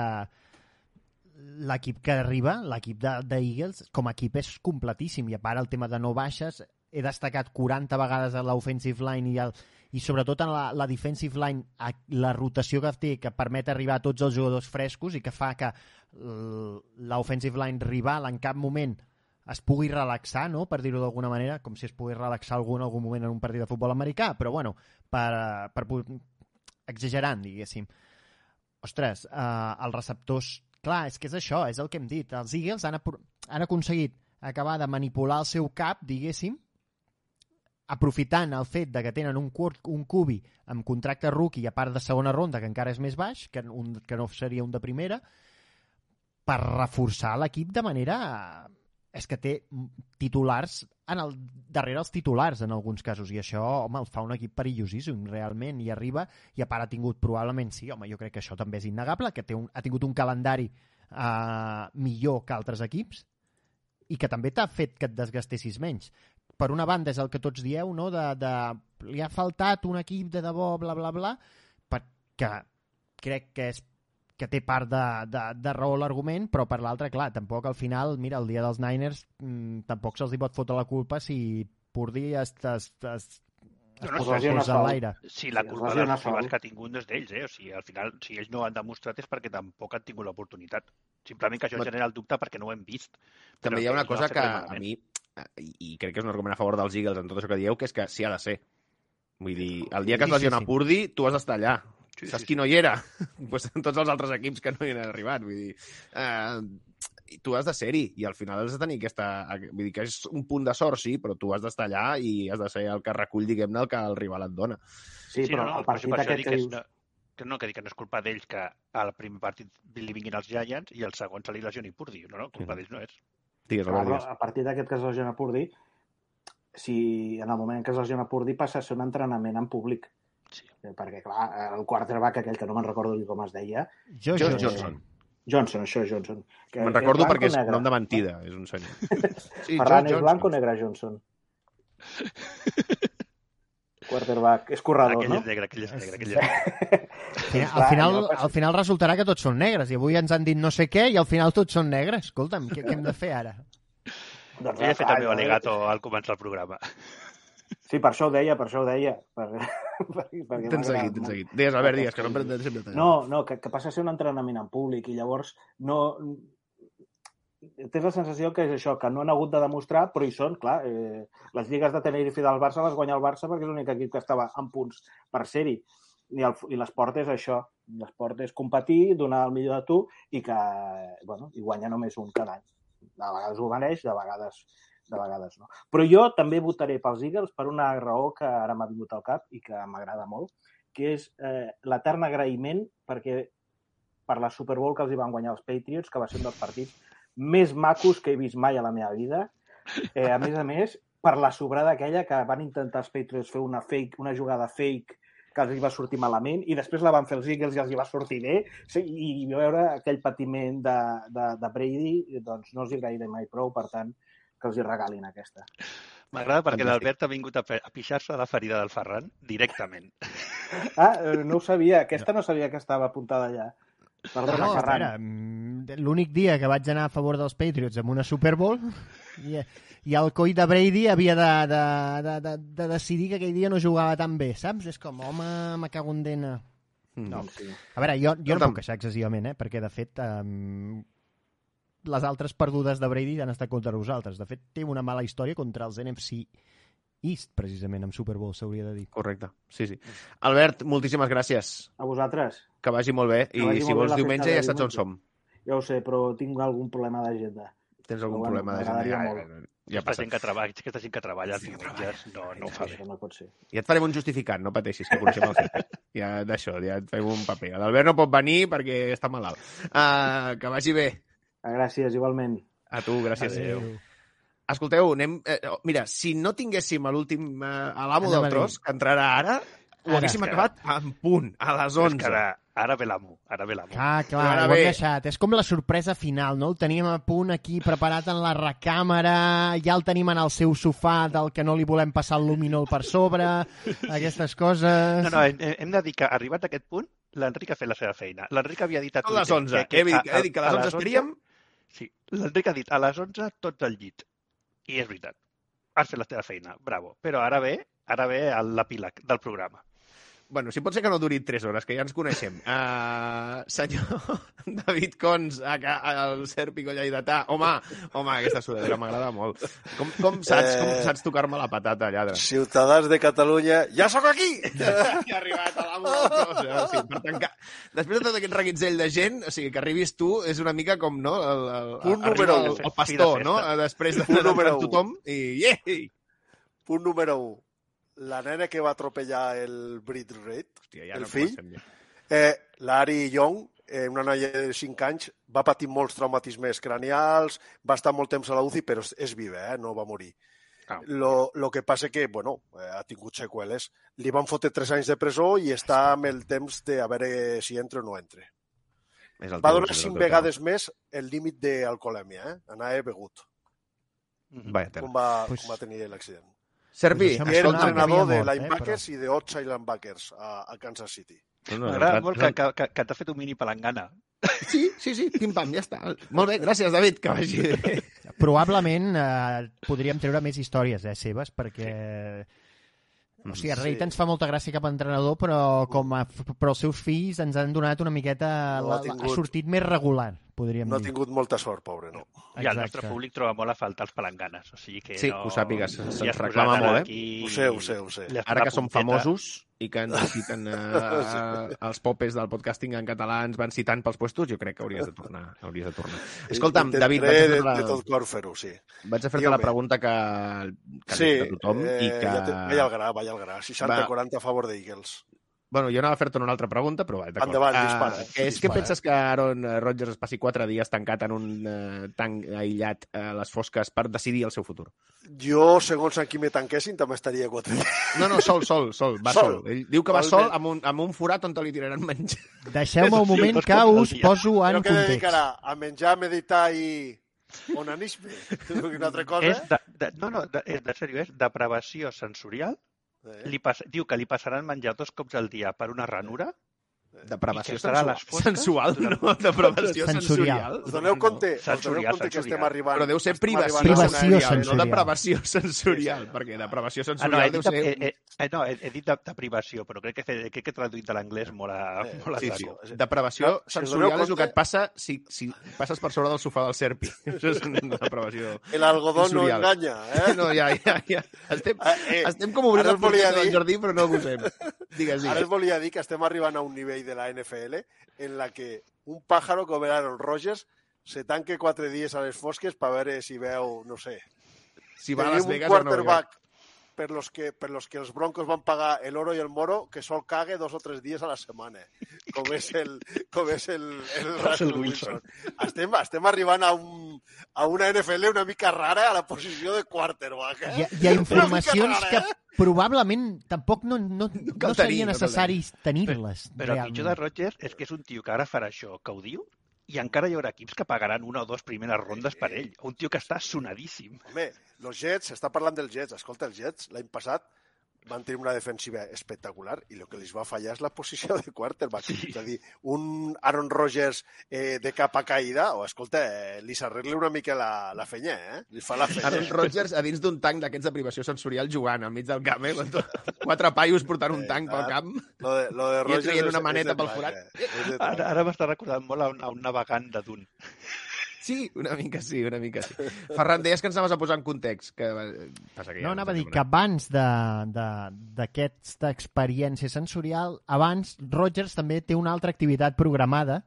l'equip que arriba, l'equip de, de com a equip és completíssim, i a part el tema de no baixes, he destacat 40 vegades a l'offensive line i, el, i sobretot en la, la defensive line la rotació que té, que permet arribar a tots els jugadors frescos i que fa que l'offensive line rival en cap moment es pugui relaxar, no? per dir-ho d'alguna manera, com si es pogués relaxar algú en algun moment en un partit de futbol americà, però bueno, per, per, exagerant, diguéssim. Ostres, eh, els receptors... Clar, és que és això, és el que hem dit. Els Eagles han, han aconseguit acabar de manipular el seu cap, diguéssim, aprofitant el fet de que tenen un, un cubi amb contracte rookie a part de segona ronda, que encara és més baix, que, un, que no seria un de primera, per reforçar l'equip de manera... És que té titulars en el, darrere els titulars en alguns casos, i això, home, el fa un equip perillosíssim, realment, i arriba, i a part ha tingut probablement, sí, home, jo crec que això també és innegable, que té un, ha tingut un calendari eh, millor que altres equips, i que també t'ha fet que et desgastessis menys. Per una banda és el que tots dieu, no?, de, de li ha faltat un equip de debò, bla, bla, bla, perquè crec que és que té part de, de, de raó l'argument, però per l'altra, clar, tampoc al final, mira, el dia dels Niners mmm, tampoc se'ls hi pot fotre la culpa si Purdy es, es, es, es No, no, posa si- els colze a l'aire. Si la culpa dels rivals que ha tingut no és d'ells, eh? O sigui, al final, si ells no han demostrat és perquè tampoc han tingut l'oportunitat. Simplement que això No. genera el dubte perquè no ho hem vist. També Però hi ha una no cosa fet que a mi, i, i crec que és un argument a favor dels Eagles en tot això que dieu, que és que sí ha de ser. Vull dir, el dia que es Sí, sí, lesiona sí. Purdy, tu has d'estar allà. Sí, Saps sí, qui no hi era? [laughs] pues tots els altres equips que no hi han arribat. Vull dir, eh, tu has de ser-hi i al final has de tenir aquesta... Vull dir que és un punt de sort, sí, però tu has d'estar allà i has de ser el que recull, diguem-ne, el que el rival et dona. Sí, però no, el per partit això- per això aquest dic que és dius... no, que no, que dic que no és culpa d'ells que al primer partit li vinguin els Giants i el segon se li lesioni Purdy. No, no, culpa d'ells no és. Digues, Clar, digues. a partir d'aquest que es lesiona Purdy, si en el moment en què es lesiona Purdy passa a ser un entrenament en públic. Sí. Perquè, clar, el quarterback aquell, que no me'n recordo ni com es deia... Josh Josh Johnson. Johnson. Johnson, això, Johnson. Que Me'n recordo perquè és negre? nom de mentida, és un senyor. [laughs] Sí, Ferran Josh és blanc o Johnson. negre, Johnson? [laughs] quarterback. És corredor, Aquell no? és negre, aquell és negre, aquell és negre. [laughs] Al al, final, al final resultarà que tots són negres i avui ens han dit no sé què i al final tots són negres. Escolta'm, què, què hem de fer ara? Doncs, he fet el meu jo- al·legato al començar el programa. Sí, per això ho deia, per això ho deia. Per, [laughs] per, perquè Tens seguit, tens seguit. Digues, Albert, digues, que no em prendré sempre. No, no, que, que passa a ser un entrenament en públic i llavors no... Tens la sensació que és això, que no han hagut de demostrar, però hi són, clar. Eh, les lligues de Tenerife del Barça les guanya el Barça perquè és l'únic equip que estava en punts per ser-hi. I, el, I l'esport és això. L'esport és competir, donar el millor de tu i que, bueno, i guanya només un cada any. De vegades ho mereix, de vegades, de vegades no. Però jo també votaré pels Eagles per una raó que ara m'ha vingut al cap i que m'agrada molt, que és eh, l'etern agraïment perquè per la Super Bowl que els hi van guanyar els Patriots, que va ser un dels partits més macos que he vist mai a la meva vida. Eh, a més a més, per la sobrada aquella que van intentar els Patriots fer una fake, una jugada fake que els va sortir malament i després la van fer els Eagles i els hi va sortir bé sí, i veure aquell patiment de, de, de Brady doncs no els hi agrairé mai prou, per tant que els hi regalin aquesta. M'agrada perquè l'Albert ha vingut a, a pixar-se de la ferida del Ferran directament. Ah, eh, no ho sabia, aquesta no sabia que estava apuntada allà. Perdona, No, Ferran. mm, l'únic dia que vaig anar a favor dels Patriots amb una Super Bowl [laughs] i, i el coi de Brady havia de, de, de, de, de decidir que aquell dia no jugava tan bé, saps? És com, home, me cago en dena. No. A veure, jo, jo no puc queixar excessivament, eh? perquè de fet um, les altres perdudes de Brady han estat contra nosaltres. De fet, té una mala història contra els NFC East, precisament, amb Super Bowl, s'hauria de dir. Correcte, sí, sí. Albert, moltíssimes gràcies. A vosaltres. Que vagi molt bé. Que I si vols diumenge ja saps on som. Ja ho sé, però tinc algun problema d'agenda. Tens algun Però bueno, problema m'agradaria d'agenda. molt. Ja aquesta, passa. gent que treballa, aquesta gent que treballa els diumenges no, no ho fa bé. No pot ser. Ja et farem un justificant, no pateixis, que coneixem el jefe. Ja d'això, ja et farem un paper. L'Albert no pot venir perquè està malalt. Uh, que vagi bé. Gràcies, igualment. A tu, gràcies. Adéu. Escolteu, anem... Eh, mira, si no tinguéssim a l'últim... Eh, a l'amo del a tros, que entrarà ara, ho haguéssim És que acabat en punt, a les És 11. que ara, ara ve l'amo, ara ve l'amo. Ah, clar, Ara ho hem deixat. És com la sorpresa final, no? El teníem a punt aquí preparat en la recàmera, ja el tenim en el seu sofà del que no li volem passar el luminol per sobre, aquestes coses... No, no, hem, hem de dir que arribat a aquest punt, l'Enric ha fet la seva feina. L'Enric havia dit a Són les Twitter 11. He dit- he dit que a les 11 estaríem. Sí, l'Enric ha dit a les 11 tots al llit. I és veritat. Has fet la teva feina, bravo. Però ara ve, ara ve l'epíleg del programa. Bueno, si pot ser que no duri 3 hores, que ja ens coneixem. Uh, [laughs] senyor [laughs] David Cons, a, a, el Serpico Lleidatà. Home, home, aquesta sudadera m'agrada molt. Com, com saps, com Eh. saps tocar-me la patata, lladre? Ciutadans de Catalunya, ja sóc aquí! Ja ha arribat a l'amo del tros. O sigui, per tancar... Després de tot aquest reguitzell de gent, o sigui, que arribis tu és una mica com, no? El, el, Punt número el, el pastor, de no? Després de de número u. tothom i... Yeah! Punt número 1. La nena que va atropellar el Brit Reid, ja el no fill, eh, l'Ari Young, eh, una noia de 5 anys, va patir molts traumatismes cranials, va estar molt temps a la UCI, però és, viva, eh? no va morir. Ah. Lo, lo que passa que, bueno, eh, ha tingut seqüeles. Li van fotre 3 anys de presó i està amb el temps de a veure si entra o no entra. Va donar és el 5 teu vegades més el límit d'alcoholèmia, eh? Anava begut, Mhm. Vaya tela. com va, Pues- com va tenir l'accident. Serpi, Pues això Que era entrenador de mort, eh, linebackers i de Outside linebackers a, a Kansas City. No, no, M'agrada molt que, que, que, t'ha fet un mini palangana. Sí, sí, sí, pim-pam, ja està. Molt bé, gràcies, David, que vagi bé. Probablement eh, podríem treure més històries eh, seves, perquè... O sigui, a Sí. Ens fa molta gràcia cap a entrenador, però, com a, però els seus fills ens han donat una miqueta... La, ha sortit més regular, podríem No ha dir. tingut molta sort, pobre, no. I el nostre públic troba molt a faltar els palanganes. O sigui que Sí, no... que ho sàpigues, se'ns has reclama molt, eh? aquí- Ho sé, ho sé, ho sé. Ara que som famosos i que [laughs] ens citen eh, els popes del podcasting en català ens van citant pels puestos, jo crec que hauries de tornar. Hauries de tornar. Escolta'm, David, vaig a de, fer la, de tot cor fer-ho, sí. vaig a fer-te la pregunta que, que Sí, sí, tothom eh, i que... ja te, vaig al gra, vaig al gra. 60-40 a favor d'Eagles. Bueno, jo anava a fer-te una altra pregunta, però va, d'acord. Endavant, dispara. que és que Dispara. penses que Aaron eh, Rodgers es passi quatre dies tancat en un eh, tanc aïllat a les fosques per decidir el seu futur? Jo, segons en qui me tanquessin, també estaria quatre dies. No, no, sol, sol, sol, va sol. Sol. Ell diu que va Val sol bé. amb un, amb un forat on te li tiraran menjar. Deixeu-me un moment que us poso en Però què context. dedicarà? A menjar, meditar i onanisme? [laughs] Una altra cosa? És de, de, no, no, de, és de sèrio, és depravació sensorial? Li pas... Diu que li passaran menjar dos cops al dia per una ranura Depravació a sensual, no? Depravació sensorial. Us doneu compte, us doneu Sensorial, compte que estem sensorial. arribant... Però deu ser privació, a- sensorial, no sensorial. depravació sensorial, perquè depravació Ah, no, sensorial he deu ser... eh, eh, no, he, he dit de, de privació, però crec que, he- crec que he traduït de l'anglès molt a, molt a Sí, sí. Depravació No, si sensorial doneu és el que et passa si, si passes per sobre del sofà del Serpi. [laughs] Això és una depravació El algodó no sensorial. enganya, eh? [laughs] No, ja, ja, ja. Estem, eh, estem com obrint el portal del jardí, però no ho gosem. [laughs] Digues, Ara digues. us volia dir que estem arribant a un nivell de la NFL en la que un pájaro com el Aaron Rodgers se tanque quatre dies a les fosques per veure si veu, no sé, Si va a Las Vegas un quarterback per los, que, per los que els Broncos van pagar el oro i el moro que sol cague dos o tres dies a la setmana, com és el, com és el, el Russell Wilson. Estem, estem arribant a, un, a una NFL una mica rara a la posició de quarterback. Eh? Hi ha, hi ha informacions que rara, eh? probablement tampoc no, no, no, seria no cal necessari tenir-les. Però el realment. pitjor de Rodgers és que és un tio que ara farà això, que ho diu, i encara hi haurà equips que pagaran una o dues primeres rondes per ell. Un tio que està sonadíssim. Home, los Jets, està parlant dels Jets. Escolta, els Jets l'any passat van tenir una defensiva espectacular i el que els va fallar és la posició de quarterback. Sí. És a dir, un Aaron Rodgers eh, de capa caïda, o escolta, eh, li s'arregla una mica la, la fenya, eh? Li fa la fenya. Aaron Rodgers a dins d'un tanc d'aquests de privació sensorial jugant al mig del camp, eh? Quatre paios portant un tanc pel camp Lo de, lo de i Rodgers traient és- una maneta pel forat. eh? Ara, ara m'està recordant molt a un, a un navegant de Dun. Sí, una mica sí, una mica sí. Ferran, deies que ens anaves a posar en context. Que... eh, Passa que ja No, anava a dir que abans d'aquesta experiència sensorial, abans Rogers també té una altra activitat programada,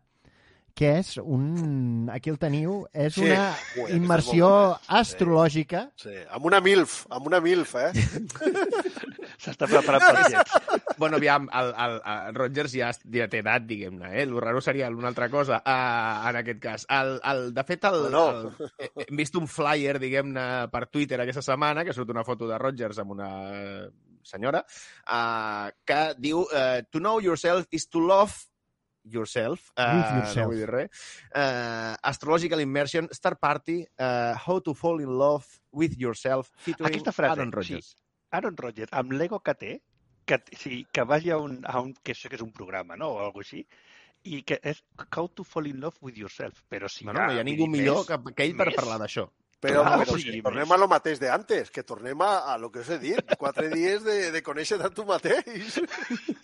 que és un... Aquí el teniu, és Sí. una Ui, immersió bona. Sí. astrològica. Sí, amb una MILF, amb una MILF, eh? [laughs] S'està preparant per Jets. Bueno, aviam, el, el, el Rodgers ja, ja té edat, diguem-ne, eh? El raro seria una altra cosa, uh, en aquest cas. El, el, de fet, el, No, el, hem vist un flyer, diguem-ne, per Twitter aquesta setmana, que surt una foto de Rodgers amb una senyora, uh, que diu uh, To know yourself is to love yourself, uh, Love yourself. no vull dir res, uh, Astrological Immersion, Star Party, uh, How to Fall in Love with Yourself, featuring Aquesta frase, Aaron Rodgers. sí, Aaron Rodgers, amb l'ego que té, que, sí, que vagi a un, a un que això que és un programa, no?, o alguna així, i que és How to fall in love with yourself, però si Bueno, no hi ha ningú millor més- que, que ell per més. parlar d'això. Però, Clar, però si tornem més. a lo mateix de antes, que tornem a, a lo que us he dit, quatre dies de, de conèixer-te a tu mateix. [laughs]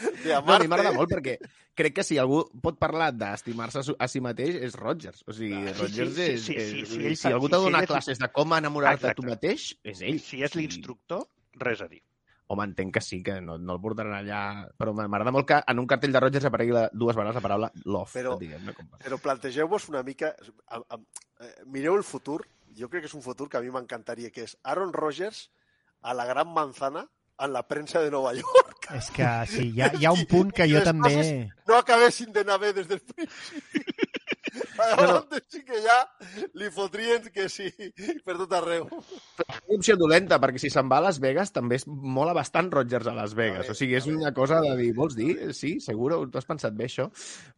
De No, a mi m'agrada molt perquè crec que si algú pot parlar d'estimar-se a a si mateix és Rodgers. O sigui, sí, Rodgers sí, és... sí, és, sí, sí, si, algú sí, t'ha sí, donat classes de com enamorar-te a tu mateix, és ell. Si és l'instructor, res a dir. Home, entenc que sí, que no, no el portaran allà... Però m'agrada molt que en un cartell de Rodgers aparegui la, dues vegades la paraula love, Però-. Però plantegeu-vos una mica... A, a, eh, mireu el futur. Jo crec que és un futur que a mi m'encantaria, que és Aaron Rodgers a la gran manzana en la premsa de Nova York. És que sí, hi ha, hi ha un punt que I jo també... no acabessin d'anar bé des del principi. On sí que ja li fotrien que sí per tot arreu. Una opció dolenta, perquè si se'n va a Las Vegas també és mola bastant Rodgers a Las Vegas. O sigui, és una cosa de dir, vols dir? Sí, seguro, tu has pensat bé això?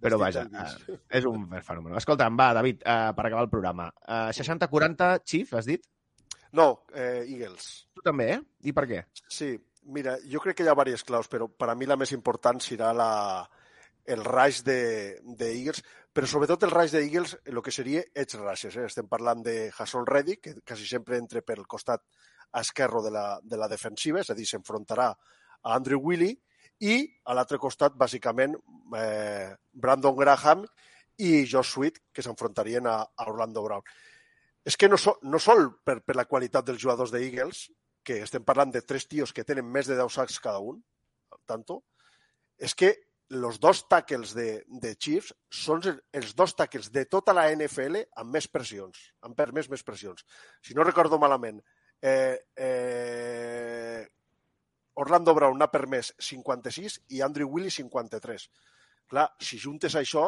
Però vaja, eh, és un fenomen. Escolta'm, va, David, eh, per acabar el programa. Eh, 60-40, Chief, has dit? No, eh, Eagles. Tu també, eh? I per què? Sí, mira, jo crec que hi ha diverses claus, però per a mi la més important serà la, el rush de, de Eagles, però sobretot el rush de Eagles, el que seria edge rushes. Eh? Estem parlant de Hassan Reddick, que quasi sempre entra per el costat esquerro de la, de la defensiva, és a dir, s'enfrontarà a Andrew Willy, i a l'altre costat, bàsicament, eh, Brandon Graham i Josh Sweet, que s'enfrontarien a, a Orlando Brown. És que no, so, no sol per, per la qualitat dels jugadors de Eagles, que estem parlant de tres tios que tenen més de 10 sacs cada un, tanto, és que els dos tackles de, de Chiefs són els dos tackles de tota la NFL amb més pressions, han permès més pressions. Si no recordo malament, eh, eh, Orlando Brown n'ha permès 56 i Andrew Willy 53. Clar, si juntes això,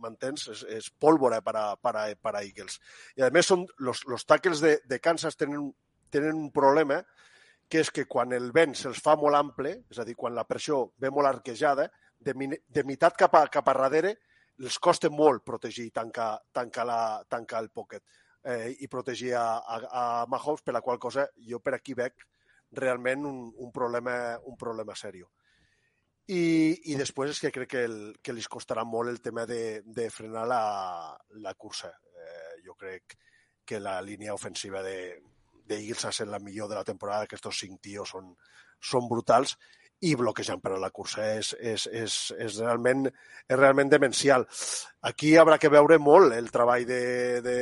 m'entens? És, és pólvora per a, per, a, per a Eagles. I a més, són, los, los tackles de, de Kansas tenen, tenen un problema que és que quan el vent se'ls fa molt ample, és a dir, quan la pressió ve molt arquejada, de, de meitat cap a, cap a darrere, els costa molt protegir i tancar, tancar, la, tancar el pocket eh, i protegir a, a, a Mahomes, per la qual cosa jo per aquí veig realment un, un problema, un problema seriós. I, I després és que crec que, el, que li costarà molt el tema de, de frenar la, la cursa. Eh, jo crec que la línia ofensiva de, de Eagles ha estat la millor de la temporada, que estos cinc tios són, són brutals i bloquejant per a la cursa és, és, és, és, realment, és realment demencial. Aquí haurà que veure molt el treball de, de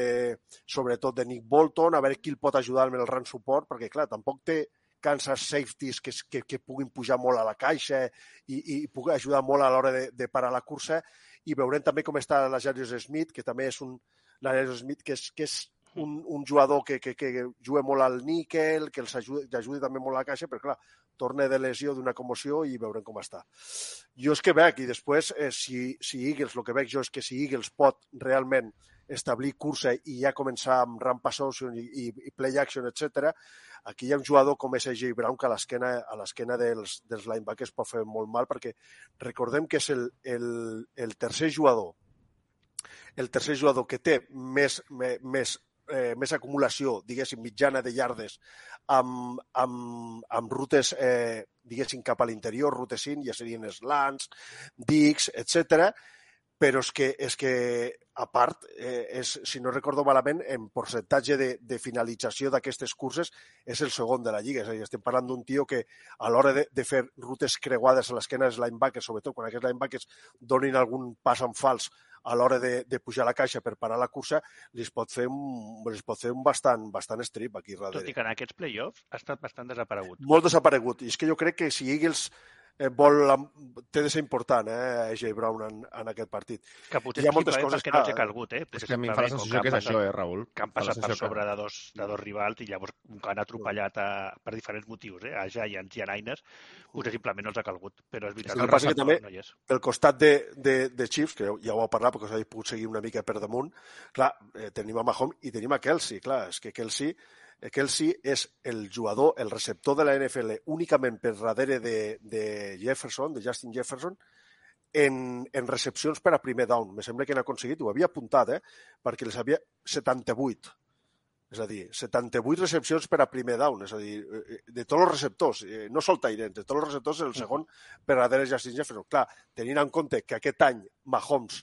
sobretot de Nick Bolton, a veure qui el pot ajudar amb el run support, perquè clar, tampoc té Kansas safeties que, que, que puguin pujar molt a la caixa i, i pugui ajudar molt a l'hora de, de parar la cursa i veurem també com està la Jarius Smith, que també és un, la Smith, que és, que és un, un jugador que, que, que juga molt al níquel, que els ajudi, ajudi també molt a la caixa, però clar, torna de lesió d'una commoció i veurem com està. Jo és que veig, i després, eh, si, si Eagles, el que veig jo és que si Eagles pot realment establir cursa i ja començar amb ramp association i, i, i play action, etc. Aquí hi ha un jugador com és AJ Brown que a l'esquena a l'esquena dels, dels linebackers pot fer molt mal perquè recordem que és el, el, el tercer jugador el tercer jugador que té més, més eh, més acumulació, diguéssim, mitjana de llardes amb, amb, amb rutes, eh, diguéssim, cap a l'interior, rutes 5, ja serien slants, dics, etc. Però és que, és que a part, eh, és, si no recordo malament, en percentatge de, de finalització d'aquestes curses és el segon de la Lliga. És a dir, estem parlant d'un tio que a l'hora de, de fer rutes creuades a l'esquena dels linebackers, sobretot quan aquests linebackers donin algun pas en fals a l'hora de, de pujar a la caixa per parar la cursa, li pot fer un, li pot fer un bastant, bastant strip aquí darrere. Tot i que en aquests play-offs ha estat bastant desaparegut. Molt desaparegut. I és que jo crec que si Eagles eh, vol, té de ser important, eh, AJ Brown en, en aquest partit. Que potser hi ha moltes coses que no els ha calgut, eh? és que a mi em fa la sensació que és això, eh, Raül? Que han passat per sobre de dos, de dos rivals i llavors que han atropellat a, per diferents motius, eh? A Giants i a Niners, potser simplement no els ha calgut. Però és veritat el que, que també, no és. pel costat de, de, de Chiefs, que ja ho heu parlat perquè us he pogut seguir una mica per damunt, clar, eh, tenim a Mahomes i tenim a Kelsey, clar, és que Kelsey Kelsey és el jugador, el receptor de la NFL únicament per darrere de, de Jefferson, de Justin Jefferson, en, en recepcions per a primer down. Me sembla que han aconseguit, ho havia apuntat, eh? perquè les havia 78. És a dir, 78 recepcions per a primer down, és a dir, eh, de tots els receptors, eh, no sol Tyrant, de tots els receptors, el segon per darrere Justin Jefferson. Clar, tenint en compte que aquest any Mahomes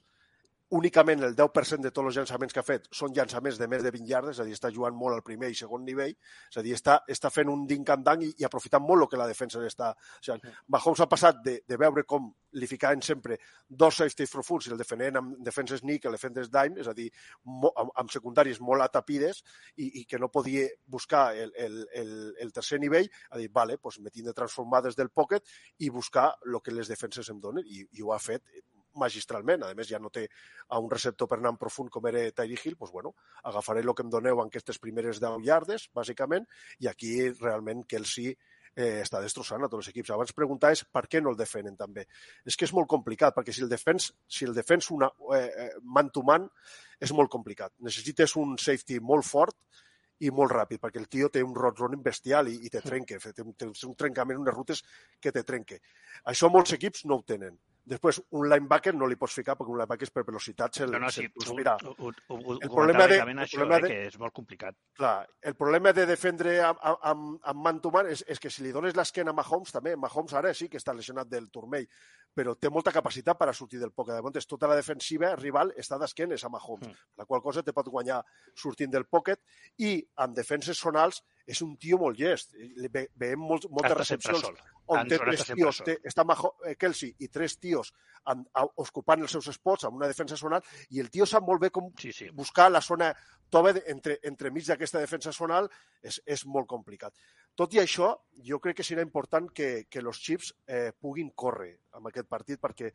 únicament el 10% de tots els llançaments que ha fet són llançaments de més de 20 llardes, és a dir, està jugant molt al primer i segon nivell, és a dir, està, està fent un ding and dang i, i aprofitant molt el que la defensa està... O sigui, Mahomes ha passat de, de veure com li ficaven sempre dos safeties profuns i el defenen amb defenses nickel, defenses dime, és a dir, mo, amb, amb secundaris molt atapides i, i que no podia buscar el, el, el, el tercer nivell, a dir, vale, pues me tinc de transformar des del pocket i buscar el que les defenses em donen i, i ho ha fet magistralment. A més, ja no té a un receptor per anar en profund com era Tyree Hill, doncs, bueno, agafaré el que em doneu en aquestes primeres 10 yardes, bàsicament, i aquí realment Kelsey eh, està destrossant a tots els equips. Abans preguntaves per què no el defenen també. És que és molt complicat, perquè si el defens, si el defens una, eh, eh, man to man és molt complicat. Necessites un safety molt fort i molt ràpid, perquè el tio té un road running bestial i, i te trenca, té, té un trencament, unes rutes que te trenque. Això molts equips no ho tenen. Després, un linebacker no li pots ficar perquè un linebacker és per velocitat se'l no, no, sí, se mira. Ho, ho, ho, el problema de, el això, problema eh, de, que és molt complicat. Clar, el problema de defendre amb, amb, amb man to man és, és que si li dones l'esquena a Mahomes també, Mahomes ara sí que està lesionat del turmell, però té molta capacitat per a sortir del pocket. De moment, tota la defensiva rival està d'esquenes a Mahomes, mm. la qual cosa te pot guanyar sortint del pocket i amb defenses sonals és un tio molt llest. Ve, veiem molt, moltes Està recepcions on té tres tios, té, està Maho, eh, Kelsey i tres tios amb, a, ocupant els seus spots amb una defensa sonal i el tio sap molt bé com sí, sí. buscar la zona tova entre, entre mig d'aquesta defensa sonal és, és molt complicat. Tot i això, jo crec que serà important que, que els Chiefs eh, puguin córrer amb aquest partit perquè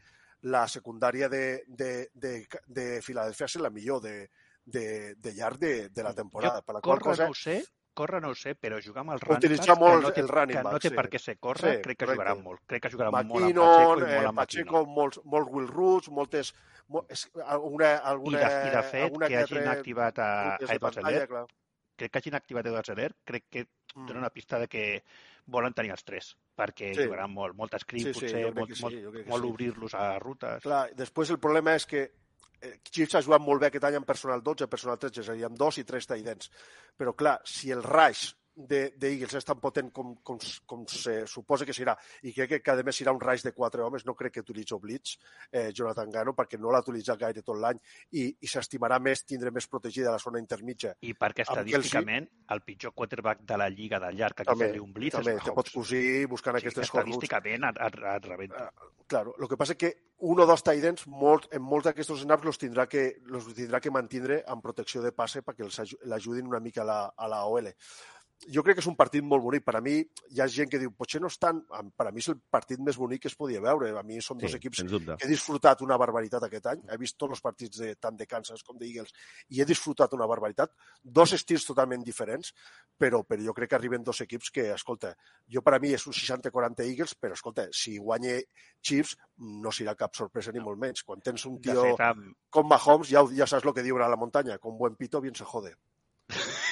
la secundària de, de, de, de Filadèlfia és la millor de, de, de llarg de, de la temporada. Jo per la qual cosa, no sé, córrer no ho sé, però jugar amb els running Utilitzar backs, molt que no té, el running que no back, té sí. per què ser córrer, Sí, crec que correcte. jugaran molt. Crec que jugaran molt amb Pacheco i eh, molt amb Pacheco, molts, molts Will Roots, moltes... Molt, és, alguna, I alguna, de, I de fet, alguna que hagin altre activat a, a Zeller, clar. crec que hagin activat Edwards Zeller, crec que dona una pista de que volen tenir els tres, perquè Sí. jugaran molt, molt screen, Sí, sí, potser, molt, que sí, molt, que molt sí. obrir-los a rutes. Clar, després el problema és que eh, Chiefs ha jugat molt bé aquest any amb personal 12, personal 13, és a dir, amb dos i tres taidens. Però clar, si el Rush de, de Eagles és tan potent com, com, com se suposa que serà, i crec que, que a més serà un raig de quatre homes, no crec que utilitzi Blitz, eh, Jonathan Gano, perquè no l'ha utilitzat gaire tot l'any i, i s'estimarà més, tindre més protegida la zona intermitja. I perquè Amb Kelsey- estadísticament el pitjor quarterback de la lliga de llarg que també, un blitz també és te Mahomes. pots cosir buscant Sí, aquestes hot routes. estadísticament et, et, et rebenta. Claro, lo que passa que un o dos tight ends, molt, en molts d'aquests snaps los tindrà que, los tindrà que mantindre amb protecció de passe perquè els aju- l'ajudin una mica a la, a la OL. Jo crec que és un partit molt bonic. Per a mi, hi ha gent que diu, potser no és tant... Per a mi és el partit més bonic que es podia veure. A mi són dos Sí, equips sens dubte. que he disfrutat una barbaritat aquest any. He vist tots els partits de, tant de Kansas com d'Eagles i he disfrutat una barbaritat. Dos estils totalment diferents, però, però jo crec que arriben dos equips que, escolta, jo per a mi és un 60-40 Eagles, però escolta, si guanya Chiefs no serà cap sorpresa ni molt menys. Quan tens un tio fet, amb- com Mahomes, ja, ja saps el que diuen a la muntanya, con buen pito bien se jode.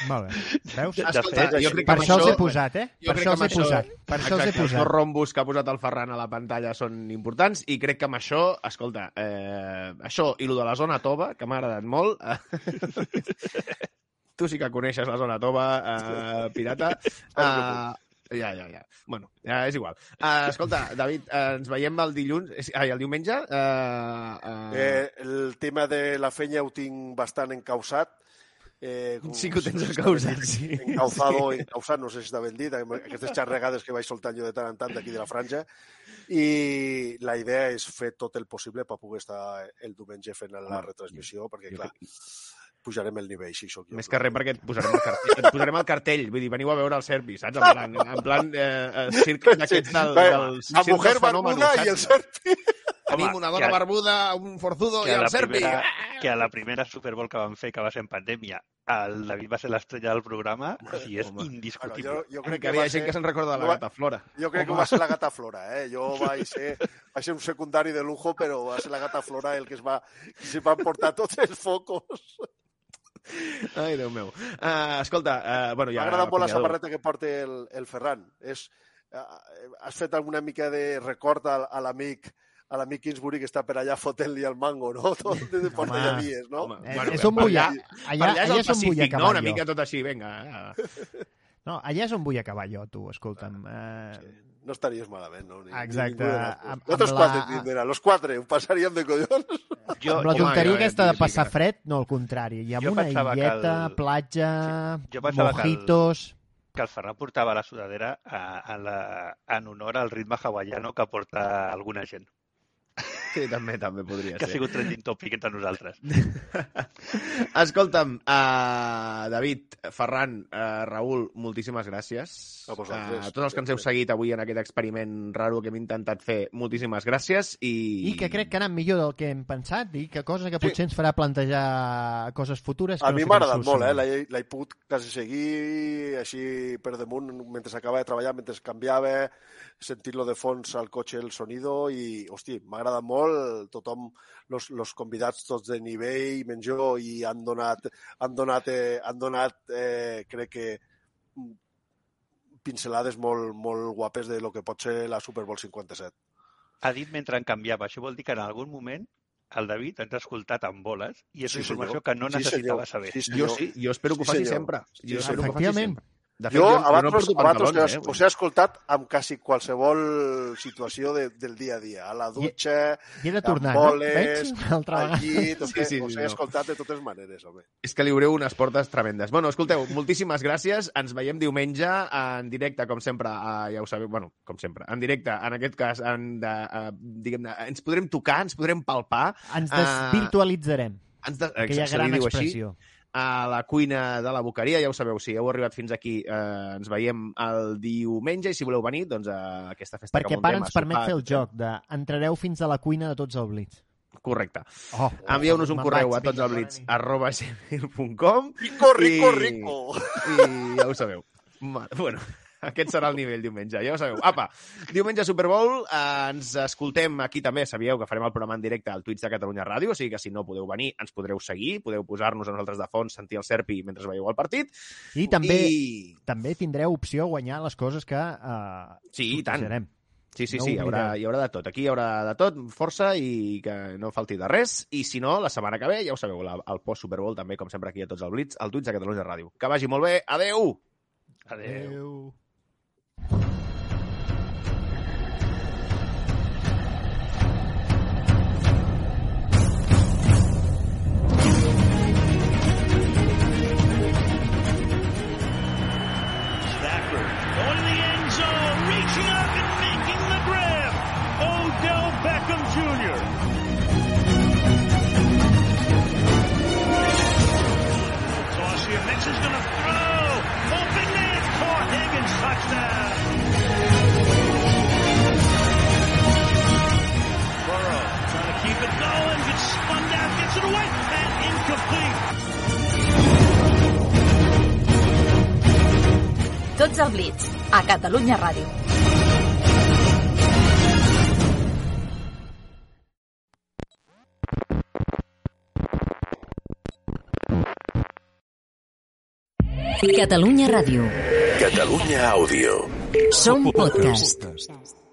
Molt bé. Veus? Escolta, jo crec que per amb això els he això- posat, eh? Jo Per crec això els he això- posat. Per això els he Els posat. dos rombos que ha posat el Ferran a la pantalla són importants i crec que amb això, escolta, eh, això i lo de la zona tova, que m'ha agradat molt, eh, [laughs] tu sí que coneixes la zona tova, eh, pirata, [laughs] eh, ja, ja, ja. Bueno, ja és igual. Uh, escolta, David, uh, ens veiem el dilluns, ai, el diumenge. Uh, uh, Eh, el tema de la fenya ho tinc bastant encausat. Eh, com- Sí que ho tens encausat, sí. Encauzado, Sí. encausat, no sé si està ben dit, aquestes [laughs] xarregades que vaig soltant jo de tant en tant d'aquí de la franja. I la idea és fer tot el possible per poder estar el diumenge fent la retransmissió, perquè, clar, pujarem el nivell, si sóc jo. Més que res perquè et posarem el cartell, et posarem el cartell, vull dir, veniu a veure el Serpi, saps? En plan, en plan eh, circ [laughs] d'aquests del, Va, del la mujer barbuda i el Serpi. Tenim Home, una que dona a- barbuda, un forzudo que i el Serpi. primera, [laughs] que a la primera Super Bowl que vam fer, que va ser en pandèmia, el David va ser l'estrella del programa i és indiscutible. Bueno, jo, jo crec que hi ha gent ser- que se'n recorda de la gata Flora. Jo crec que Home. va ser la gata Flora, eh? Jo vaig ser, vaig ser un secundari de lujo, però va ser la gata Flora el que es va, que se va portar tots els focos. Ai, Déu meu. Uh, escolta, uh, bueno, M'ha ja... agradat molt la samarreta que porta el, el Ferran. És, eh, has fet alguna mica de record a, a l'amic a l'amic Kingsbury que està per allà fotent-li el mango, no? [laughs] Tot de porta ja dies, no? Home, Eh, bueno, és un per bulla. allà- Allà- allà és allà el és on vull Pacífic, acabar no? Una mica tot així, vinga. eh. No, allà és on vull acabar jo, tu, escolta'm. Eh, No estaries malament, no? Ni, ni Exacte. de nosaltres. Amb quatre la- tindrem, los quatre, ho passaríem de collons. Jo, amb la tonteria aquesta de sí, passar fred, no al contrari. I amb Jo una illeta, el- platja, que el- mojitos... que el Ferran portava la sudadera a, a la, en honor al ritme hawaiano que porta alguna gent. Sí, també, també podria Que ha ser. sigut trending topic entre nosaltres. [laughs] Escolta'm, uh, David, Ferran, uh, Raül, moltíssimes gràcies. A vosaltres. Uh, tots els que ens heu seguit avui en aquest experiment raro que hem intentat fer, moltíssimes gràcies. I, I que crec que ha anat millor del que hem pensat i que cosa que potser ens farà plantejar coses futures. Que A no mi m'ha agradat molt, eh? L'he l'he pogut quasi seguir així per damunt mentre acabava de treballar, mentre canviava, sentir-lo de fons al cotxe el sonido i, hosti, m'ha agradat molt tothom, los, los convidats tots de nivell, menys jo, i han donat, han donat, eh, han donat eh, crec que mm, pincelades molt, molt guapes de lo que pot ser la Super Bowl 57. Ha dit mentre en canviava. Això vol dir que en algun moment el David ens ha escoltat amb boles i és Sí, una informació senyor. que no Sí, necessitava senyor. saber. Sí, Jo sí, jo espero que ho Sí, faci senyor. sempre. Sí, Jo espero que ho faci sempre. De fet, jo, jo, abans, no abans us, he, eh? us he escoltat amb quasi qualsevol situació de, del dia a dia. A la dutxa, I he de amb tornar, no? boles, altra al llit... Us, Sí, he, sí, us sí, he no. escoltat de totes maneres, home. És que li obreu unes portes tremendes. Bueno, escolteu, moltíssimes gràcies. Ens veiem diumenge en directe, com sempre, a, ja ho sabeu, bueno, com sempre, en directe, en aquest cas, en de, uh, diguem-ne, ens podrem tocar, ens podrem palpar. Ens desvirtualitzarem. ens de, Aquella gran expressió. Així, a la cuina de la Boqueria, ja ho sabeu, si heu arribat fins aquí, eh, ens veiem el diumenge i si voleu venir, doncs a aquesta festa Perquè que para muntem ens a permet sopar, fer el joc de entrareu fins a la cuina de tots els blitz. Correcte. Oh, Envieu-nos un correu vaig, a tots vinga, els blitz arroba gmail.com Rico, rico, rico! I ja ho sabeu. Bueno, aquest serà el nivell diumenge, ja ho sabeu. Apa, diumenge Super Bowl, eh, ens escoltem aquí també, sabíeu que farem el programa en directe al Twitch de Catalunya Ràdio, o sigui que si no podeu venir ens podreu seguir, podeu posar-nos a nosaltres de fons, sentir el Serpi mentre veieu el partit. I també, I... també tindreu opció a guanyar les coses que eh, Sí, i tant. Sí, sí, No sí, hi haurà, hi haurà de tot. Aquí hi haurà de tot, força i que no falti de res. I si no, la setmana que ve, ja ho sabeu, la, el post-Super Bowl també, com sempre aquí a tots els Blitz, al Twitch de Catalunya Ràdio. Que vagi molt bé. Adeu! Adéu. Adéu. you Burrow trying to keep it going. Gets gets away, and incomplete. Tots al Blitz, a Catalunya Ràdio. Catalunya Ràdio. Catalunya Àudio. Som podcast.